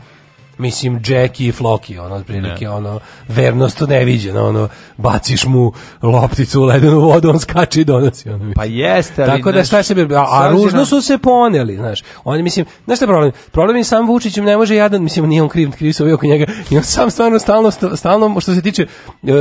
mislim Jacky i Floki ono otprilike ne. ono vernost neviđeno ono baciš mu lopticu u ledenu vodu on skače i donosi ono pa jeste ali tako da šta se a, a ružno su se poneli znaš oni mislim znaš šta je problem problem je sam Vučićem ne može jadan mislim nije on kriv kriv se oko njega i on sam stvarno stalno stalno što se tiče e,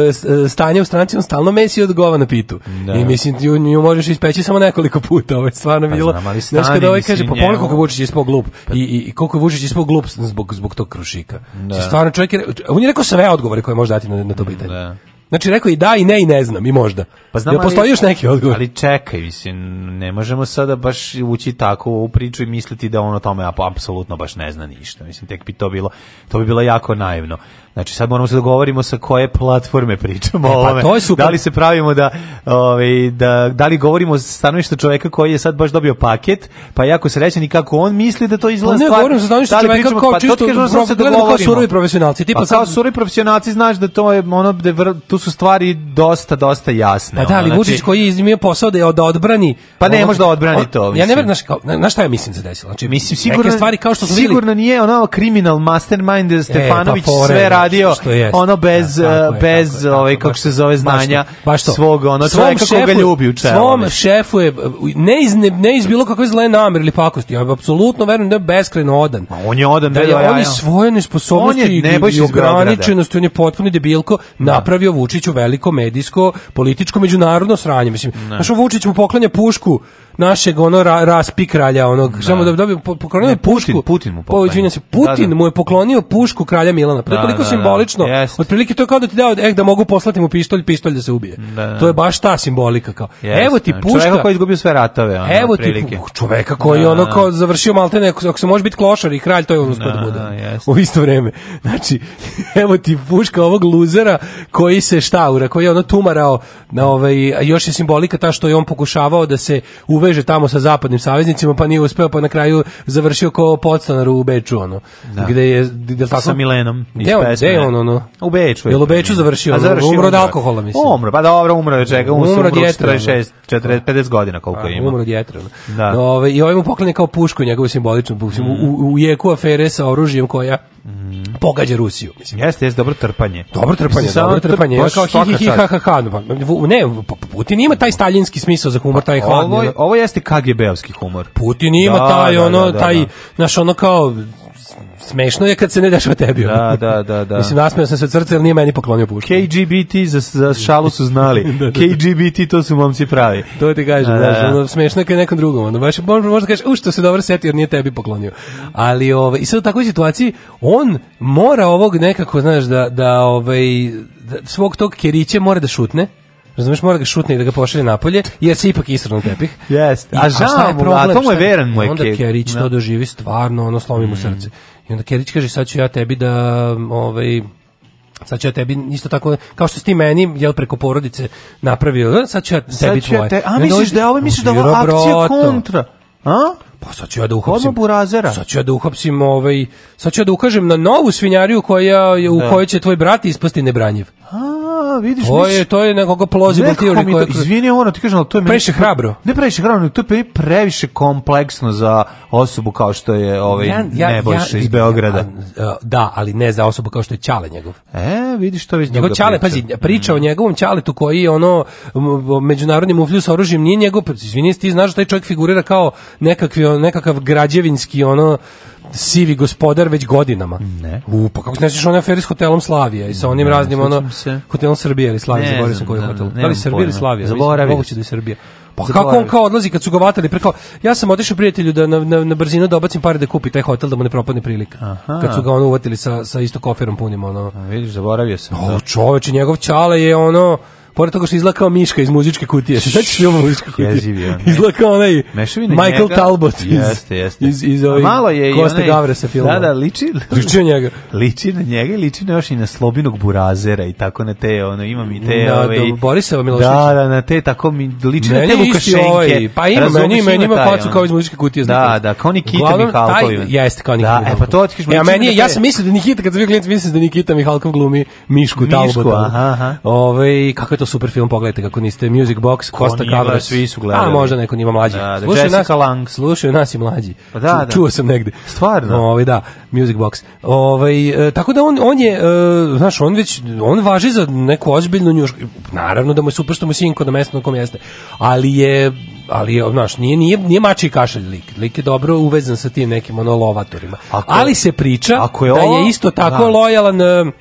e, stanja u stranci on stalno mesi odgova na pitu ne. Da. i mislim ju, nju možeš ispeći samo nekoliko puta ovo je stvarno pa, bilo znam, ali stani, znaš kada ovaj kaže pa koliko Vučić je ispod glup i, pa- i, i koliko Vučić je ispod glup zbog zbog tog dušika. Da. Znači, stvarno čovjek je, on je rekao sve odgovore koje može dati na, na to mm, pitanje. Da. Znači rekao i da i ne i ne znam i možda. Pa znam, Jel postoji još neki odgovor? Ali čekaj, mislim, ne možemo sada baš ući tako u priču i misliti da on o tome apsolutno baš ne zna ništa. Mislim, tek bi to bilo, to bi bilo jako naivno. Znači sad moramo se dogovorimo sa koje platforme pričamo e, pa, ovome. To Da li se pravimo da, ovaj, da, da li govorimo stanovišta čoveka koji je sad baš dobio paket, pa jako srećan i kako on misli da to izgleda pa stvar. Ne, govorim stanovišta da čoveka pričamo, kao pa, čisto kažem, pro, se da dogovorimo. kao surovi profesionalci. Tipa pa sad... kao surovi profesionalci znaš da to je ono da vr, tu su stvari dosta dosta jasne. Pa da, ali ono, znači, koji je iznimio posao da, je, da odbrani. Pa ne, može da odbrani on, to. Mislim. Ja ne znaš, šta ja mislim da se desilo. Znači, mislim, sigurno, stvari kao što su sigurno nije ono kriminal mastermind e, pa Stefanović sve da. radi radio što je, ono bez ja, da, je, eh, bez je, ovaj kako baš, se zove znanja baš to, baš to. svog ono čovjeka ga ljubi u čelu. Svom šefu je ne iz ne, ne iz bilo kakve zle namere ili pakosti, ja apsolutno verujem da je beskrajno odan. a on je odan da, da, da je ja, on je svoje nesposobnosti on je, i, i ograničenosti, on je potpuni debilko napravio Vučiću veliko medijsko, političko, međunarodno sranje, mislim. Našo Vučić mu poklanja pušku našeg ono ra, raspi kralja onog. Da. Samo da dobio poklonio ne, pušku. Putin mu poklonio. Po, se, Putin da, da. mu je poklonio pušku kralja Milana. To je da, toliko da, da. simbolično. Yes. Otprilike to je kao da ti dao eh, da mogu poslati mu pištolj, pištolj da se ubije. To je baš ta simbolika kao. Yes. Evo ti puška. Čoveka koji izgubio sve ratove. Ono, evo ti čoveka koji ono kao završio maltene ako se može biti klošar i kralj to je ono da bude. Yes. U isto vreme. Znači, (laughs) evo ti puška ovog luzera koji se šta štaura, koji je ono tumarao na ovaj, još je simbolika ta što je on pokušavao da se uve uveže tamo sa zapadnim saveznicima, pa nije uspeo, pa na kraju završio kao podstanar u Beču, ono. Da. Gde je, gde, tako, sa Milenom. Gde on, gde je on, ono? U Beču. Je u Beču završio? A završio umro od alkohola, mislim. Umro, pa dobro, umro od čega? Umro, umro od jetra. 46, 40, 50 godina koliko A, ima. Umro od jetra. Da. No, ove, I ovaj mu poklene kao pušku njegovu simboličnu, u, u, u jeku afere sa oružjem koja Mhm. pogađa Rusiju. Mislim, jeste, jeste dobro trpanje. Dobro trpanje, mislim, dobro trpanje. Baš kao hi, hi, hi, ha, ha, ha. Pa, ne, pa, pa, Putin ima taj staljinski smisao za humor, taj hladni. Ovo, da. ovo jeste KGB-ovski humor. Putin ima da, taj, da, ono, da, da, taj, naš ono kao smešno je kad se ne dešava tebi. Da, da, da, da. Mislim, nasmeo sam se od srca, jer nije meni poklonio pušku. KGBT za, za šalu su znali. (laughs) da, da, da. KGBT to su momci pravi. To ti kažem, da, da, ono, smešno je kad nekom drugom. Ono, baš, možda kažeš, u što se dobro seti, jer nije tebi poklonio. Ali, ove, ovaj, i sad u takvoj situaciji, on mora ovog nekako, znaš, da, da, ovaj, da svog tog keriće mora da šutne, razumeš, mora da ga šutne da ga pošalje napolje, jer se ipak israno tepih. Jeste, a žao mu, a to mu je veran moj Onda Kerić to doživi stvarno, ono slomi mu mm. srce. I onda Kerić kaže, sad ću ja tebi da, ovaj, sad ću ja tebi isto tako, kao što si ti meni, jel, preko porodice napravio, e, sad ću ja tebi sad ću tvoje. Te, a misliš da je ovo, misliš da je ovo akcija kontra? A? Pa sad ću ja da uhapsim. burazera. Sad ću ja da uhapsim ovaj, sad ću ja da ukažem na novu svinjariju koja, u da. kojoj će tvoj brat ispasti nebranjiv. A? A, vidiš, to je, to je nekoga plozimo teorije koja... Izvini, ono, ti kažem, al to je... Previše hrabro. Ne previše hrabro, to je previše kompleksno za osobu kao što je ovaj ja, ja, Nebojša ja, iz Beograda. Ja, da, ali ne za osobu kao što je Čale njegov. E, vidiš to već njegov Čale pazi, priča mm. o njegovom Ćaletu koji je ono međunarodni muflju sa oružjem, nije njegov, pa, izvini, ti znaš da taj čovjek figurira kao nekakvi, nekakav građevinski ono sivi gospodar već godinama. Ne. U, pa kako se nećeš one afere s hotelom Slavija i sa onim ne, raznim, ono, se. hotelom Srbije ili Slavija, zaboravio sam koji da, hotel. Da li Srbija ili Slavija? Zaboravio. Moguće da je Srbija. Pa kako on kao odlazi kad su ga vatali preko ja sam otišao prijatelju da na, na, na brzinu da obacim pare da kupi taj hotel da mu ne propadne prilika. Aha. Kad su ga ono uvatili sa sa isto koferom punim ono. A vidiš zaboravio sam. O, da. čoveče, njegov čale je ono pored toga što izgleda kao miška iz muzičke kutije. Se sećaš filma muzička kutija? Jeziv je. (laughs) Izgleda kao onaj Michael njega. Talbot iz, jeste, jeste. iz, iz ovih malo je Kosta Gavre sa filma. Da, da, liči, liči na njega. Liči na njega i liči na još i na Slobinog Burazera i tako na te, ono, imam i te... Na, ovaj, do Borisova Miloševića. Da, da, na te, tako mi liči meni na te Vukašenke. Ovaj, pa ima, Razumiš, meni, ima, meni ima facu kao iz muzičke kutije. Da, da, kao Nikita Mihalkov. Jeste, kao Nikita Da, E, pa to otkiš ja, meni ja sam mislio da Nikita, kad sam bio klijent, mislim da Nikita Mihalkov glumi Mišku Talbota. Mišku, aha, aha. Ove, kako je to super film, pogledajte kako niste, Music Box, Kosta Kavras. Svi su gledali. A možda neko njima mlađi. Da, da, slušaju Jessica nas, Lang. Slušaju nas i mlađi. Pa da, da. Čuo sam negde. Stvarno? Ovaj da, Music Box. Ovaj e, tako da on on je e, znaš, on već on važi za neku ozbiljnu njušku. Naravno da mu je super što mu je sinko na mestu na kom jeste. Ali je ali je, znaš, nije, nije, nije mači kašalj lik. Lik je dobro uvezan sa tim nekim ono ali se priča ako je da je isto tako da. lojalan e,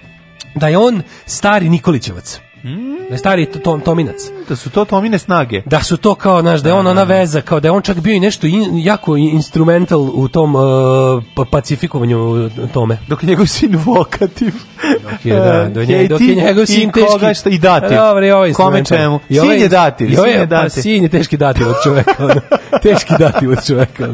da je on stari Nikolićevac. Mm. Da je to, tom, Tominac. Da su to Tomine snage. Da su to kao, znaš, da je da, on ona da, da. veza, kao da je on čak bio i nešto in, jako instrumental u tom uh, pa, pacifikovanju tome. Dok je njegov sin vokativ. Dok je, da, do (laughs) nje, dok je njegov sin teški. I koga šta i dati. Pa Dobar, je ovaj Kome čemu? I ovaj, sin je dati. I ovaj, sin je dati. Pa, sin je teški dati od čoveka. (laughs) teški dati od čoveka.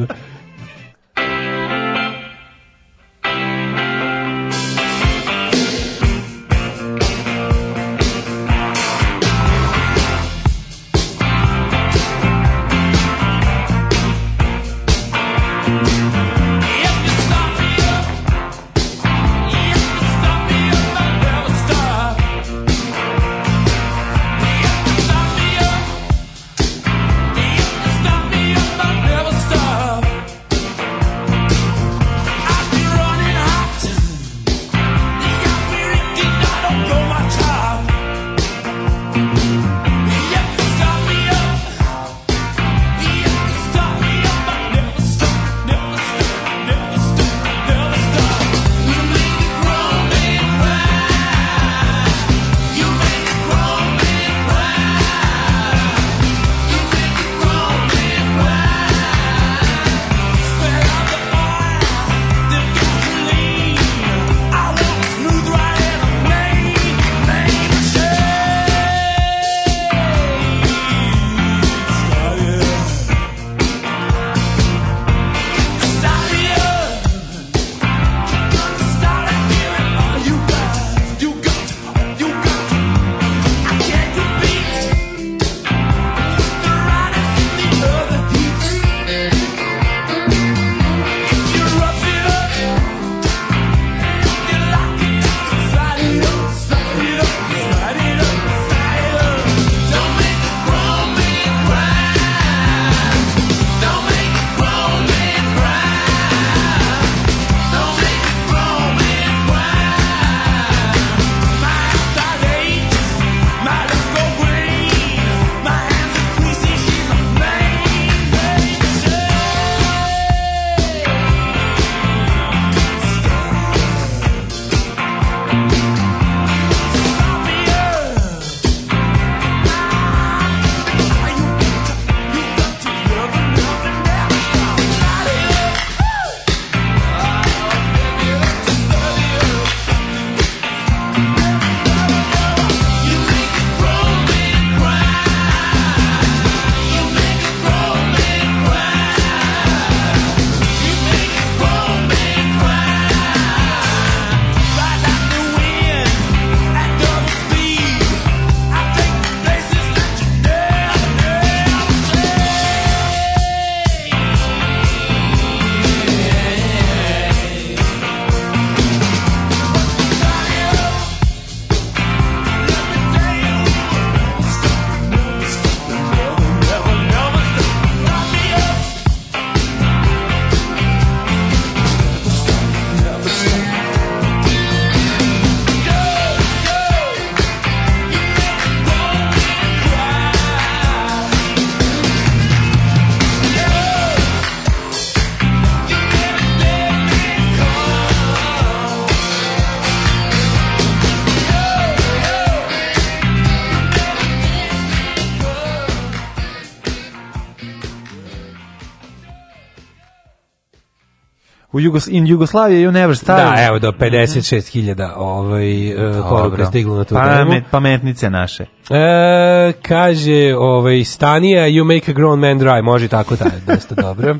u Jugos in Jugoslavije you never style. Da, evo do 56.000 ovaj poruka e, stiglo na tu Pamet, pametnice naše. E, kaže, ovaj Stanija you make a grown man dry, može tako da, (laughs) dosta dobro.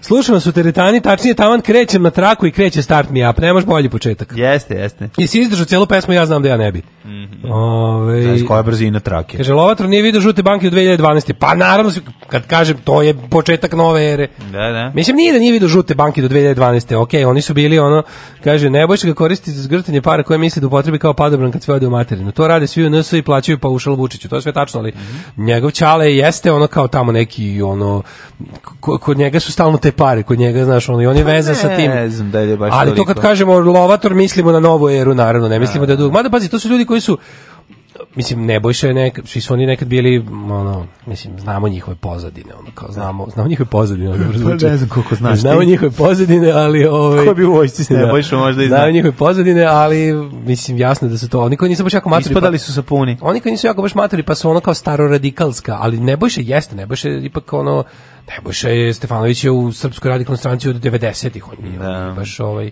Slušam vas u teretani, tačnije taman krećem na traku i kreće start mi up. Nemaš bolji početak. Jeste, jeste. I si izdržao celu pesmu, ja znam da ja ne bi. Mm Ove, Znaš koja brzina trake. Kaže, Lovatro nije vidio žute banke u 2012. Pa naravno, kad kažem, to je početak nove ere. Da, da. Mislim, nije da nije vidio žute banke do 2012. Ok, oni su bili ono, kaže, ne bojš ga koristiti za zgrtanje para koje misli da upotrebi kao padobran kad sve ode u materinu. To rade svi u NS i plaćaju pa ušal Vučiću. To je sve tačno, ali mm -hmm. njegov čale jeste ono kao tamo neki, ono, kod njega su stalno te pare, kod njega, znaš, ono, i on je pa vezan sa tim. Ne znam da je baš ali to kad kažemo Lovator, mislimo na novu eru, naravno, ne mislimo da, da je dug. Mada, pazi, to su ljudi koji koji su mislim Nebojša je nek, svi su oni nekad bili ono mislim znamo njihove pozadine ono kao znamo znamo njihove pozadine dobro zvuči (laughs) pa ne znam koliko znaš znamo ti. njihove pozadine ali ovaj ko bi u vojsci s da. Nebojšom možda i zna znamo njihove pozadine ali mislim jasno da se to oni koji nisu baš jako maturi pa ispadali pa, su sa puni oni koji nisu jako baš maturi pa su ono kao staro radikalska ali Nebojša jeste Nebojša je ipak ono Nebojša je Stefanović je u Srpskoj radikalnoj stranci od 90-ih on je da. baš ovaj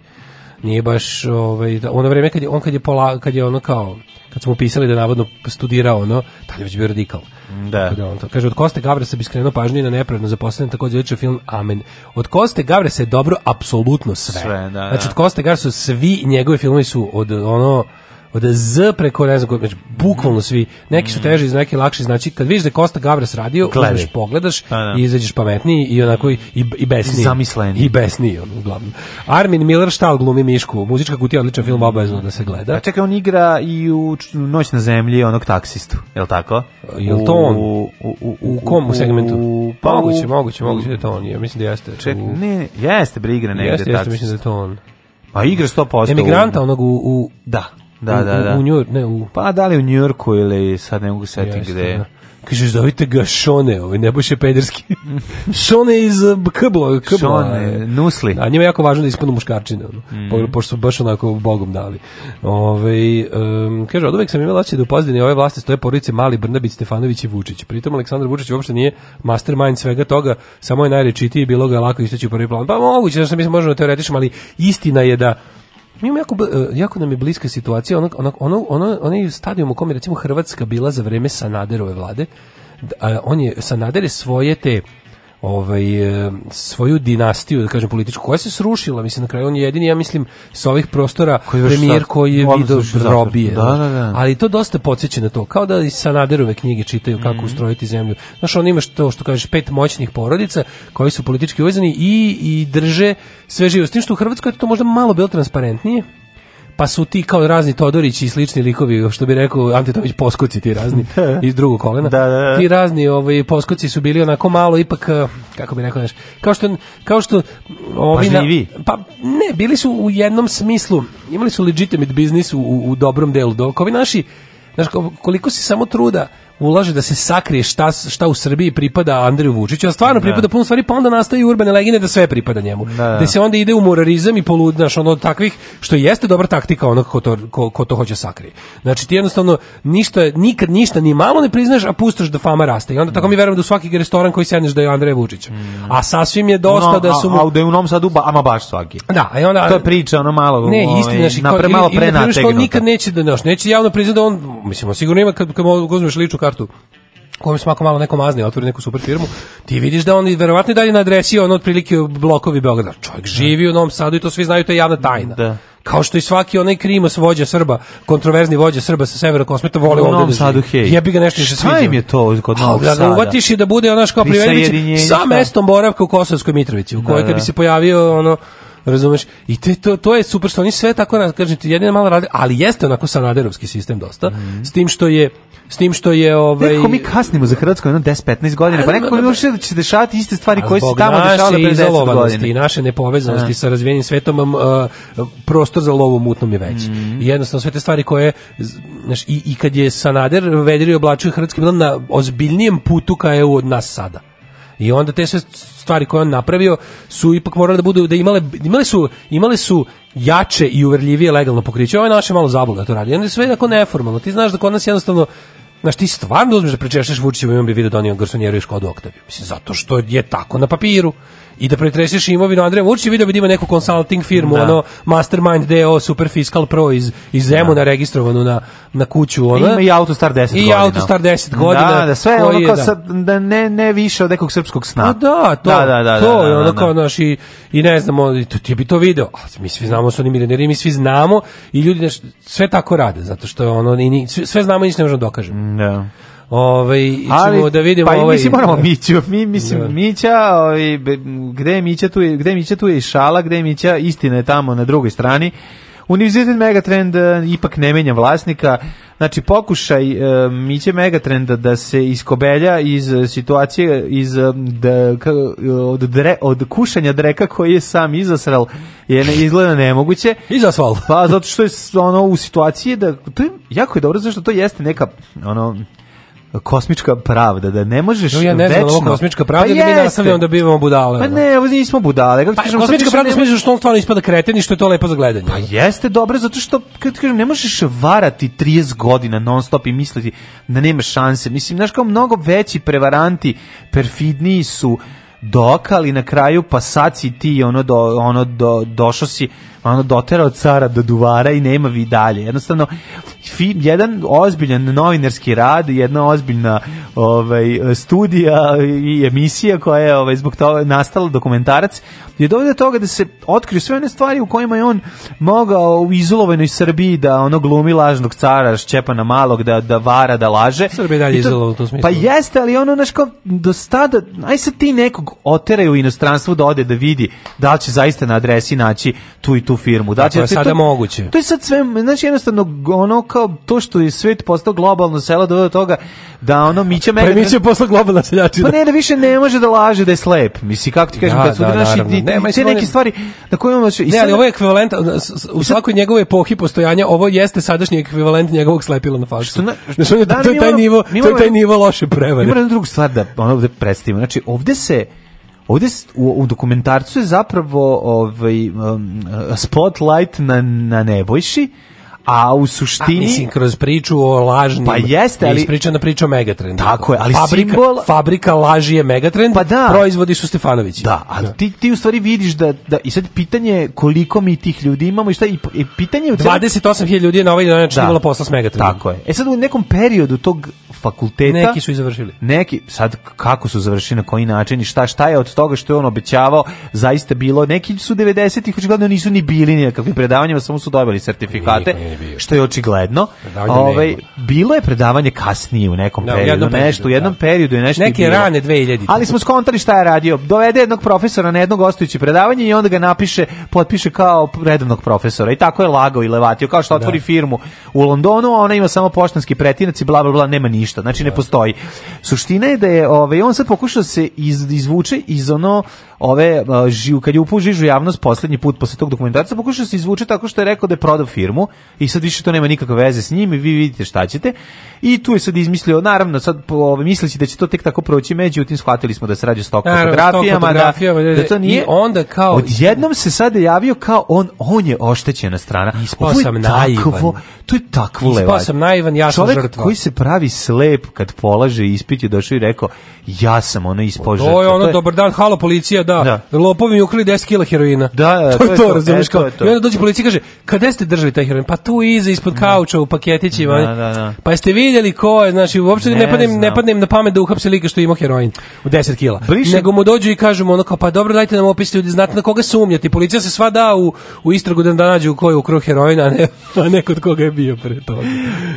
nije baš ovaj da, ono vrijeme kad je on kad je pola, kad je ono kao kad smo pisali da navodno studirao ono tad je već bio radikal. Da. da on to kaže od Koste Gavresa se skrenuo pažnje na nepravedno zaposlen takođe odličan film Amen. Od Koste Gavresa je dobro apsolutno sve. sve da, znači da. od Koste Gavresa svi njegovi filmovi su od ono od Z preko ne znam, znači, bukvalno svi, neki su mm. teži, neki lakši, znači kad vidiš da Kosta Gavras radio, uzmeš, pogledaš A, pa da. i izađeš pametniji i onako i, i, i besniji. Zamisleni. I besniji, on, uglavnom. Armin Miller štal glumi Mišku, muzička kutija, odličan film, obavezno da se gleda. A čekaj, on igra i u Noć na zemlji onog taksistu, je l' tako? Je li to on? U, u, u, u kom segmentu? Pa u, pa, moguće, moguće, moguće da to on, je mislim da jeste. Čekaj, ne, jeste bre igra negde. Jeste, jeste, mislim da to on. A pa igra 100%. Emigranta onog u, u da. Da, da, da. U, da, u da. Njur, ne, u... Pa da li u Njurku ili sad ne mogu setiti gde. Da. Kažeš, zovite ga Šone, ovaj, ne boše pederski. (laughs) šone iz Kbla. Eh, Kbla šone, Nusli. A njima je jako važno da ispanu muškarčine, ono, mm. po, pošto su baš onako bogom dali. Ove, um, kaže, od uvek sam imala da u pozdini ove vlasti stoje porodice Mali, Brnabić, Stefanović i Vučić. Pritom Aleksandar Vučić uopšte nije mastermind svega toga, samo je najrečitiji, bilo ga lako istoći u prvi plan. Pa moguće, znači mi se možemo da teoretično, ali istina je da mi imamo jako, e, jako nam je bliska situacija, ono, ono, ono, ono, onaj stadion u kome recimo Hrvatska bila za vreme Sanaderove vlade, on je, Sanader je svoje te ovaj, e, svoju dinastiju, da kažem političku, koja se srušila, mislim na kraju on je jedini, ja mislim, sa ovih prostora koji premijer sad, koji je video robije. Da, da, da. Ali to dosta podseća na to, kao da i Sanaderove knjige čitaju kako mm ustrojiti zemlju. Znaš, on ima što, što kažeš, pet moćnih porodica koji su politički uvezani i, i drže sve živo. S tim što u Hrvatskoj je to možda malo bilo transparentnije, pa su ti kao razni Todorići i slični likovi, što bi rekao Antetović, poskoci ti razni (laughs) da. iz drugog kolena. Da, da, da. Ti razni ovaj, poskoci su bili onako malo ipak, eh, kako bi rekao, znaš, kao što, kao što mm, ovina, pa, pa ne, bili su u jednom smislu, imali su legitimate biznis u, u, dobrom delu, Dokovi naši, znaš, koliko se samo truda, ulaže da se sakrije šta, šta u Srbiji pripada Andriju Vučiću, a stvarno da. pripada puno stvari, pa onda nastaju urbane legine da sve pripada njemu. Da, da se onda ide u morarizam i poludnaš ono od takvih, što jeste dobra taktika onog ko to, ko, ko to hoće sakrije. Znači ti jednostavno ništa, nikad ništa ni malo ne priznaš, a pustaš da fama raste. I onda tako mi verujem da u svaki restoran koji sedneš da je Andrej Vučić. Mm. A sasvim je dosta no, da su mu... A, a da je u Novom Sadu, ba, ama baš svaki. Da, a onda... To je priča, ono malo... Ne, ovaj, istina, znači, kao, ili, ili, nikad neće da, neće javno priznati da on, mislim, sigurno ima kad, kad, kad, kad, kad, kartu kome smako malo neko mazne, otvori neku super firmu, ti vidiš da on je verovatno i dalje na adresi on otprilike blokovi Beograda. Čovjek da. živi u Novom Sadu i to svi znaju, to je javna tajna. Da kao što i svaki onaj krimos vođa Srba, kontroverzni vođa Srba sa severa Kosmeta voli ovde da Sadu, hej. Jebi ga nešto što se im je to kod Novog da Sada? Da uvatiš i da bude onaš kao privedić sa mestom boravka u Kosovskoj Mitrovici, u kojoj da, da. bi se pojavio ono Razumeš? I te, to, to je super što oni sve tako, kažem ti, jedina mala rade, ali jeste onako sanaderovski sistem dosta, mm. s tim što je s tim što je ovaj Nekako mi kasnimo za Hrvatsku jedno 10 15 godina, pa nekako mi uče da će dešavati iste stvari koje se tamo dešavale pre 10 godina. I naše nepovezanosti da. sa razvijenim svetom uh, prostor za lovu mutnom je veći. Mm. I jednostavno sve te stvari koje znaš i, i kad je Sanader vedrio oblačio hrvatski na ozbiljnijem putu ka EU od nas sada. I onda te sve stvari koje on napravio su ipak morale da budu da imale imale su imale su jače i uverljivije legalno pokriće. Ovo je naše malo zabluda da to radi. Onda sve je tako neformalno. Ti znaš da kod nas jednostavno Znaš, ti stvarno uzmeš da pričešeš Vučićevo ime bi video donio da garsonjeru i Škodu Oktaviju. Mislim, zato što je tako na papiru i da pretreseš imovinu Andreja Vučića, vidio bi da ima neku consulting firmu, da. ono Mastermind DO Super Fiscal Pro iz iz da. Zemuna registrovanu na na kuću, ona. Ima i Autostar 10 godina. I Autostar 10 da, godina. Da, da sve ono kao sa, da ne ne više od nekog srpskog sna. No, pa da, to. Da, da, da, to da, je ono kao naš i, i ne znamo, i to ti bi to video. A mi svi znamo su oni milioneri, mi svi znamo i ljudi neš, sve tako rade zato što ono i ni, sve znamo i ništa ne možemo dokažemo. Da. Ovaj ćemo da vidimo pa ovaj. mislim moramo Miću, mi mislim da. Mića, ovaj gde je Mića tu je, gde je Mića tu je i šala, gde je Mića istina je tamo na drugoj strani. Univerzitet Megatrend e, ipak ne menja vlasnika. Znači pokušaj uh, Miće Megatrenda da se iskobelja iz situacije iz da, od, dre, od kušanja dreka koji je sam izasral je ne, izgleda nemoguće. (laughs) Izasval. Pa zato što je ono u situaciji da to je jako je dobro zato što to jeste neka ono kosmička pravda, da ne možeš no, ja ne znam, večno... kosmička pa pravda, pa da mi nastavljamo da bivamo budale. Pa ne, ovo nismo budale. Kako pa, kažem, kosmička pravda nema... Da što on stvarno ispada kreten i što je to lepo za gledanje. Pa jeste, dobro, zato što, kad kažem, ne možeš varati 30 godina non stop i misliti da nema šanse. Mislim, znaš kao mnogo veći prevaranti, perfidniji su dok, ali na kraju pa sad si ti ono, do, ono do, došao si ono doterao cara do duvara i nema vi dalje. Jednostavno, film, jedan ozbiljan novinarski rad, jedna ozbiljna ovaj, studija i emisija koja je ovaj, zbog toga nastala dokumentarac, je dovoljno do toga da se otkriju sve one stvari u kojima je on mogao u izolovanoj Srbiji da ono glumi lažnog cara Šćepana Malog, da, da vara, da laže. Srbija dalje izolovan u tom smislu. Pa jeste, ali ono, znaš, kao, do stada, aj sad ti nekog oteraju u inostranstvo da ode da vidi da li će zaista na adresi naći tu i tu firmu. Da će, to je sada to, moguće. To je sad sve, znači jednostavno, ono kao to što je svet postao globalno selo do toga da ono Mića Mega... Pa Mića je postao globalna seljačina. Pa ne, da više ne može da laže da je slep. Mislim, kako ti da, kažem, da, kad su da, naši, ti, ne, te neke stvari na koje imamo... I ne, ali ovo je ekvivalent, u svakoj njegove epohi postojanja, ovo jeste sadašnji ekvivalent njegovog slepila na faksu. Na, znači, on je, da, to, je taj nivo, to je taj nivo loše prevare. Ima jedna druga stvar da ono da predstavimo. Znači, ovde se Ovde u, u dokumentarcu je zapravo ovaj, um, spotlight na, na Nebojši, a u suštini a, mislim, kroz priču o lažnim pa jeste ali ispričana priča o megatrendu tako je ali fabrika, simbol... fabrika laži je megatrend pa da. proizvodi su Stefanovići da ali da. ti ti u stvari vidiš da, da i sad pitanje koliko mi tih ljudi imamo i šta i, i pitanje u 28.000 ljudi je na ovaj način dan imalo posla s megatrendom tako je e sad u nekom periodu tog fakulteta neki su i završili neki sad kako su završili na koji način i šta šta je od toga što je on obećavao zaista bilo neki su 90-ih očigledno nisu ni bili ni na kakvim predavanjima samo su dobili sertifikate Što je očigledno. Ovaj bilo je predavanje kasnije u nekom da, periodu, u nešto, u jednom da. periodu je nešto Neke bilo. rane 2000. Ali smo skontali šta je radio. Dovede jednog profesora na jedno gostujuće predavanje i onda ga napiše, potpiše kao redovnog profesora. I tako je lagao i levatio kao što da. otvori da. firmu u Londonu, a ona ima samo poštanski pretinac i bla bla bla, nema ništa. Znači ne da. postoji. Suština je da je ovaj on sad pokušao da se iz, izvuče iz ono ove žiju kad je upu javnost poslednji put posle tog dokumentarca pokušao se izvući tako što je rekao da je prodao firmu i sad više to nema nikakve veze s njim i vi vidite šta ćete. I tu je sad izmislio naravno sad ove misleći da će to tek tako proći međutim shvatili smo da se radi o stok da- fotografijama da, da to nije i onda kao odjednom se sad javio kao on on je oštećena strana. Ispao sam naivan. Takvo, to je takvo levaj. sam naivan, ja sam Čovjek žrtva. koji se pravi slep kad polaže ispit je došao i rekao ja sam ona ispao žrtva. To je ono, dobar dan, halo policija, da, da. lopovi mi ukrali 10 kila heroina. Da, da, (laughs) to, to je to, razumiješ e, kao. I onda dođe policija i kaže, kada ste držali taj heroin? Pa tu iza, ispod da. kauča, u paketići. Da, da, da. Pa jeste vidjeli ko je, znači, uopšte ne, ne, padnem, ne padnem na pamet da uhapse lika što ima heroin u 10 kila. Briše. Nego mu dođu i kažu mu ono kao, pa dobro, dajte nam opis ljudi, znate na koga sumnjati. Policija se sva da u, u istragu da, nađu ko je ukrao heroina, a ne, a ne kod koga je bio pre toga.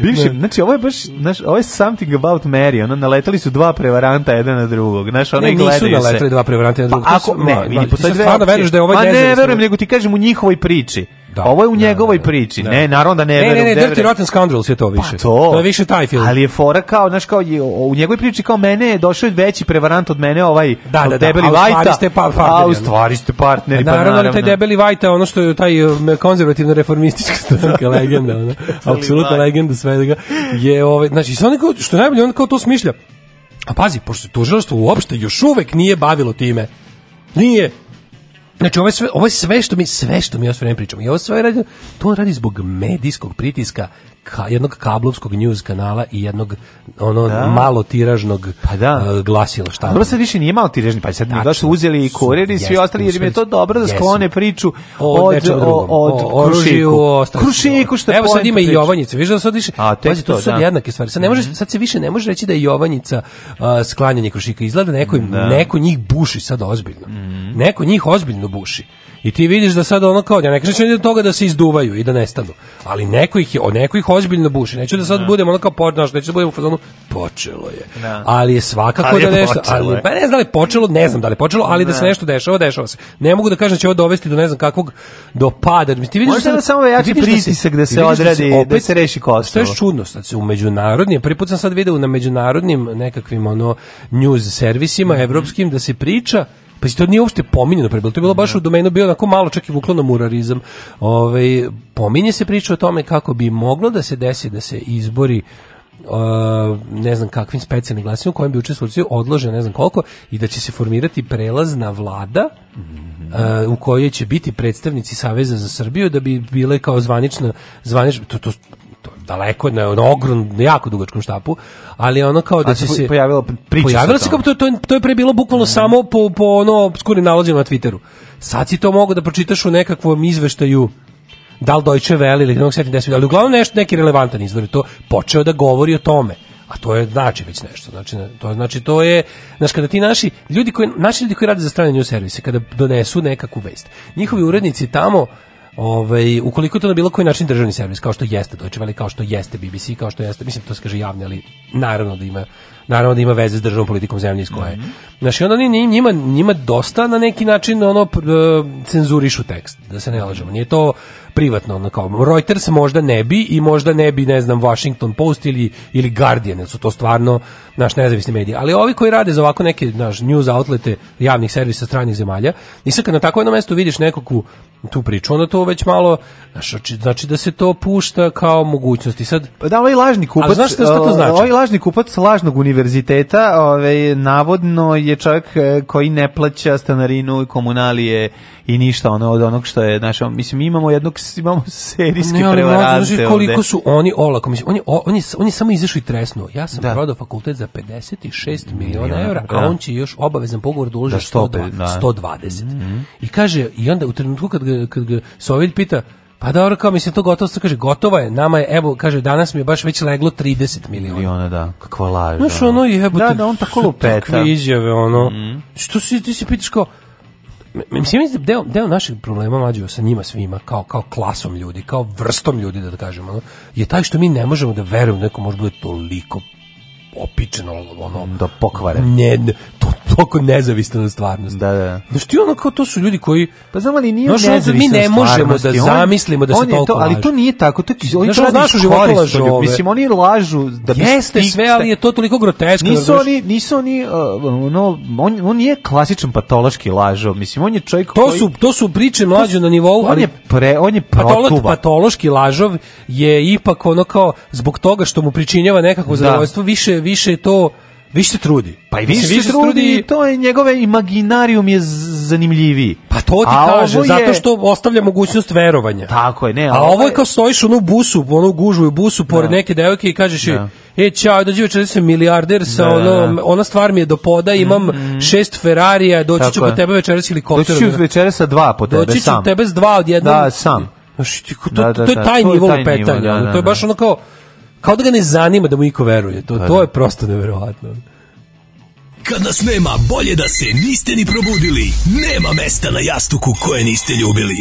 Bivši, znači, ovo je baš, znaš, ovo je something about Mary, ono, naletali su dva prevaranta jedan na drugog, znaš, ono ne, i gledaju se. Nisu naletali dva prevaranta jedan na pa drugog, Ako ne, vidi, postoji dve stvarno veruješ da je ovaj Ma ne verujem, nego ti kažem u njihovoj priči. Da, Ovo je u da, njegovoj da, priči. Da. Ne, naravno da ne verujem. Ne, ne, ne, Dirty Rotten Scoundrels je to pa više. Pa to. to je više taj film. Ali je fora kao, znaš, kao je, u njegovoj priči kao mene je došao veći prevarant od mene ovaj da, da, da, debeli da, Vajta. A u stvari pa A u stvari ste partneri. Pa, pa, naravno, naravno, taj debeli Vajta, ono što je taj um, konzervativno reformistička stranka (laughs) legenda, ono, (laughs) apsolutna legenda svega, je ovaj, znači, sve što najbolje, on kao to smišlja. A pazi, pošto tužilaštvo uopšte još uvek nije bavilo time Nije. Znači, ovo je sve, ovo je sve što mi sve što mi osvrem pričamo. I ovo sve radi, to on radi zbog medijskog pritiska ka, jednog kablovskog news kanala i jednog ono da. malo tiražnog pa da. Uh, glasila šta. Dobro se više nije malo tiražni, pa sad mi da su uzeli i kurir i svi ostali jer im je to dobro da sklone jesu. priču od od, od, od o, oružju, krušiku. što Evo sad ima i Jovanjica, viš da sad više. A je to sad da. jednake stvari. Sad ne može mhm. sad se više ne može reći da je Jovanjica uh, sklanjanje krušika izgleda neko da. neko njih buši sad ozbiljno. Mm. Neko njih ozbiljno buši. I ti vidiš da sad ono kao, ja ne kažem da toga da se izduvaju i da nestanu, ali neko ih, je, neko ih ozbiljno buši. Neću da sad da. budemo ono kao podnaš, neću da budemo u fazonu, počelo je. Da. Ali je svakako ali je da nešto, ali, pa ne znam da li počelo, ne znam da li počelo, ali da, da se nešto dešava, dešava se. Ne mogu da kažem da će ovo dovesti do ne znam kakvog, do pada. Ti vidiš Možda da, da samo jači da pritisak da, da se odredi, da se, reši Kosovo. To je čudno, znači, u međunarodni, prvi put sam sad video na međunarodnim nekakvim ono news servisima mm -hmm. evropskim da se priča Pa to nije uopšte pominjeno pre, bilo to je bilo baš da. u domenu bio onako malo čak i na murarizam. Ovaj pominje se priča o tome kako bi moglo da se desi da se izbori Uh, ne znam kakvim specijalnim glasima u kojem bi učestvovali odlože ne znam koliko i da će se formirati prelazna vlada mm -hmm. uh, u kojoj će biti predstavnici Saveza za Srbiju da bi bile kao zvanična zvanič, to, to, daleko na, na ogromno jako dugačkom štapu, ali ono kao da A se se pojavilo priča. Pojavilo se kao to to to je pre bilo bukvalno mm. samo po po ono obskurnim nalozima na Twitteru. Sad si to mogu da pročitaš u nekakvom izveštaju da li Deutsche Welle ili nekog setim desmi, ali uglavnom nešto, neki relevantan izvor je to počeo da govori o tome a to je znači već nešto. Znači to znači to je znači kada ti naši ljudi koji naši ljudi koji rade za strane news servise kada donesu nekakvu vest. Njihovi urednici tamo Ovaj ukoliko to na bilo koji način državni servis kao što jeste Deutsche Welle, kao što jeste BBC, kao što jeste, mislim to se kaže javni, ali naravno da ima naravno da ima veze s državnom politikom zemlje iz koje. Mm -hmm. Znači onda njima, njima njima dosta na neki način ono e, cenzurišu tekst, da se ne lažemo. Nije to privatno, na kao Reuters možda ne bi i možda ne bi, ne znam, Washington Post ili, ili Guardian, jer su to stvarno naš nezavisni mediji. Ali ovi koji rade za ovako neke naš news outlete javnih servisa stranih zemalja, i sad kad na tako jednom mestu vidiš nekakvu tu priču, onda to već malo, znači, znači da se to pušta kao mogućnosti. Sad, pa da, ovaj lažni kupac, ali znaš šta, šta to znači? Ovaj lažni kupac lažnog univerziteta, ovaj, navodno je čovjek e, koji ne plaća stanarinu i komunalije i ništa ono, od onog što je, znači, mislim, imamo jednog imamo serijske ne, ali, prevarante. Znači, koliko ovde. su oni olako, mislim, on je, on je, on je samo izašao i tresnuo. Ja sam da. prodao fakultet za 56 miliona evra, a da. on će još obavezan pogovor da uloži 120. Da. Mm -hmm. I kaže, i onda u trenutku kad ga, kad ga Sovjet pita, pa dobro, kao mislim to gotovo, kaže gotova je, nama je, evo, kaže danas mi je baš već leglo 30 miliona. Miliona, da, kakva laž. Znaš, da. ono, jebote, da, da, on tako (laughs) lupeta. Takve izjave, ono, mm. što si, ti si pitaš kao, mislim, mislim, deo, deo naših problema mađo sa njima svima, kao, kao klasom ljudi, kao vrstom ljudi, da, da kažemo, je taj što mi ne možemo da verujemo da neko može da bude toliko opičeno ono da pokvare. Ne, to toko nezavisno od stvarnosti. Da, da. Da što ono kao to su ljudi koji pa znam ali nije znaš, nezavisno. Mi ne možemo da zamislimo da se to to, ali to nije tako. To oni to našu životu lažu. Mislim oni lažu da bi Jeste sve, ali je to toliko groteskno. Da nisu oni, nisu oni uh, ono on on nije klasičan patološki lažov. Mislim on je čovjek To su to su priče mlađe na nivou, on je pre on je patološki lažov je ipak ono kao zbog toga što mu pričinjava nekakvo da. zadovoljstvo više više to više se trudi. Pa i više, više se trudi, i to je njegove imaginarium je zanimljiviji. Pa to ti a kaže, je... zato što ostavlja mogućnost verovanja. Tako je, ne. A, ovo je, je kao stojiš u onu busu, onu gužu i busu pored da. neke devojke i kažeš da. E, čao, dođi večer, sam milijarder sa da, da ono, da. ona stvar mi je do poda, imam mm, šest Ferrarija, doći ću po tebe večeras helikopterom. Doći ću večeras sa dva po tebe, doći sam. Doći ću tebe s dva odjednom. Da, sam. Znaš, to, to, da, da, da, to je taj nivo lupetanja. To je baš ono kao, Kao da ga ne zanima da mu iko veruje. To, pa to da. je prosto neverovatno. Kad nas nema, bolje da se niste ni probudili. Nema mesta na jastuku koje niste ljubili.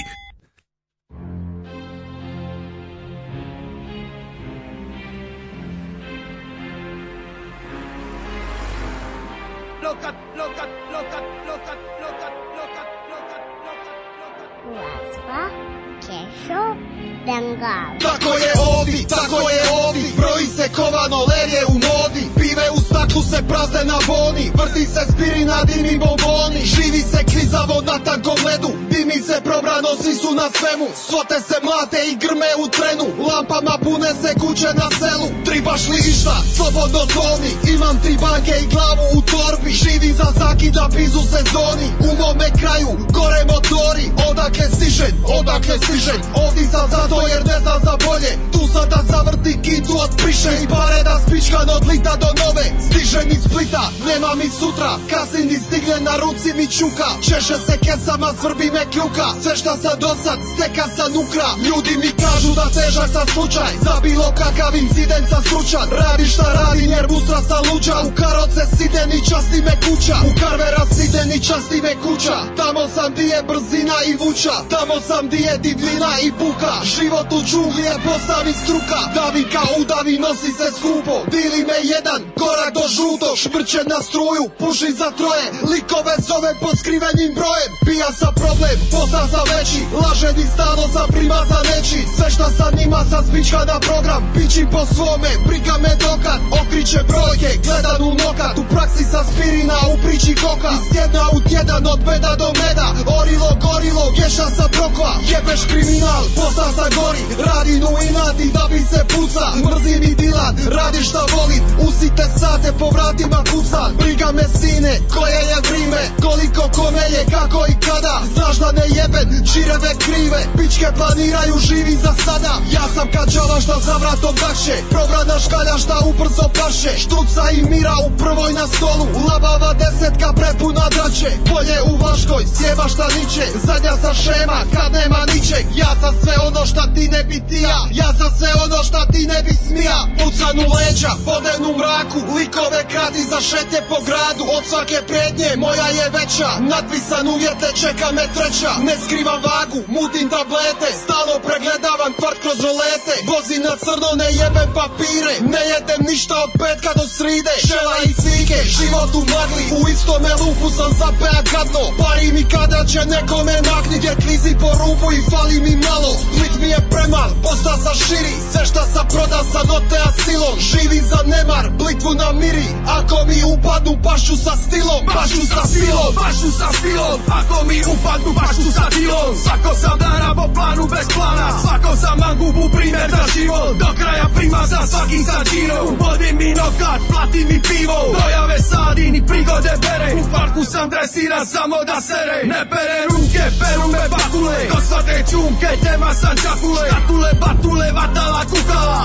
Tako je dobi, tako je ovi Broji se kovano, ler je u modi pive u staklu se prazne na boni Vrti se spiri spirina, dimi bomboni Živi se klizavo na tagogledu Dimi se probrano, svi su na svemu Svote se mlate i grme u trenu Lampama pune se kuće na selu Tribaš li išta, slobodno zvoni Imam tri banke i glavu u torbi Živi za zakida pizu sezoni U mome kraju, gore motori Odakle stižem, odakle stižem Ovdje sam zato jer ne znam za bolje Tu sada zavrti kitu od priše I pare da spičkan od lita do nove Stižem iz Splita, nema mi sutra Kazin stigne na ruci mi čuka Češe se kesama, svrbi me kljuka Sve šta sam dosad, steka sam ukra Ljudi mi kažu da težak sam slučaj Za bilo kakav incident sam stručan Radi šta radi, jer bustra sam luđan U karoce sideni časti me kuća U karvera sideni časti me kuća Tamo sam di je brzina i vuča Tamo sam di je divljina i buka Život u džungli je postavi struka Davi kao udavi, nosi se skupo Dili me jedan, Gore do žuto, šmrće na struju Puši za troje, likove zove pod skrivenim brojem Pija sa problem, posta za veći Laže ni stalo sa prima za neći Sve šta sad nima sa spička na program Pići po svome, briga me dokad Okriće brojke, gledan u nokat U praksi sa spirina, u priči koka Iz tjedna u tjedan, od beda do meda Orilo, gorilo, geša sa prokla Jebeš kriminal, posta sa gori Radi nu inati da bi se puca Mrzim i dilan, radi šta volim Usita te sate po vratima kuca Briga me sine, koje je vrime Koliko kome je, kako i kada Znaš da ne jeben, čireve krive Pičke planiraju živi za sada Ja sam kađala šta za vratom daše Probrana škalja šta uprzo paše Štuca i mira u prvoj na stolu Labava desetka prepuna drače Polje u vaškoj, sjeba šta niče Zadnja sa šema, kad nema ničeg Ja sam sve ono šta ti ne bi ti Ja sam sve ono šta ti ne bi smija Pucan u leđa, voden u mrak mraku Likove gradi za šete po gradu Od svake prednje moja je veća Natpisan uvjete čeka me treća Ne skrivam vagu, mutim tablete Stalo pregledavam kvart kroz rolete Vozim na crno, ne jebem papire Ne jedem ništa od petka do sride Šela i cike, život u magli U istome lupu sam zapeja gadno Pari mi kada će nekome naknit Jer klizi po rubu i fali mi malo Split mi je premal, posta sa širi Sve šta sa proda sam oteja silom Živim za nemar, blik Litvu na miri Ako mi upadnu pašu sa stilom Pašu sa stilom, pašu sa stilom Ako mi upadnu pašu sa stilom Svako sam dana po planu bez plana Svako sam mangubu primjer za život Do kraja prima za svakim sa džinom Bodi mi nokat, plati mi pivo Dojave sadin i prigode bere U parku sam dresiran samo da sere Ne pere ruke, peru me bakule Do svate čumke, tema sam čakule Škatule, batule, vatala, kukala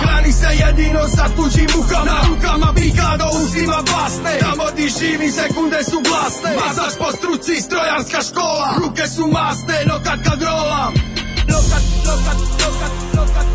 jedino sa tuđim mukama Rukama brigada uzima basne Tamo di živi sekunde su glasne Mazač po struci strojarska škola Ruke su masne, no kad kad rolam No kad, no kad, no kad, no kad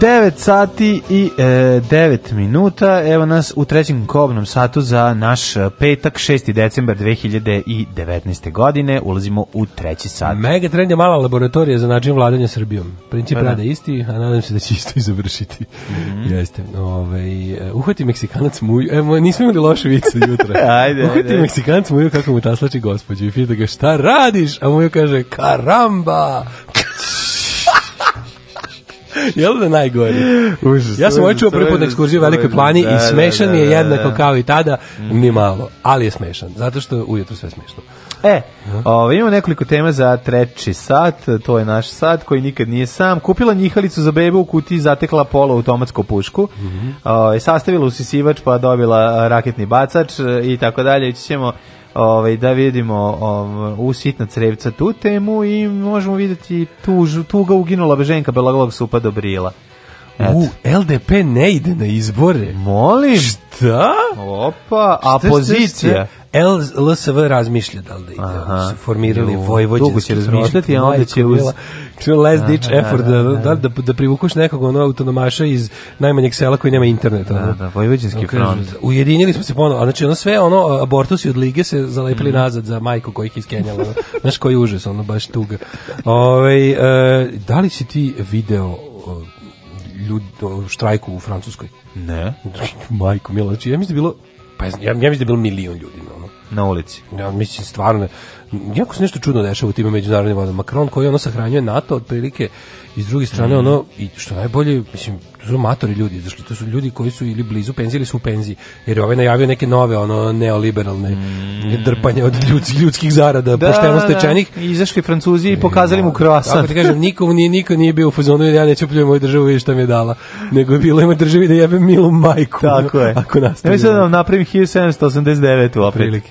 9 sati i e, 9 minuta. Evo nas u trećem kobnom satu za naš e, petak 6. decembar 2019. godine. Ulazimo u treći sat. Mega trend je mala laboratorija za način vladanja Srbijom. Princip pa da. rada isti, a nadam se da će isto i završiti. Mm -hmm. Jeste. Ove, ovaj, uhvati Meksikanac muju. Evo, nismo imali loše vicu jutra. (laughs) ajde, uhvati ajde. Meksikanac muju kako mu ta taslači gospođu i pita ga šta radiš? A muju kaže karamba! (laughs) Jel da najgori? Užas, ja sam ovaj čuo prvi put ekskurziju u Velikoj plani da, i da, smešan da, da, je da, jednako da. kao i tada, mhm. ni malo, ali je smešan, zato što je ujutro sve smešno. E, mhm. ovo, ovaj, imamo nekoliko tema za treći sat, to je naš sat koji nikad nije sam. Kupila njihalicu za bebu u kutiji, zatekla polo automatsku pušku, mm -hmm. o, ovaj, sastavila usisivač pa dobila raketni bacač i tako dalje. Ići ćemo ovaj, da vidimo ovaj, u sitna crevca tu temu i možemo videti tuž, tuga uginula Beženka Belagolog supa brila. U, LDP ne ide na izbore. Molim. Šta? Opa, a šta, pozicija? LSV razmišlja da li da ide. Aha. Su formirali Vojvođansku. Dugo će razmišljati, a onda će uz Čuo last da, ditch da, da, effort da, da, da, da privukuš nekog ono autonomaša iz najmanjeg sela koji nema interneta. Da, da, vojvođanski front. Ujedinili smo se ponovo, znači ono sve ono abortusi od lige se zalepili mhm. nazad za majku koji ih iskenjala. (laughs) Znaš koji užas, ono baš tuga. Ovaj e, da li si ti video ljudi štrajku u Francuskoj? Ne. (laughs) Majko mila, znači ja mislim da bilo pa ja, ja mislim da je bilo milion ljudi na ono. Na ulici. Ja mislim stvarno jako se nešto čudno dešava u tim međunarodnim vodama. Macron koji ono sahranjuje NATO otprilike i s druge strane mm. ono i što najbolje mislim to su matori ljudi, izašli, to su ljudi koji su ili blizu penzije ili su u penziji, jer je ovaj najavio neke nove ono neoliberalne mm. drpanje od ljudskih, ljudskih zarada, da, pošteno da. stečenih. Da, izašli Francuzi i e, pokazali da, mu kroasan. Tako ti kažem, niko nije, niko nije bio u fazonu, jer ja neću pljujem moju državu i šta mi je dala, nego je bilo ima državi da jebe milu majku. Tako (laughs) je. Ako nastavim. Ja mislim da vam napravim 1789 u aprilike.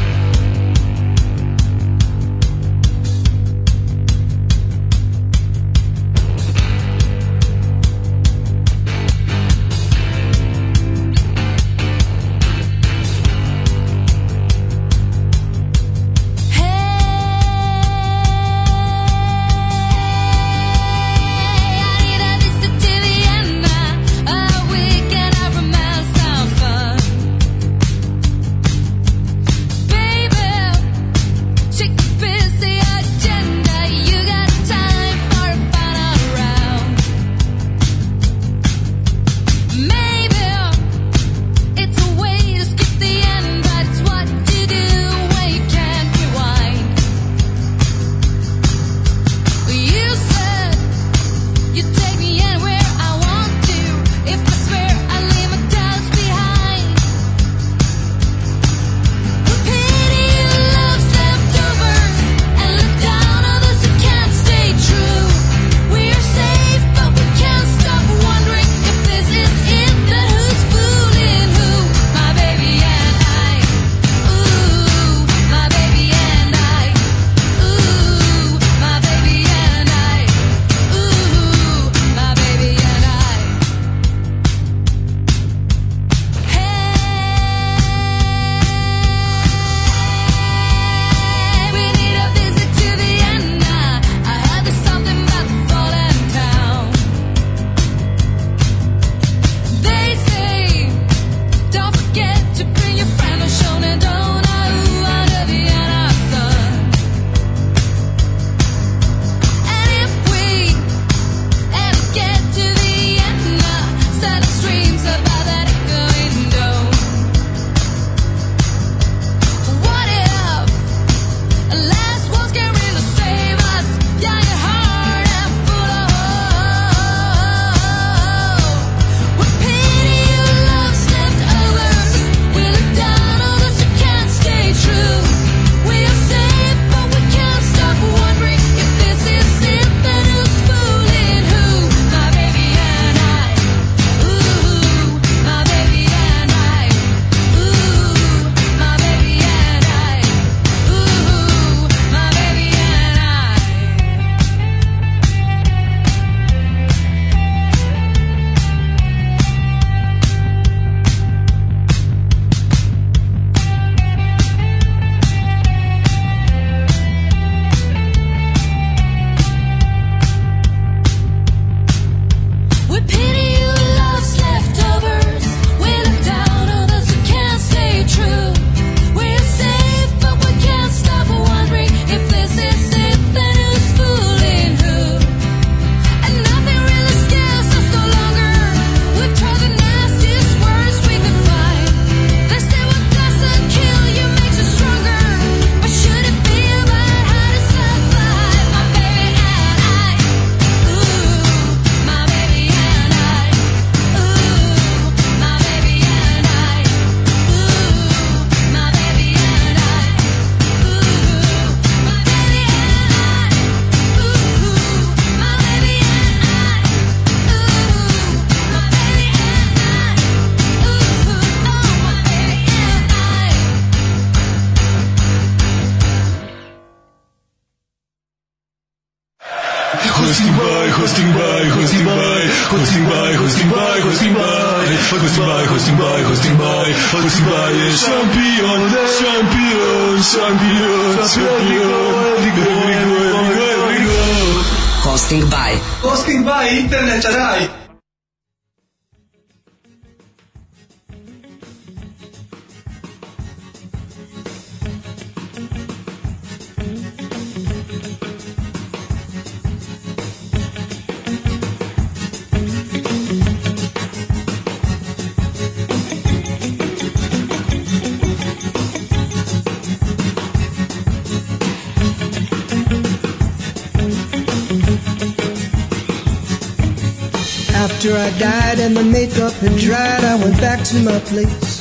I died and my makeup had dried, I went back to my place.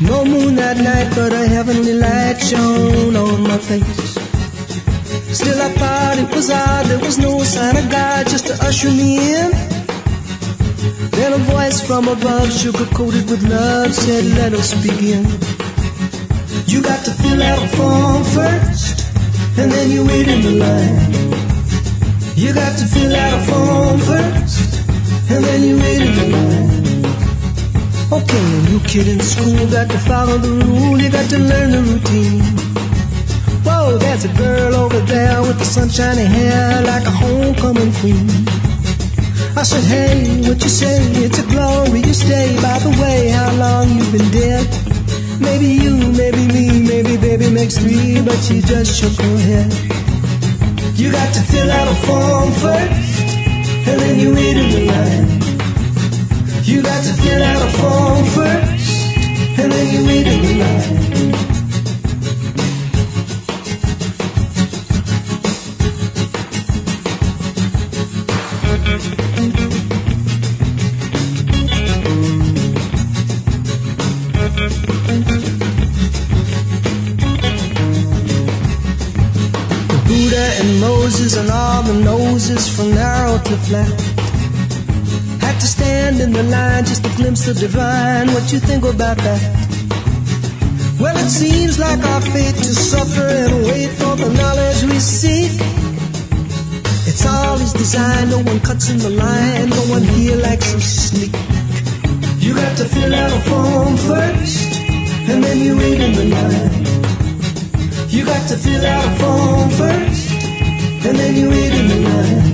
No moon that night, but a heavenly light shone on my face. Still I thought it was odd, there was no sign of God just to usher me in. Then a voice from above, sugar coated with love, said, Let us begin. You got to fill out a form first, and then you wait in the line. You got to fill out a form first and then you made a new man. Okay, a new kid in school, got to follow the rule, you got to learn the routine. Whoa, there's a girl over there with the sunshiny hair like a homecoming queen. I said, hey, what you say? It's a glorious day. By the way, how long you been dead? Maybe you, maybe me, maybe baby makes three, but she just shook her head. You got to fill out a form first when you the You got to fill out a form first, and then you read in the line. roses and all the noses from narrow to flat. Had to stand in the line just a glimpse of divine. What you think about that? Well, it seems like our fate to suffer and wait for the knowledge we seek. It's all his design, no one cuts in the line, no one here likes to sneak. You got to fill out a form first, and then you wait in the line. You got to fill out a form first and then you eat in the night.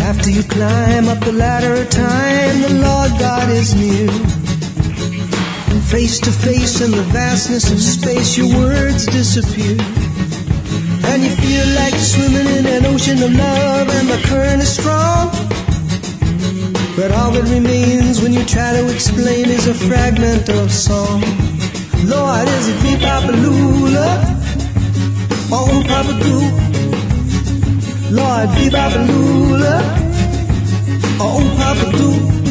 After you climb up the ladder of time, the Lord God is near. Face to face in the vastness of space, your words disappear. And you feel like swimming in an ocean of love, and the current is strong. But all that remains when you try to explain is a fragment of song. Lord, is it me, Papa Lula? Oh, Papa Goo. Lord, be Papa Lula. Oh, Papa Goo.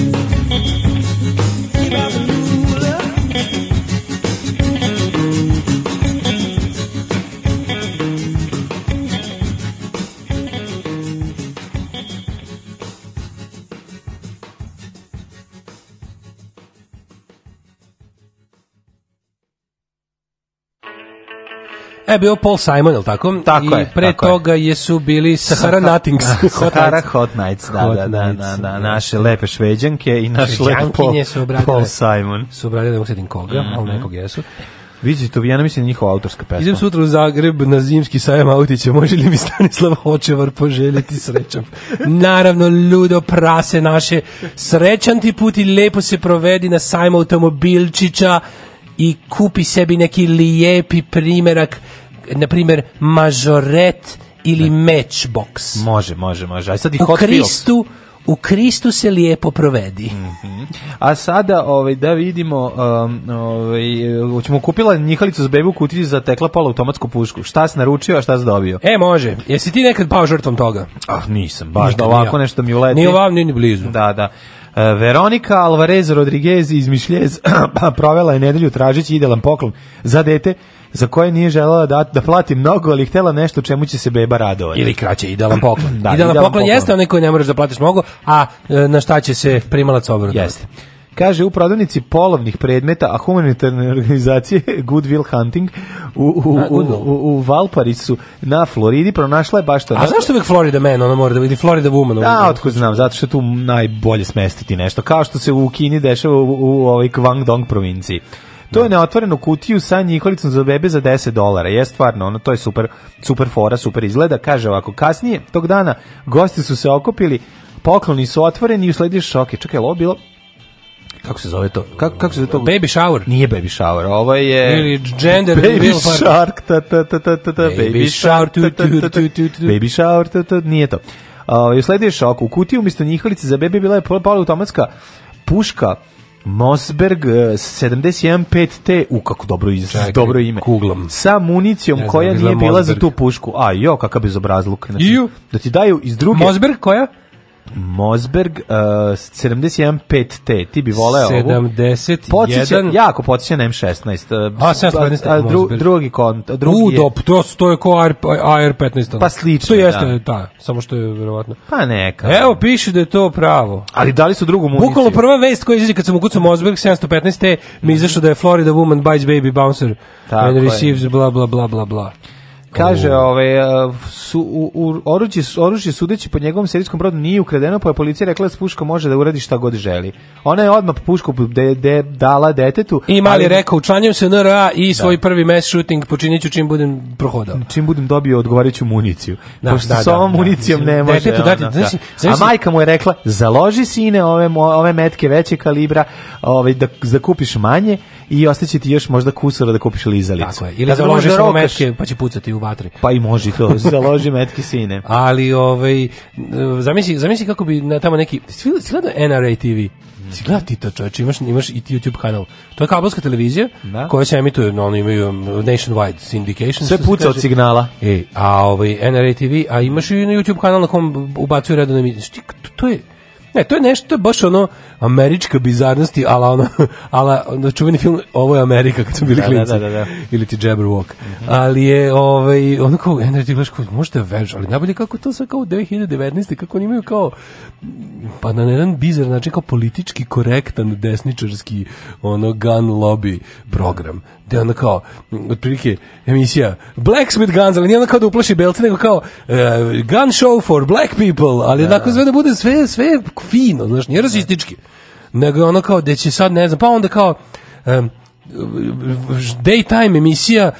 E, bio Paul Simon, ili tako? Tako I je, pre tako toga je. jesu bili Sahara Nothings. Sahara Hot Nights, da, Hot da, da, da, da, naše lepe šveđanke i naš lep Paul, su Paul Simon. Su obradile, ne mogu sjetim koga, mm -hmm. ali nekog jesu. Vidite, to ja ne mislim njihova autorska pesma. Idem sutra u Zagreb na zimski sajam autića. Može li mi Stanislav Hočevar poželiti srećom? Naravno, ludo prase naše. Srećan ti put i lepo se provedi na sajmu automobilčića i kupi sebi neki lijepi primjerak, na primjer mažoret ili da. matchbox. Može, može, može. Aj sad i U Hot Kristu, u Kristu se lijepo provedi. Mm -hmm. A sada ovaj da vidimo um, ovaj hoćemo kupila njihalicu za bebu kutiju za tekla pola automatsku pušku. Šta si naručio, a šta si dobio? E može. Jesi ti nekad pao žrtvom toga? Ah, nisam, baš da ovako ja. nešto mi uleti. Ni ovam, ni, ni blizu. Da, da. E, Veronika Alvarez Rodriguez iz Mišljez (clears throat) pa provela je nedelju tražeći idealan poklon za dete za koje nije želela da, da plati mnogo, ali htela nešto čemu će se beba radovati. Ili kraće, idealan poklon. (clears throat) da, idealan, idealan poklon, poklon, jeste onaj koji ne moraš da platiš mnogo, a e, na šta će se primalac obrnuti. Jeste. Kaže, u prodavnici polovnih predmeta, a humanitarne organizacije (laughs) Goodwill Hunting u, u, u, u, u Valparisu na Floridi pronašla je baš to. A zašto uvijek Florida man, ona mora da vidi Florida woman? Da, otko znam, zato što tu najbolje smestiti nešto, kao što se u Kini dešava u, u, ovaj Guangdong provinciji. To je na da. kutiju sa njiholicom za bebe za 10 dolara. Je stvarno, ono, to je super, super fora, super izgleda. Kaže ovako, kasnije tog dana gosti su se okupili, pokloni su otvoreni i usledi šok. Čekaj, ovo bilo kako se zove to? Kako kako se zove to? Baby shower. Nije baby shower, ovo ovaj je Ili gender baby shark, ta ta ta ta ta baby shower, baby shower, ta ta nije to. Ovaj, uh, I sledio je šok. U kutiji umjesto njihalice za bebe bila je automatska puška Mossberg 715T, eh, u kako dobro, iz, Čekaj, dobro ime. kuglom. Sa municijom znam, koja nije bila Mosberg. za tu pušku. A jo, kakav bezobrazluk. Znači, da ti daju iz druge... Mossberg koja? Mosberg uh, 715T, ti bi voleo 71... ovu. 71... jako podsjeća na M16. Uh, a, 715 a, dru, drugi kont, drugi U, je... to, to je ko AR, AR15. Pa slično, To da. jeste, da. ta, samo što je verovatno. Pa neka. Evo, piše da je to pravo. Ali dali su drugu municiju. Bukvalno prva vest koja izađe kad sam ukucao Mosberg 715T, mi izašao da je Florida woman bites baby bouncer Tako and receives je. bla bla bla bla bla. Kaže, ovaj, su, u, u, oruđe, oružje sudeći po njegovom serijskom brodu nije ukradeno, pa je policija rekla da s može da uradi šta god želi. Ona je odmah pušku de, de, dala detetu. I mali ali... rekao, učlanjam se NRA i da. svoj prvi mass shooting počinit čim budem prohodao. Čim budem dobio odgovarajuću municiju. Da, Pošto da, s ovom da, municijom da, ne može. Detetu, dati, ona, znači, da. Da. A majka mu je rekla, založi sine ove, ove metke veće kalibra, ovaj, da, da kupiš manje i ostaće ti još možda kusura da kupiš lizalicu. Tako je. Ili Tako založiš mu metke pa će pucati u vatri. Pa i može to, (laughs) založi metke sine. Ali ovaj zamisli, zamisli kako bi na tamo neki gledao NRA TV. Si gleda ti to čoveče, imaš, imaš i YouTube kanal. To je kabelska televizija da. koja se emituje, no, oni imaju um, nationwide syndication. Sve puca od signala. E, a ovaj NRA TV, a imaš i na YouTube kanal na kom ubacuju redovne emisije. To je, ne, to je nešto, to je baš ono, američka bizarnosti, ala ono, (laughs) ala ono čuveni film Ovo je Amerika kad su bili da, da klinci. Da, da, da. Ili ti Jabberwock. Mm -hmm. Ali je ovaj ono kao Andrej ti gledaš kao možda vežu, ali najbolje kako to sve kao 2019 kako oni imaju kao pa na jedan bizar znači kao politički korektan desničarski ono gun lobby program gde onda kao, otprilike, emisija Blacksmith Guns, ali nije onda kao da uplaši belce, nego kao uh, gun show for black people, ali da. onako da. sve da bude sve, sve fino, znaš, nije rasistički nego ono kao da će sad, ne znam, pa onda kao um, daytime emisija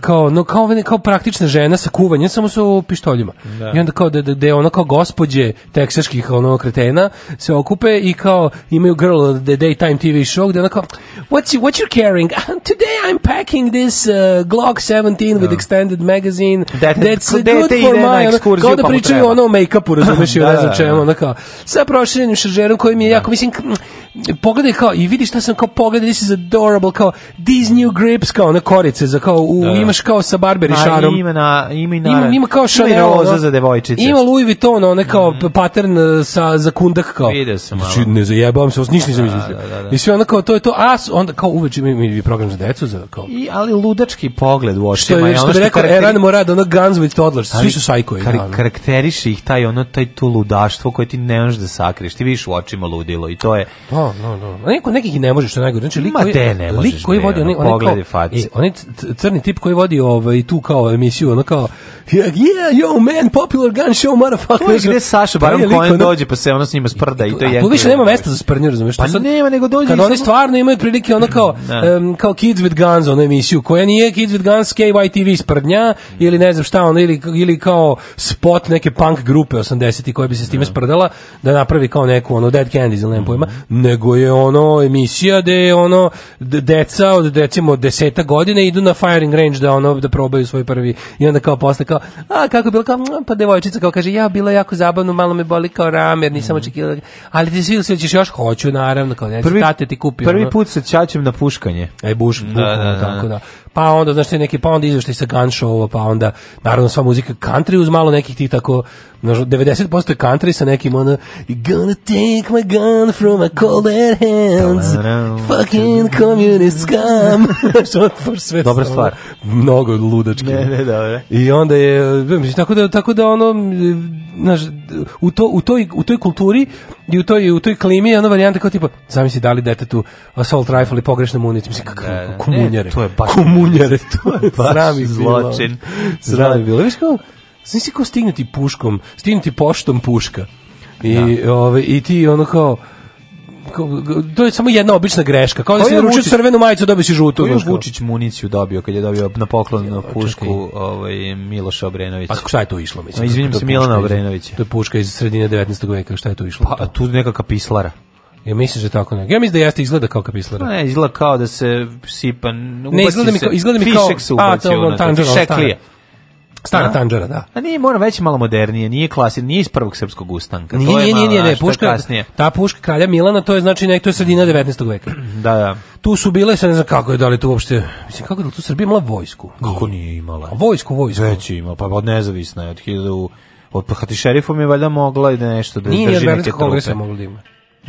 kao no kao kao praktična žena sa kuvanjem samo sa pištoljima. Da. I onda kao da, da, da ona kao gospođe teksaških ono kretena se okupe i kao imaju girl the daytime TV show gde ona kao what's you, what you carrying? Ah, today I'm packing this uh, Glock 17 no. with da. extended magazine. That, That's good for my. Kao da pa pričaju ono o make-upu, razumeš (laughs) da, i o ne znam čemu, ona kao sa proširenim šaržerom koji mi je jako mislim pogledaj kao i vidi šta sam kao pogledaj this is adorable kao these new grips kao na korice za kao u, da, da. imaš kao sa Barberi šarom. Ima, na, ima, i ima, ima kao Chanel. Ima roza za devojčice. Ima Louis Vuitton, one kao mm. pattern e, sa, za kundak kao. Vide se znači, malo. Znači, ne zajebavam se, ništa nisam izmislio. Da, da, da, da. I sve ono kao, to je to, a onda kao uveče mi mi program za decu. Za, kao. I, ali ludački pogled u očima. Što, je, što bi rekao, Eran Morad, ono Guns with Toddlers, svi su sajkoji. Kar, da, karakteriši ih taj, ono, taj to ludaštvo koje ti ne možeš da sakriješ, ti vidiš u očima ludilo i to je... Da, no, no. Neko, nekih ne možeš, što najgore. Znači, lik koji, ne možeš. Lik koji vodi, oni, oni, oni, jadni tip koji vodi ovaj, tu kao emisiju, ono kao, yeah, yeah, yo man, popular gun show, motherfucker. To je gde Saša pa Baron Cohen dođe, pa se ono s njima sprda i to je... Tu više nema mesta za sprnju, razumiješ? Pa nema, nego dođe... Kad oni stvarno imaju prilike ono kao, da. kao Kids with Guns, ono emisiju, koja nije Kids with Guns, KYTV sprdnja, ili ne znam šta, ono, ili, ili kao spot neke punk grupe 80-ti koja bi se s time da. sprdala, da napravi kao neku, ono, Dead Candies, ili nema pojma, mhm. nego je ono emisija gde je ono, deca od, recimo, 10 godine idu na Fire firing range da ono da probaju svoj prvi i onda kao posle kao a kako je bilo kao mm, pa devojčica kao kaže ja bilo jako zabavno malo me boli kao rame jer nisam mm. očekivala da ali ti svi ćeš još hoću naravno kao neću prvi, tate ti kupio prvi put se čačem na puškanje aj e, buš da, da, da, tako da, da pa onda znači neki pa onda izveštaj sa gun show pa onda naravno sva muzika country uz malo nekih tih tako 90% country sa nekim ono you gonna take my gun from my cold dead hands fucking communist scum (laughs) sve dobra stvar mnogo ludački ne, ne, dobra. i onda je mislim, tako da tako da ono znaš, u, to, u, toj, u toj kulturi i u toj, u toj klimi je ono varijanta kao tipa, zamisli dali detetu assault rifle i pogrešne municiju mislim kako da, da. komunjare. Ne, to je baš komunjere (laughs) to je baš srami zločin. Srami da. bilo. Viš kao, znaš kao stignuti puškom, stignuti poštom puška. I, da. ove, ovaj, i ti ono kao, to je samo jedna obična greška. Kao da si naručio crvenu majicu, dobio si žutu. Koju je Vučić municiju dobio kad je dobio na poklon pušku ovaj, Miloša Obrenovića? Pa šta je to išlo? Mislim, izvinim se, Milana Obrenovića. To je puška iz sredine 19. veka, šta je to išlo? Pa, tu neka kapislara. Ja mislim da tako ne. Ja mislim da jeste izgleda kao kapislara. Ne, izgleda kao da se sipa. Ne, izgleda mi kao, izgleda mi kao, a, to, tanđer, šeklija. Stara da. tanđara, da. A nije, moram veći malo modernije, nije klasi, nije iz prvog srpskog ustanka. Nije, to je nije, nije, ne, puška, kasnije. ta puška kralja Milana, to je znači nek, je sredina 19. veka. (clears throat) Da, da. Tu su bile, sad ne znam kako je, da li tu uopšte, mislim, kako je, da tu Srbija imala vojsku? Kako nije imala? Vojsku, vojsku. Već je pa od nezavisna je, od hiljadu, od pa šerifom je valjda mogla i da nešto da drži neke trupe. Nije, od Berlinskog kongresa mogla da ima.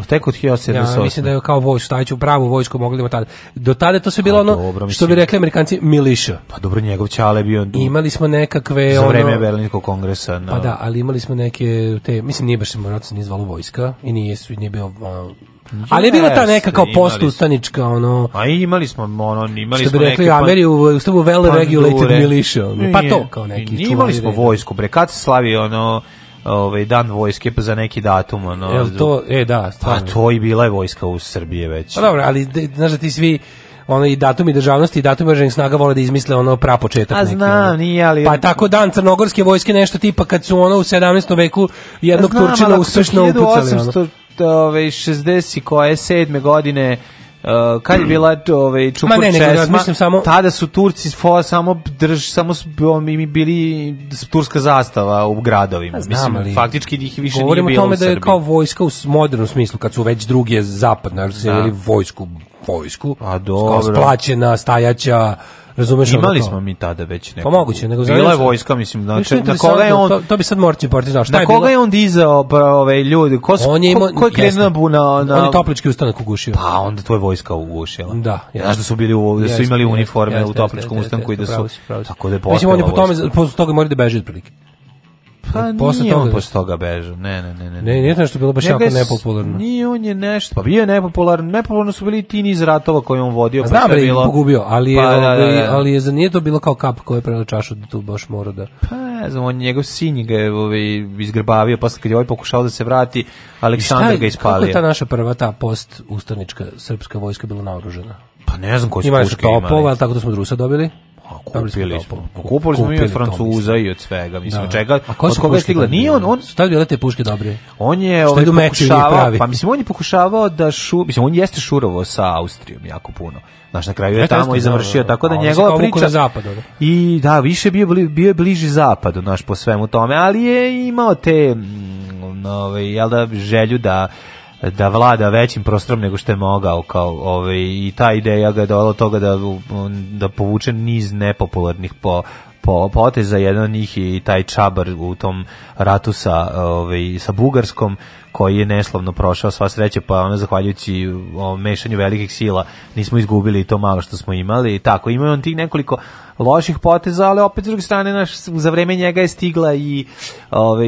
Tek od 1978. Ja, mislim da je kao vojsku, staviću pravu vojsku mogli imamo tada. Do tada to se bilo ono, dobro, što bi rekli amerikanci, miliša. Pa dobro, njegov čale bio... Du... Imali smo nekakve... Za vreme ono, Berlinskog kongresa. No. Pa da. da, ali imali smo neke te... Mislim, nije baš se moralno nije zvalo vojska i nije, nije bio... Ono, Yes, ali je bila ta neka kao postustanička ono. A imali smo ono, imali smo neke neke. Pa- Ameri u ustavu pa- well regulated militia, pa to kao neki. Imali smo vojsku bre, kad se slavi ono ovaj dan vojske za neki datum ono. Jel to e da, stvarno. Pa to i bila je vojska u Srbiji već. Pa dobro, ali znaš da ti svi ono i datumi državnosti i datumi oružanih snaga vole da izmisle ono prapočetak neki. A znam, ono. nije ali. Pa tako dan crnogorske vojske nešto tipa kad su ono u 17. veku jednog Turčina uspešno upucali. Ono. 1860 ovaj, koje 7. godine uh, kad je bila ovaj čupur ne, česma, nego, mislim, samo... tada su Turci fo, samo drž, samo su mi bili turska zastava u gradovima. Pa znam, mislim, ali, faktički ih više nije bilo. Govorimo o tome da je kao vojska u modernom smislu kad su već druge zapadne, znači da. vojsku vojsku. A pa dobro. plaćena stajaća, Razumeš Imali smo mi tada već neko. Pa moguće, nego Bila je vojska, mislim, znači na koga je on to, to bi sad morati partizan. Znači, Na koga je on dizao pa, ove ljude? Ko on je imao, ko, ko je na buna na On je toplički ustanak ugušio. Pa onda to vojska ugušila. Da, znaš da su bili u, da su imali uniforme u topličkom ustanku i da su tako da je Mislim on je po tome posle toga mora da beži otprilike. Pa posle nije toga da- posle toga beže. Ne, ne, ne, ne. Ne, nije nešto bilo baš jako nepopularno. Nije on je nešto. Pa bio je nepopularno. Nepopularno su bili ti niz ratova koje on vodio, pa znam, bilo. pogubio, ali je, pa, da, ovaj, da, da. ali je za nije to bilo kao kap koja je prelila čašu da tu baš mora da. Pa ne znam, on njegov sin ga je ovaj izgrbavio posle kad je ovaj pokušao da se vrati, Aleksandar ga ispalio. Kako je ta naša prva ta post ustanička srpska vojska bila naoružana? Pa ne znam koji su puške imali. Ima topova, tako da smo Drusa dobili. A kupili smo. A smo i od Francuza i od svega, mislim, da. da. čega. A od koga je stigla? Nije on, on stavio da te puške dobre? On je ovaj pokušavao, pa mislim on je pokušavao da šu, mislim on jeste šurovo sa Austrijom jako puno. Znaš, na kraju je e, tamo i završio, da, da, tako da njegova priča... Zapad, I da, više bio, bio je bliži zapadu, naš, po svemu tome, ali je imao te, mm, ovaj, jel da, želju da da vlada većim prostorom nego što je mogao kao ovaj i ta ideja ga je dovela toga da da povuče niz nepopularnih po po poteza jedan od njih i taj Čabar u tom ratu sa ovaj sa Bugarskom koji je neslavno prošao sva sreće pa ono zahvaljujući o mešanju velikih sila nismo izgubili to malo što smo imali tako ima on tih nekoliko loših poteza, ali opet s druge strane naš za vreme njega je stigla i ovaj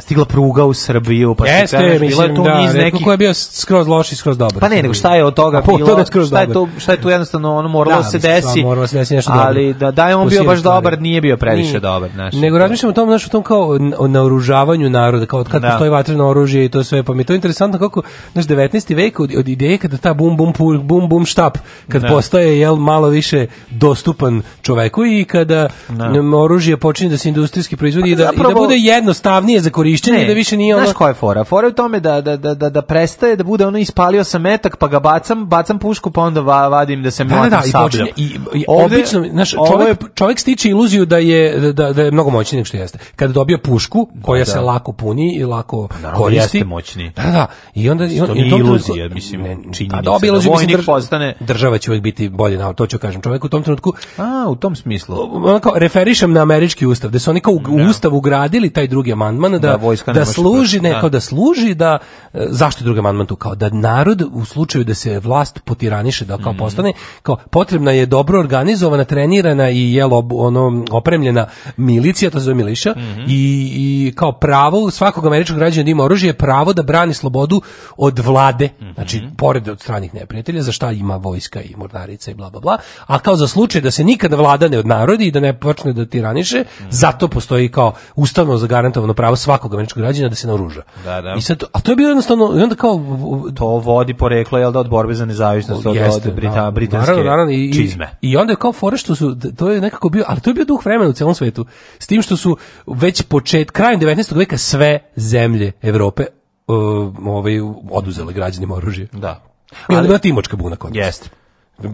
stigla pruga u Srbiju, pa Jeste, se kaže, bilo je tu da, niz nekih je bio skroz loš i skroz dobar. Pa ne, nego šta je od toga po, bilo? To da šta je to, šta je tu jednostavno ono moralo da, se da, desi. Moralo se desi nešto ali dobro. da da je on bio baš stvari. dobar, nije bio previše nije. dobar, znači. Nego razmišljamo o tom o tom kao o naoružavanju naroda, kao od kad da. postoji vatreno oružje i to sve, pa mi to je interesantno kako naš 19. vek od, od ideje kada ta bum bum bum bum štap kad da. postaje jel malo više dostupan čoveku i kada ne. oružje počinje da se industrijski proizvodi pa, da, zapravo, i da bude jednostavnije za korišćenje da više nije ono... Znaš koja je fora? Fora je u tome da, da, da, da, prestaje da bude ono ispalio sam metak pa ga bacam, bacam pušku pa onda vadim da se mladim da, da, i, počinje, i, i ovde, obično, znaš, čovjek, čovjek stiče iluziju da je da, da je mnogo moćniji nego što jeste. Kada dobije pušku da, koja da. se lako puni i lako Naravno, koristi, jeste moćni. Da, da. I onda i on, i iluzija, mislim, čini. činjenica. Da, iluzija, da drž, postane država će uvijek biti bolje na to ću kažem. Čovjek u tom trenutku a u tom smislu. Kao, referišem na američki ustav, da su oni kao u, da. ustav ugradili taj drugi amandman da da, vojska da služi ne, da. kao da služi da e, zašto drugi amandman tu kao da narod u slučaju da se vlast potiraniše da kao mhm. postane kao potrebna je dobro organizovana, trenirana i jel malo ono opremljena milicija, to se zove miliša, mm -hmm. i, i kao pravo svakog američkog građana da ima oružje pravo da brani slobodu od vlade, mm -hmm. znači mhm. pored od stranih neprijatelja, za šta ima vojska i mornarica i bla bla bla, a kao za slučaj da se nikada vlada ne odnarodi i da ne počne da tiraniše, mm -hmm. zato postoji kao ustavno zagarantovano pravo svakog američkog građana da se naoruža. Da, da. I sad, a to je bilo jednostavno, i onda kao... To vodi poreklo, jel da, od borbe za nezavisnost, od, jeste, od da. Brita, da, britanske naravno, naravno, i, čizme. I onda je kao fore što su, to je neka jako bio, ali to je bio duh vremena u celom svetu. S tim što su već počet, krajem 19. veka sve zemlje Evrope uh, ovaj, oduzele građanima oružje. Da. I onda je bila Timočka buna kod Jeste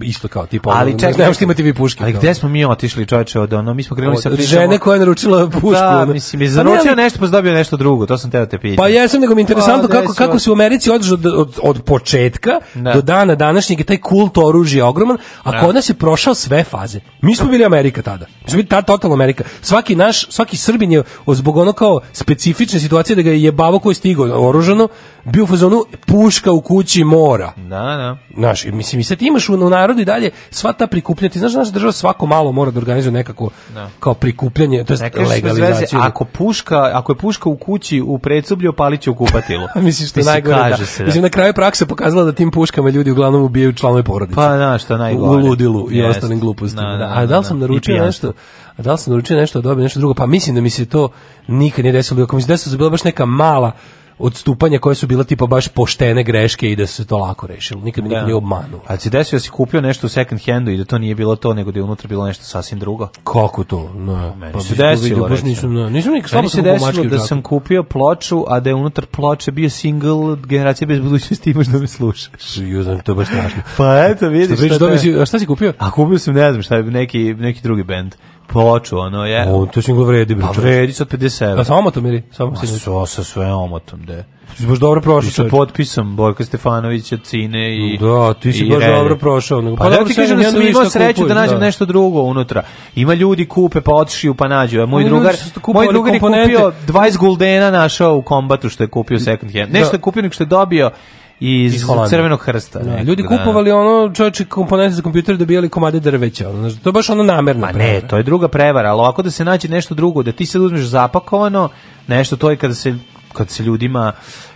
isto kao tipa ali ono, čekaj, ne možete imati vi puške ali gde smo mi otišli čoveče od ono mi smo krenuli sa pričom žene koja je naručila pušku da, mislim je pa naručio nešto pa zdobio nešto drugo to sam teo da te pitati pa jesam nego mi pa interesantno kako kako se u Americi održao od, od, od, početka da. do dana današnjeg taj kult oružja ogroman a da. kod nas je prošao sve faze mi smo bili Amerika tada mi smo bili ta totalna Amerika svaki naš svaki Srbin je zbog ono kao specifične situacije da ga je jebavo koji stigao oružano bio u fazonu puška u kući mora da da naš mislim i sad imaš u, u narodu i dalje sva ta prikupljati. Znaš, da naša država svako malo mora da organizuje nekako da. kao prikupljanje, to je legalizaciju. Ako puška, ako je puška u kući u predsublju, palit će u kupatilu. (laughs) Mislim što najgore, da. Se, da. Mislim, na kraju praksa pokazala da tim puškama ljudi uglavnom ubijaju članove porodice. Pa, da, što najgore. U ludilu i Jest. ostalim glupostima. Da, da, da A da li da. sam naručio nešto? a da li sam naručio nešto, dobio nešto drugo, pa mislim da mi se to nikad nije desilo, ako mi se desilo, da bila baš neka mala odstupanja koje su bila tipa baš poštene greške i da se to lako rešilo. Nikad mi da. nije obmanuo. A si desio da si kupio nešto u second handu i da to nije bilo to, nego da je unutra bilo nešto sasvim drugo? Kako to? Ne. Meni pa se desilo, vidio, nisam, ne, nisam nikak Meni se desilo da sam kupio ploču, a da je unutar ploče bio single generacija bez budućnosti imaš da me slušaš. Juzam, to je baš strašno. pa eto, vidiš. Šta, šta, šta, šta si kupio? A kupio sam, ne znam šta, neki, neki drugi bend ploču, ono je. O, to single vredi, bre. Pa vredi sa 50 evra. sa omotom ili? Samo sa so, sa sve omotom, de. Ti si baš dobro prošao. sa potpisom Bojka Stefanovića, Cine i Da, ti si baš dobro prošao. Nego, pa, pa da ti kažem da sam imao sreću da nađem da. nešto drugo unutra. Ima ljudi kupe, pa odšiju, pa nađu. A moj no, drugar, moj drugar je kupio 20 guldena našao u kombatu što je kupio second hand. Da. Nešto je kupio, nešto je dobio iz, iz Crvenog hrsta. Da, ljudi da. kupovali ono čoveče komponente za kompjuter dobijali da komade drveća, ono, znači, to je baš ono namerno. Ma ne, to je druga prevara, ali ovako da se nađe nešto drugo, da ti sad uzmeš zapakovano, nešto to je kada se, kad se ljudima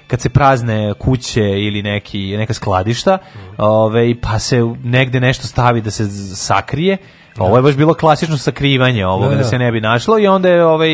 kad se prazne kuće ili neki neka skladišta, mm. ovaj pa se negde nešto stavi da se sakrije Da. Ovo je baš bilo klasično sakrivanje ovoga da, da. da se ne bi našlo i onda je ovaj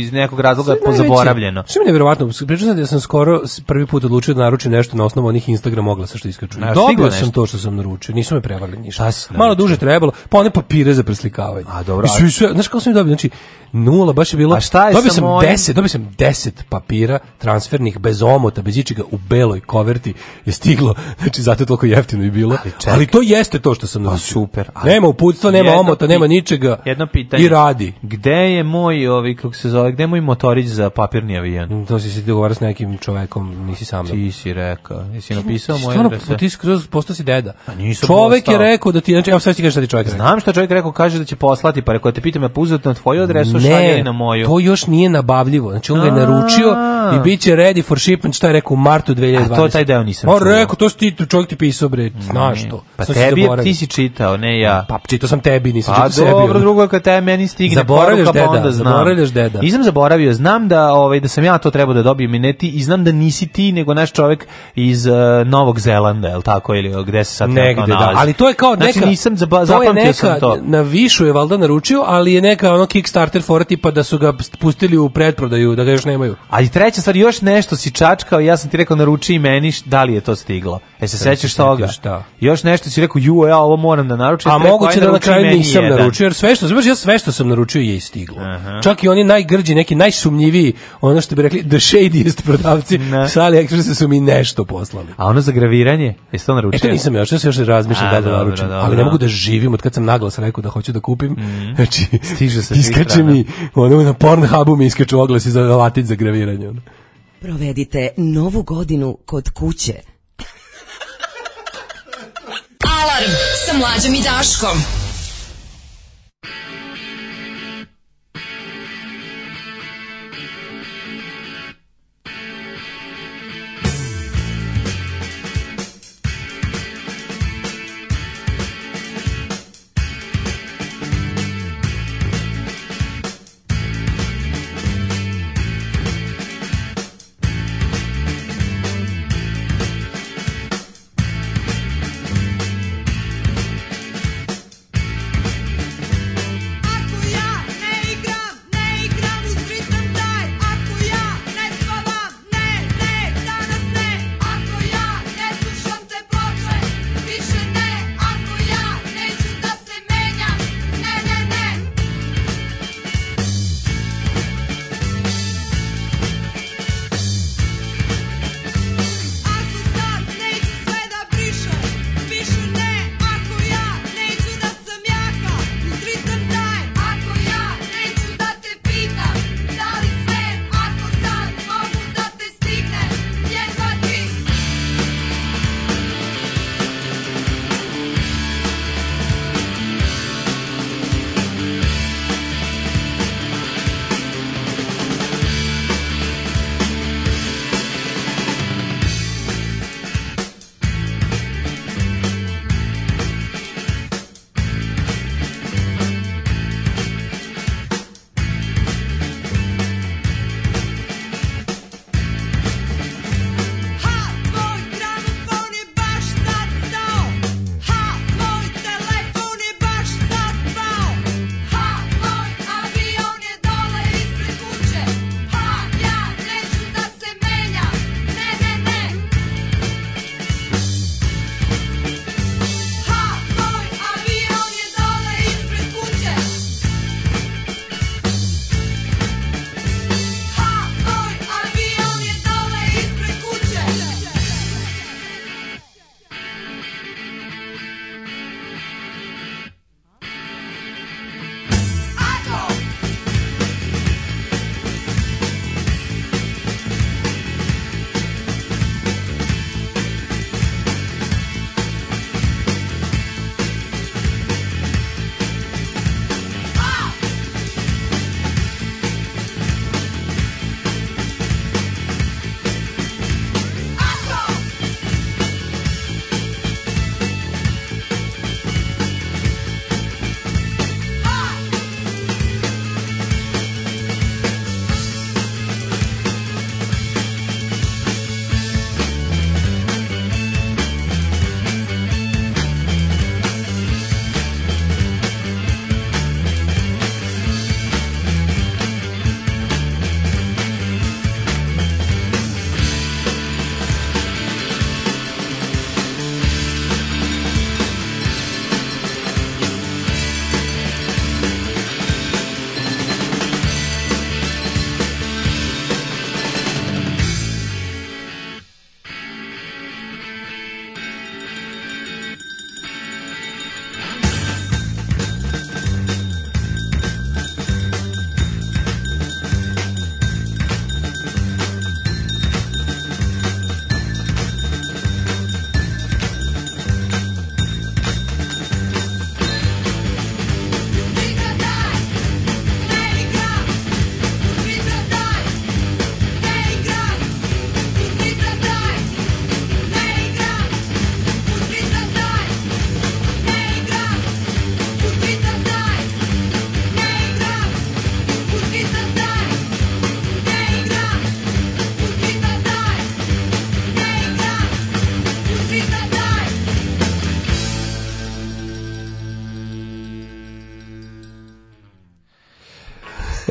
iz nekog razloga Sve pozaboravljeno. Što mi je nevjerovatno, pričao sam da sam skoro prvi put odlučio da naručim nešto na osnovu onih Instagram oglasa što iskaču. Da, Dobio sam to što sam naručio, nisu me prevarili ništa. Malo duže trebalo, pa one papire za preslikavanje. A dobro. I sve, znaš kako sam dobio? Znači, nula, baš je bilo. A šta je dobio sam 10, dobio sam 10 papira transfernih bez omota, bez ičega u beloj koverti je stiglo. Znači zato je toliko jeftino i bilo. Ali, ček, ali to jeste to što sam pa naručio. super. Ali, nema uputstva, nema nema omota, nema ničega. Jedno pitanje. I radi. Gde je moj, ovi, kako se zove, gde je moj motorić za papirni avijan? Mm, to si se dogovara s nekim čovekom, nisi sam. Ti si rekao. Jesi napisao moje adrese? Ti skroz postao si deda. Pa nisam Čovek postao. je rekao da ti, znači, evo sad ti kažeš šta ti čovek Znam šta čovek rekao, kaže da će poslati, pa rekao, te pitam, ja uzeti na tvoju adresu, šalje na moju. to još nije nabavljivo. Znači, on ga je naručio i bit će ready for shipment, šta je rekao, u martu 2020. A to taj deo nisam pa, On rekao, to si ti, čovek ti pisao, bre, znaš to. Pa tebi, ti si čitao, ne ja. Pa čitao sam te tebi, nisam čitao sebi. A dobro, drugo je kad te meni stigne poruka, pa onda znam. Zaboravljaš deda. Nisam zaboravio, znam da, ovaj, da sam ja to trebao da dobijem i ne ti, i znam da nisi ti, nego naš čovek iz uh, Novog Zelanda, je li tako, ili gde se sad Negde, to da, nalazi. Da. Ali to je kao znači, neka... Znači, nisam zaba, to zapamtio neka, sam to. Na višu je valda naručio, ali je neka ono Kickstarter fora tipa da su ga pustili u pretprodaju, da ga još nemaju. A i treća stvar, još nešto si čačkao, ja sam ti rekao naruči i meni, da li je to stiglo? E se sećaš toga? Da. Još nešto si rekao, ju, e, ja ovo moram da naručim. A moguće da na kraju nisam jedan. naručio, jer sve što, znači ja sve što sam naručio je stiglo. Aha. Čak i oni najgrđi, neki najsumnjiviji, ono što bi rekli, the shadiest prodavci, Na. sa AliExpressa su mi nešto poslali. A ono za graviranje, jesi to naručio? E nisam još, ja se još razmišljam da da naručim, ali ne mogu da živim od kad sam naglas rekao da hoću da kupim. Mm Znači, stiže se iskače mi, ono na Pornhubu mi iskaču oglasi za latić za graviranje. Ono. Provedite novu godinu kod kuće. Alarm sa mlađom i Daškom.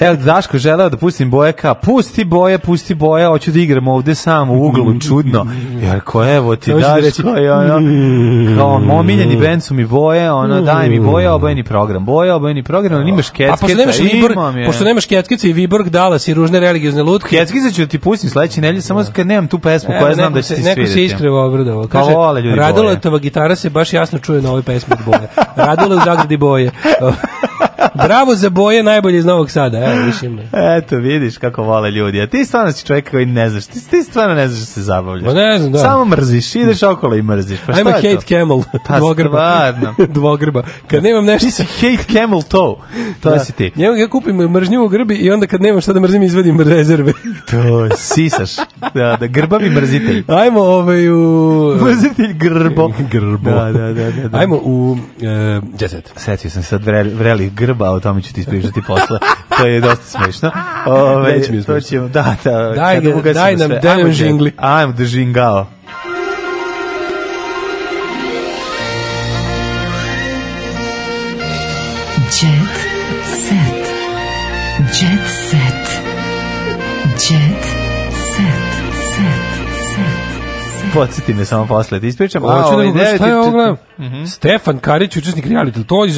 Evo, Daško želeo da pustim boje ka, pusti boje, pusti boje, hoću da igram ovde sam u uglu, čudno. Ja ko evo ti da Daško, da ja, ono, kao moj miljeni band su mi boje, ono, daj mi boje, obojeni program, boje, obojeni program, on imaš keckeca, pošto nemaš Viborg, pošto nemaš keckeca i Viborg, Dalas i ružne religiozne lutke. Keckeca ću da ti pustim sledeće nedelje, samo da. kad nemam tu pesmu koja znam da će ti svirati. Neko se iskrevo obradovao. Pa Kaže, Radoletova gitara se baš jasno čuje na ovoj pesmi od boje. Radole u zagradi boje. (laughs) Bravo za boje najbolje iz Novog Sada. Evo, višim. Eto, vidiš kako vole ljudi. A ti stvarno si čovjek koji ne znaš. Ti, ti stvarno ne znaš da se zabavljaš. Ma ne znam, da. Samo mrziš, ideš okolo i mrziš. Pa I'm a hate to? camel. Pa (laughs) Dvogrba. (laughs) Dvogrba. Kad nemam nešto... Ti si hate camel toe. To da. si ti. Ja, ja kupim mržnju u grbi i onda kad nemam šta da mrzim, izvadim rezerve. to sisaš. (laughs) da, da, grbavi mrzitelj. Ajmo ovaj u... Mrzitelj grbo. grbo. Da, da, da, da. da. Ajmo u e, Jet Setio sam sad vreli, vreli grba, o tome ću ti ispričati posle. to je dosta smešno. Ove, Neće mi je smešno. To ćemo, da, da. Daj, daj nam, daj nam žingli. Ajmo da žingao. podsjeti me samo posle, ti da ispričam. A, hoću da ovaj gledam, šta je ovo gledam? Mm -hmm. Stefan Karić, učesnik reality, to je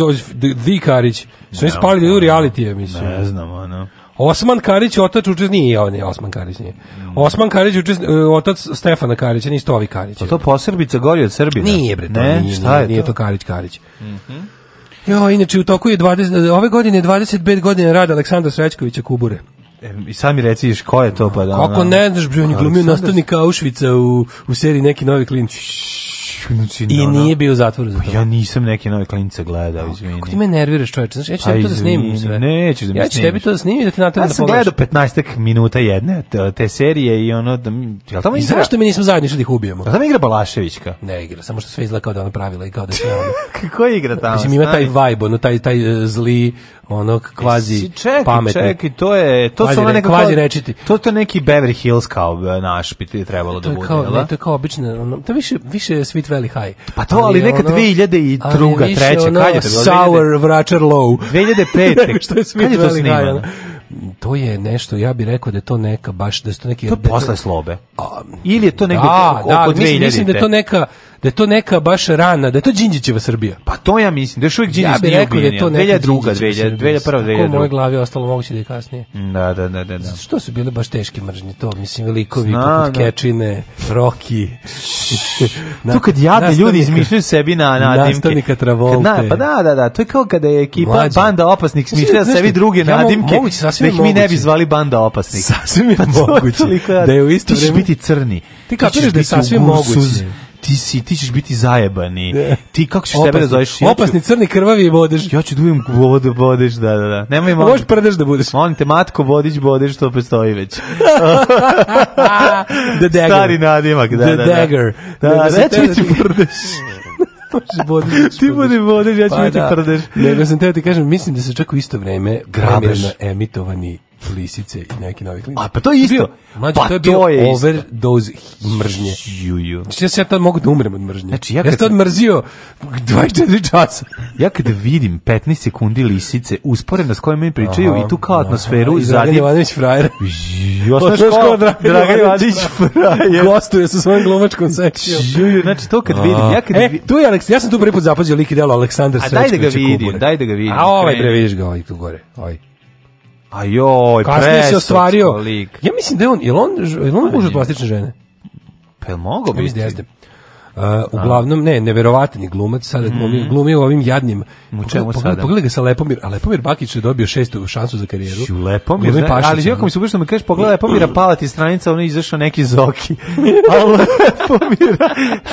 Di Karić. Su oni spali da je u reality, mislim. Ne znam, ono. Osman Karić, otac učesnik, nije on, je Osman Karić, nije. Osman Karić, učesnik, e, otac Stefana Karića, nisu to ovi Karić. A pa to posrbica gori od Srbina? Nije, bre, to ne, nije, šta je nije, to? to Karić Karić. Mhm. Mm jo, inače, u toku je 20, ove godine 25 godina rada Aleksandra Srećkovića Kubure. E, sad mi reciš ko je to pa da. Kako ne znaš, bre, on je glumio nastavnika Auschwitza u u seriji neki novi klinci. I nije bio u zatvoru za pa to. Pa ja nisam neke nove klinice gledao, izvini. Kako ti me nerviraš, čoveče? Znaš, ja ću pa tebi to da snimim sve. Nećeš da mi Ja ću tebi to da snimim da te nateram da pogledaš. Ja sam gledao 15 minuta jedne te serije i ono da mi... Jel tamo igra... Zašto mi nismo zajedno išli da ih ubijemo? Jel tamo igra Balaševićka? Ne igra, samo što sve izgleda kao da ona pravila i kao da sve (laughs) Kako igra tamo? Mislim, ima taj vibe, ono, taj, taj e, zli, ono, kvazi čekaj, pametni. Čekaj, to je... To su ono nekako... Kvazi rečiti. To, to neki Beverly Hills kao e, naš bi trebalo da bude, jel da? To je kao obična, to više, više sweet Sweet Valley High. Pa to, ali, ali neka ono, 2002. Ali treća, kad je to bilo? Sour, Vračar Low. 2005. (laughs) što je Sweet je to Valley High. To je nešto, ja bih rekao da je to neka baš, da je to neki... To je da posle slobe. A, Ili je to da, negdje da, oko, da, 2000. Mislim, mislim da je to neka da je to neka baš rana, da je to Đinđićeva Srbija. Pa to ja mislim, da još uvijek Đinđić ja nije ubijen. Ja bih rekao da je to neka Đinđićeva Srbija. Ako u mojoj glavi ostalo moguće da je kasnije. Da, da, da. da, da. Što su bile baš teške mržnje, to mislim, velikovi Zna, poput da. Kečine, Roki. na, to kad jadni ljudi izmišljaju sebi na nadimke. Nastavnika Travolte. Na, pa da, da, da, to je kao kada je ekipa Mlađe. banda opasnik smišljala sebi druge ja, nadimke, moguće, da ih mi ne bi zvali banda opasnik. Sasvim je pa moguće. Da je u isto vreme... Ti ćeš biti crni. Ti kapiraš da je sasvim moguće ti si ti ćeš biti zajebani. Da. Ti kako ćeš sebe da zoveš? Ja opasni crni krvavi bodež. Ja ću dujem da vodu bodež, da da da. Nemoj molim. Možeš prdeš da budeš. On te matko vodić bodež što postoji već. (laughs) The dagger. Stari nadimak, da The da. The da. dagger. Da, da, da, da, da, da, da, da, (laughs) Bodiš, ti budi vodiš, ja ću pa, biti prdeš. Nego sam teo ti kažem, mislim da se čak u isto vreme grabeš na emitovani lisice i neki novi klinac. A pa to je isto. Bio, pa to je bio to je overdose mržnje. ju. Znači ja se ja tad mogu da umrem od mržnje. Znači, ja, kad ja sam tad 24 časa. ja kada vidim 15 sekundi lisice usporedno s kojima mi pričaju aha, i tu kao atmosferu aha, i Dragan Jovanović frajer. Jo, pa to je Dragan Jovanović frajer. Gostuje sa svojom glumačkom sekcijom. Ju, znači to kad vidim, ja kad e, tu je Aleks, ja sam tu prvi put zapazio lik i delo Aleksandar Srećković. A daj da ga vidim, daj da ga vidim. A ovaj bre vidiš ga, ovaj tu gore. Ovaj. A pa joj, Kasnije se ostvario. Lik. Ja mislim da je on, je on, je on muž pa od plastične žene? Pa je mogo biti? Ja da Uh, uglavnom, ne, neverovatni glumac, sada mm. glumio ovim jadnim. U čemu sada? Pogledaj sa Lepomir, a Lepomir Bakić je dobio šestu šansu za karijeru. Ču Lepomir, ne, ali jako mi se ubišno, da mi kažeš, pogledaj Lepomira Palati stranica, ono je izašao neki zoki. (laughs) Al Lepomira,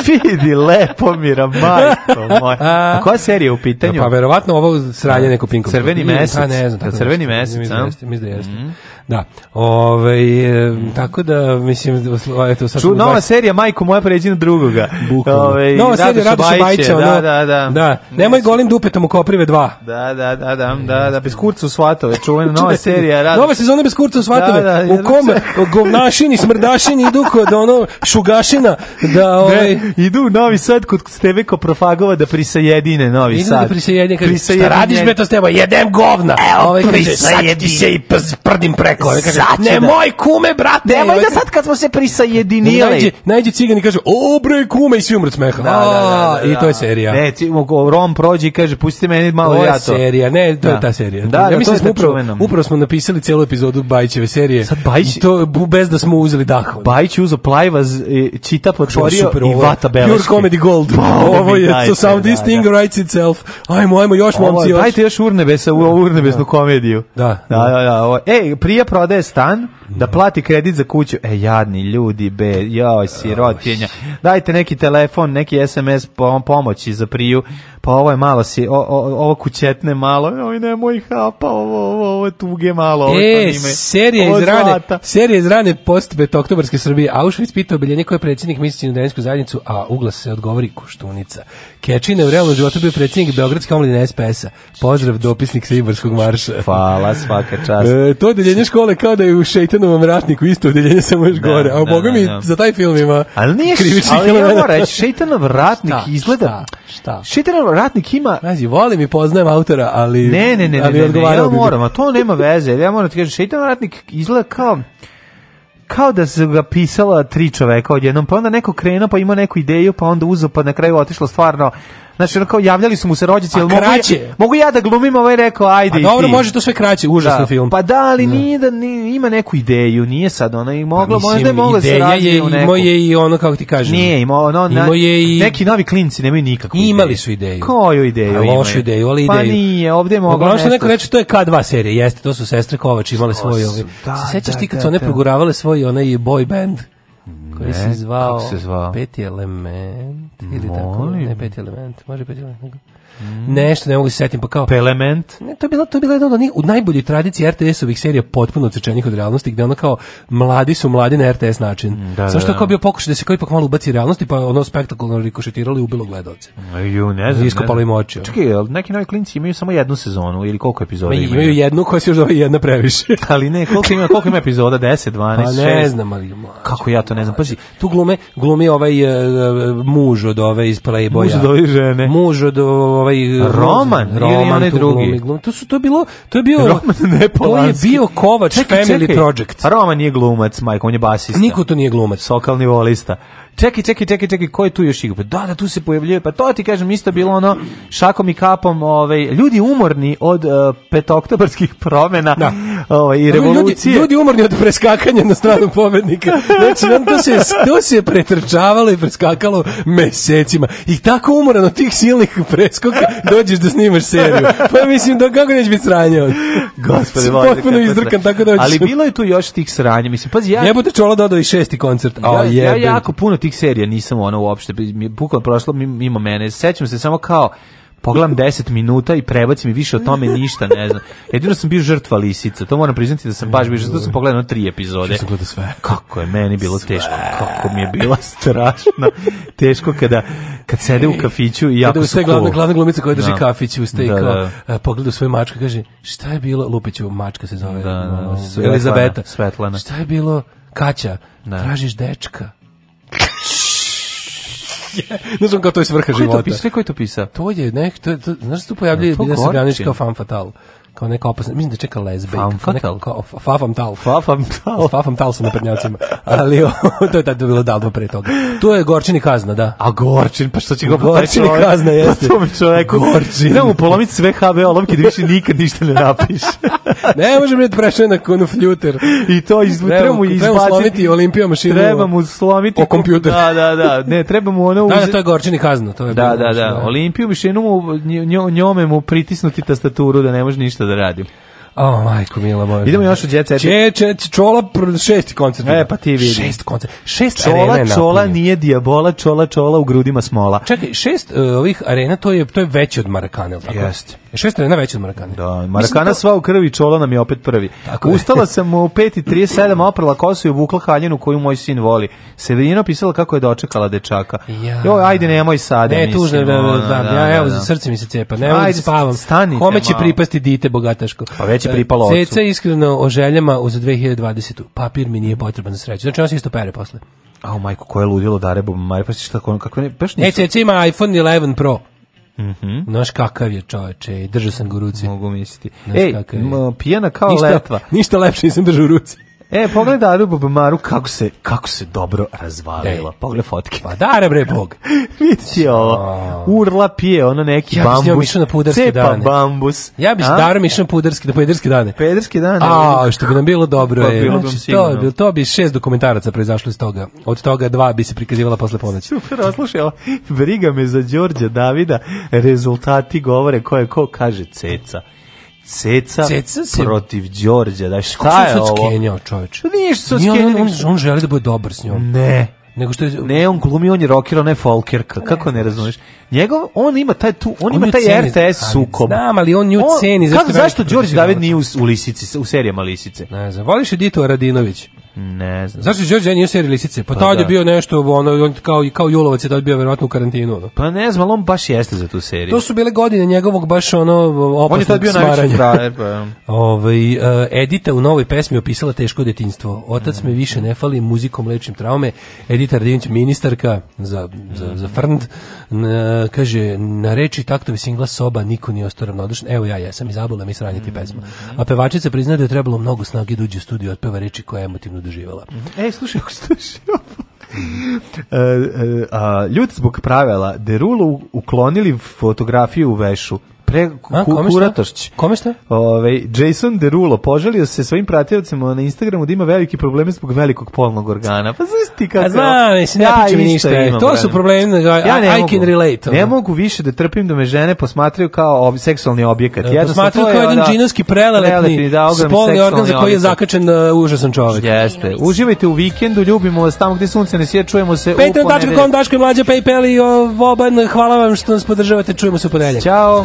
vidi Lepomira, majko moja. A koja serija u pitanju? Pa verovatno ovo sranje neko pinko. Crveni pa mesec. Pa ne znam. Da, tako crveni mesec, Mislim da jeste. Da. Mhm. da. Ove, ovaj, tako da, mislim, eto, sad... Ču, nova serija, majko moja, pređi na drugoga. (laughs) bukvalno. Ove, no, sad je Radoš Bajića, da, da, da. da. Nemoj golim dupetom u Koprive 2. Da, da, da, da, da, da, bez kurca u svatove, čuvena (laughs) nova serija. Radoš. Nova sezona bez kurca u da, svatove, da, da, u kom govnašini, smrdašini idu kod ono šugašina, da, ovaj... idu u Novi Sad kod Steveko Profagova da prisajedine Novi Sad. Idu da prisajedine, kaže, prisajedine. šta radiš me to s teba, jedem govna. E, ovaj, kaže, sad se i prdim preko. Kaže, nemoj da- kume, brate. Nemoj ovaj da sad kad smo se prisajedinili. Najđe, najde cigani kaže, o bre kume, svi umret smeha. Da, da, da, da I da. to je serija. Recimo, Rom prođe i kaže, pustite meni malo ja to. To je serija, ne, to je da. ta serija. Da, ja mislim da smo upravo, upravo smo napisali celu epizodu Bajićeve serije. Sad Bajić... To, bez da smo uzeli dah. Bajić uzo Plajvaz, e, čita potvorio i vata beleške. Pure comedy gold. (laughs) Ovo je, so sound this thing writes itself. Ajmo, ajmo, još momci, još. Dajte još urnebesa, urnebesnu komediju. Da. Da, da, da. E, prija prodaje stan, da plati kredit za kuću. E, jadni ljudi, be, joj, sirotinja. Dajte neki telefon telefon, neki SMS pomoći za priju pa ovo je malo si, o, o, ovo kućetne malo, e, oj nemoj hapa, ovo, ovo, ovo tuge malo, ovo e, to serija iz rane, serija iz rane postbet oktobarske Srbije, Auschwitz pitao biljenje ko je predsjednik misli na Densku zajednicu, a uglas se odgovori Koštunica. Kečina u realnom životu bio predsjednik Beogradske omladine SPS-a. Pozdrav, dopisnik sa Ibarskog marša. Hvala, svaka čast. E, to deljenje škole kao da je u Šeitanovom ratniku isto deljenje, samo još da, gore. A da, boga da, mi, za taj film ima ali nije, krivičnih ali ja moram reći, Šeitanov ratnik šta, izgleda, šta? Šta? Šiteran ratnik ima... Znači, volim i poznajem autora, ali... Ne, ne, ne, ali ne, ne, ne, ne, ja moram, a to nema veze. Ja moram da ti kažem, šiteran ratnik izgleda kao kao da su ga pisala tri čoveka odjednom, pa onda neko krenuo, pa imao neku ideju, pa onda uzeo, pa na kraju otišlo stvarno Znači, ono kao, javljali su mu se rođaci, jel mogu, ja, mogu ja da glumim, ovaj rekao, ajde i ti. dobro, može to sve kraće, užasno da. film. Pa da, ali da. nije da, ni, ima neku ideju, nije sad, ona i mogla, pa, možda je mogla da se razvije u neku. Imao je i ono, kako ti kažem. Nije, imao, ono, na, imao je i... neki novi klinci nemaju nikakvu ideju. Imali su ideju. Koju ideju? A, lošu ideju, ali pa ideju. Pa nije, ovdje je mogla nešto. neko reče, to je K2 serija, jeste, to su sestre Kovač imale svoje, ovaj. Se sećaš ti kad su one proguravale svoj onaj boy band? Koji se zvao? Kako se zvao? Peti element. Ili tako, ne peti element, može peti element mm. nešto, ne mogu da se setim, pa kao... Pelement? to je bilo to je bila jedna od onih, u najboljoj tradiciji RTS-ovih serija potpuno odsečenih od realnosti, gde ono kao, mladi su mladi na RTS način. Mm, da, Samo što da, je kao da. bio pokušaj da se kao ipak malo ubaci realnosti, pa ono spektakularno rikošetirali i ubilo gledaoce Ju, ne znam. Iskopalo im oči. Čekaj, neki novi klinci imaju samo jednu sezonu ili koliko epizoda imaju? Imaju jednu koja se još zove jedna previše. (laughs) ali ne, koliko ima, koliko ima epizoda? 10, 12, pa ne znam, ali mlađe, Kako ja to ne znam? Pazi, tu glume, glumi ovaj uh, muž od ove iz Playboya. Muž od ove žene. Muž od ove ovaj eh, Roman, Roman, ili onaj drugi. Glumi, to su to bilo, to je bio Roman ne Polanski. (laughs) To je bio Kovač čekaj, Family čekaj. Project. Roman je glumac, Majko, on je basista. Niko to nije glumac, sokalni volista čekaj, čekaj, čekaj, čekaj, ko je tu još igra? Pa da, da, tu se pojavljuje, pa to ti kažem, isto bilo ono šakom i kapom, ovaj, ljudi umorni od uh, petoktobarskih promena da. ovaj, i revolucije. Ljudi, ljudi, umorni od preskakanja na stranu pobednika. Znači, to se, to se pretrčavalo i preskakalo mesecima. I tako umoran od tih silnih preskoka dođeš da snimaš seriju. Pa mislim, da kako neće biti sranje? Gospode, Potpuno izdrkan, tako da hoćeš. Ali bilo je tu još tih sranja, mislim, pazi, ja... Jebote čola dodao i šesti koncert. Ja, ja jako puno tih serija nisam ono uopšte, bukvalno prošlo mimo mene. Sećam se samo kao, pogledam 10 minuta i prebacim i više o tome ništa, ne znam. Jedino sam bio žrtva lisica, to moram priznati da sam baš bio žrtva, sam pogledao tri epizode. sve. Kako je meni bilo sve. teško, kako mi je bilo strašno teško kada kad sede u kafiću i jako su cool. Glavna, glavna glumica koja drži no. Da. kafić u steju, da, da. E, pogleda svoju mačku kaže, šta je bilo, Lupiću, mačka se zove, da, da, da, Elizabeta. Svetlana. Šta je bilo, Kaća, da. tražiš dečka. (laughs) Ne znam kao to je svrha života. Ko je to pisao? ko to pisao? To je nek, to, to, znaš da se tu pojavljaju Biljana Srbljanić kao fan fatal kao neka opasna, mislim da čeka lesbejka. Fam fatal. Kao, fafam tal. Fafam tal. (laughs) Fafam tal sa naprednjacima. Ali o, (laughs) to je tada bilo davno pre toga. Tu je Gorčini kazna, da. A Gorčin, pa što će ga Gorčini čovjek, kazna jeste. Pa to mi čovjek Gorčin. Da polomiti sve HB olovke da više nikad ništa ne napiše. (laughs) ne može mi prešao na konfljuter. I to iz, treba, treba mu izbaciti. Treba slomiti olimpijom mašinu. Treba mu slomiti. O kompjuter. Da, da, da. Ne, treba mu ono... Da, da, to je Gorčini kazna. To je da, da, da, da. Olimpiju mašinu mu, njome mu pritisnuti tastaturu da ne može ništa da Eldorado. O, oh, majko, mila moja. Idemo još u Jet Če, če, čola, šesti koncert. E, pa ti vidi. Šest koncert. Šest čola, arena Čola nije diabola, čola, čola u grudima smola. Čekaj, šest uh, ovih arena, to je, to je veće od Marakane, tako? Jeste. Šest arena veće od Marakane. Da, Marakana to... sva u krvi, čola nam je opet prvi. Tako Ustala (laughs) sam u 5.37, oprala kosu i uvukla haljenu koju moj sin voli. Severina pisala kako je dočekala dečaka. Ja. Jo, ajde, nemoj sada, ne, mislim. Tužno, da, da, da, ja, evo, za da, da. srce mi se cepa. Ne, ajde, spavam. Stani. Kome će pripasti dite bogataško? Pa već već je pripalo ocu. Ceca iskreno o željama uz 2020. Papir mi nije potreban za sreću. Znači on se isto pere posle. A o majko, koje ludilo dare Bob Marley, pa šta kako ne, baš e, nisu. E, Ceca ima iPhone 11 Pro. Mhm. Mm Znaš kakav je čoveče, držao sam ga u ruci. Mogu misliti. Naš Ej, pijana kao ništa, letva. Ništa lepše nisam držao u ruci. E, pogledaj Aru Babamaru kako se, kako se dobro razvalila. E. Pogledaj fotke. Pa dare bre bog. (laughs) Vidite ovo. Urla pije, ono neki ja bambus. Ja bih na pudarski Cepa dane. bambus. Ja bih darom išao na pudarski, na pederski dane. Pederski dane. A, što bi nam bilo dobro. Pa, je. Bilo znači, to, bi, to bi šest dokumentaraca proizašlo iz toga. Od toga dva bi se prikazivala posle ponoći. Super, oslušaj, briga me za Đorđa Davida. Rezultati govore ko je ko kaže ceca. Ceca, Ceca se... protiv Đorđa. Da, šta je ovo? Kako se čoveč? Pa nije što se on, on, on želi da bude dobar s njom. Ne. Nego što je... Ne, on glumi, on je rocker, on je folkerka. Kako ne razumeš? Njegov, on ima taj tu, on, on ima taj ceni, RTS sukob. Znam, ali on nju ceni. Zašto, kako, zašto Đorđe David nije u, u, Lisici, u serijama Lisice? Ne znam, voliš Editu Radinović? Ne znam. Zašto Đorđe nije serije lisice? Pa, pa tad da. je bio nešto, ono, on kao, kao Julovac je tad bio verovatno u karantinu. Ono. Pa ne znam, ali on baš jeste za tu seriju. To su bile godine njegovog baš ono opasnog On je tad bio najveći frajer. E, (laughs) pa. Ove, ovaj, uh, Edita u novoj pesmi opisala teško detinjstvo. Otac mm. me više ne fali, muzikom lečim traume. Edita Radinić, ministarka za, za, mm. za frnd, na, kaže, na reči taktovi singla soba niko nije ostao ravnodušan. Evo ja, jesam ja i zabula mi sranjiti mm. pesma. A pevačica prizna da je trebalo mnogo snage da uđe u studiju, peva reči koja je emotivno doživala. Mhm. Ej, slušaj, slušaj. a, a, a, ljudi zbog pravila Derulu uklonili fotografiju u vešu pre kuratošć. Kome šta? Ove, Jason Derulo poželio se svojim pratiocima na Instagramu da ima veliki problemi zbog velikog polnog organa. Pa zisti ti kako... A znam, mislim, ja, ja ništa. to su problemi, znači, ja ne I mogu, can relate. Ne mogu više da trpim da me žene posmatraju kao ob, seksualni objekat. Ja, da, posmatraju kao jedan džinovski prelelepni, da, spolni organ za koji je zakačen uh, užasan čovjek. Jeste. Uživajte u vikendu, ljubimo vas tamo gdje sunce ne sije, čujemo se Petran, u ponedeljak. Patreon.com, Daško i Mlađa, Paypal i Voban, hvala vam što nas podržavate, čujemo se u ponedeljak. Ćao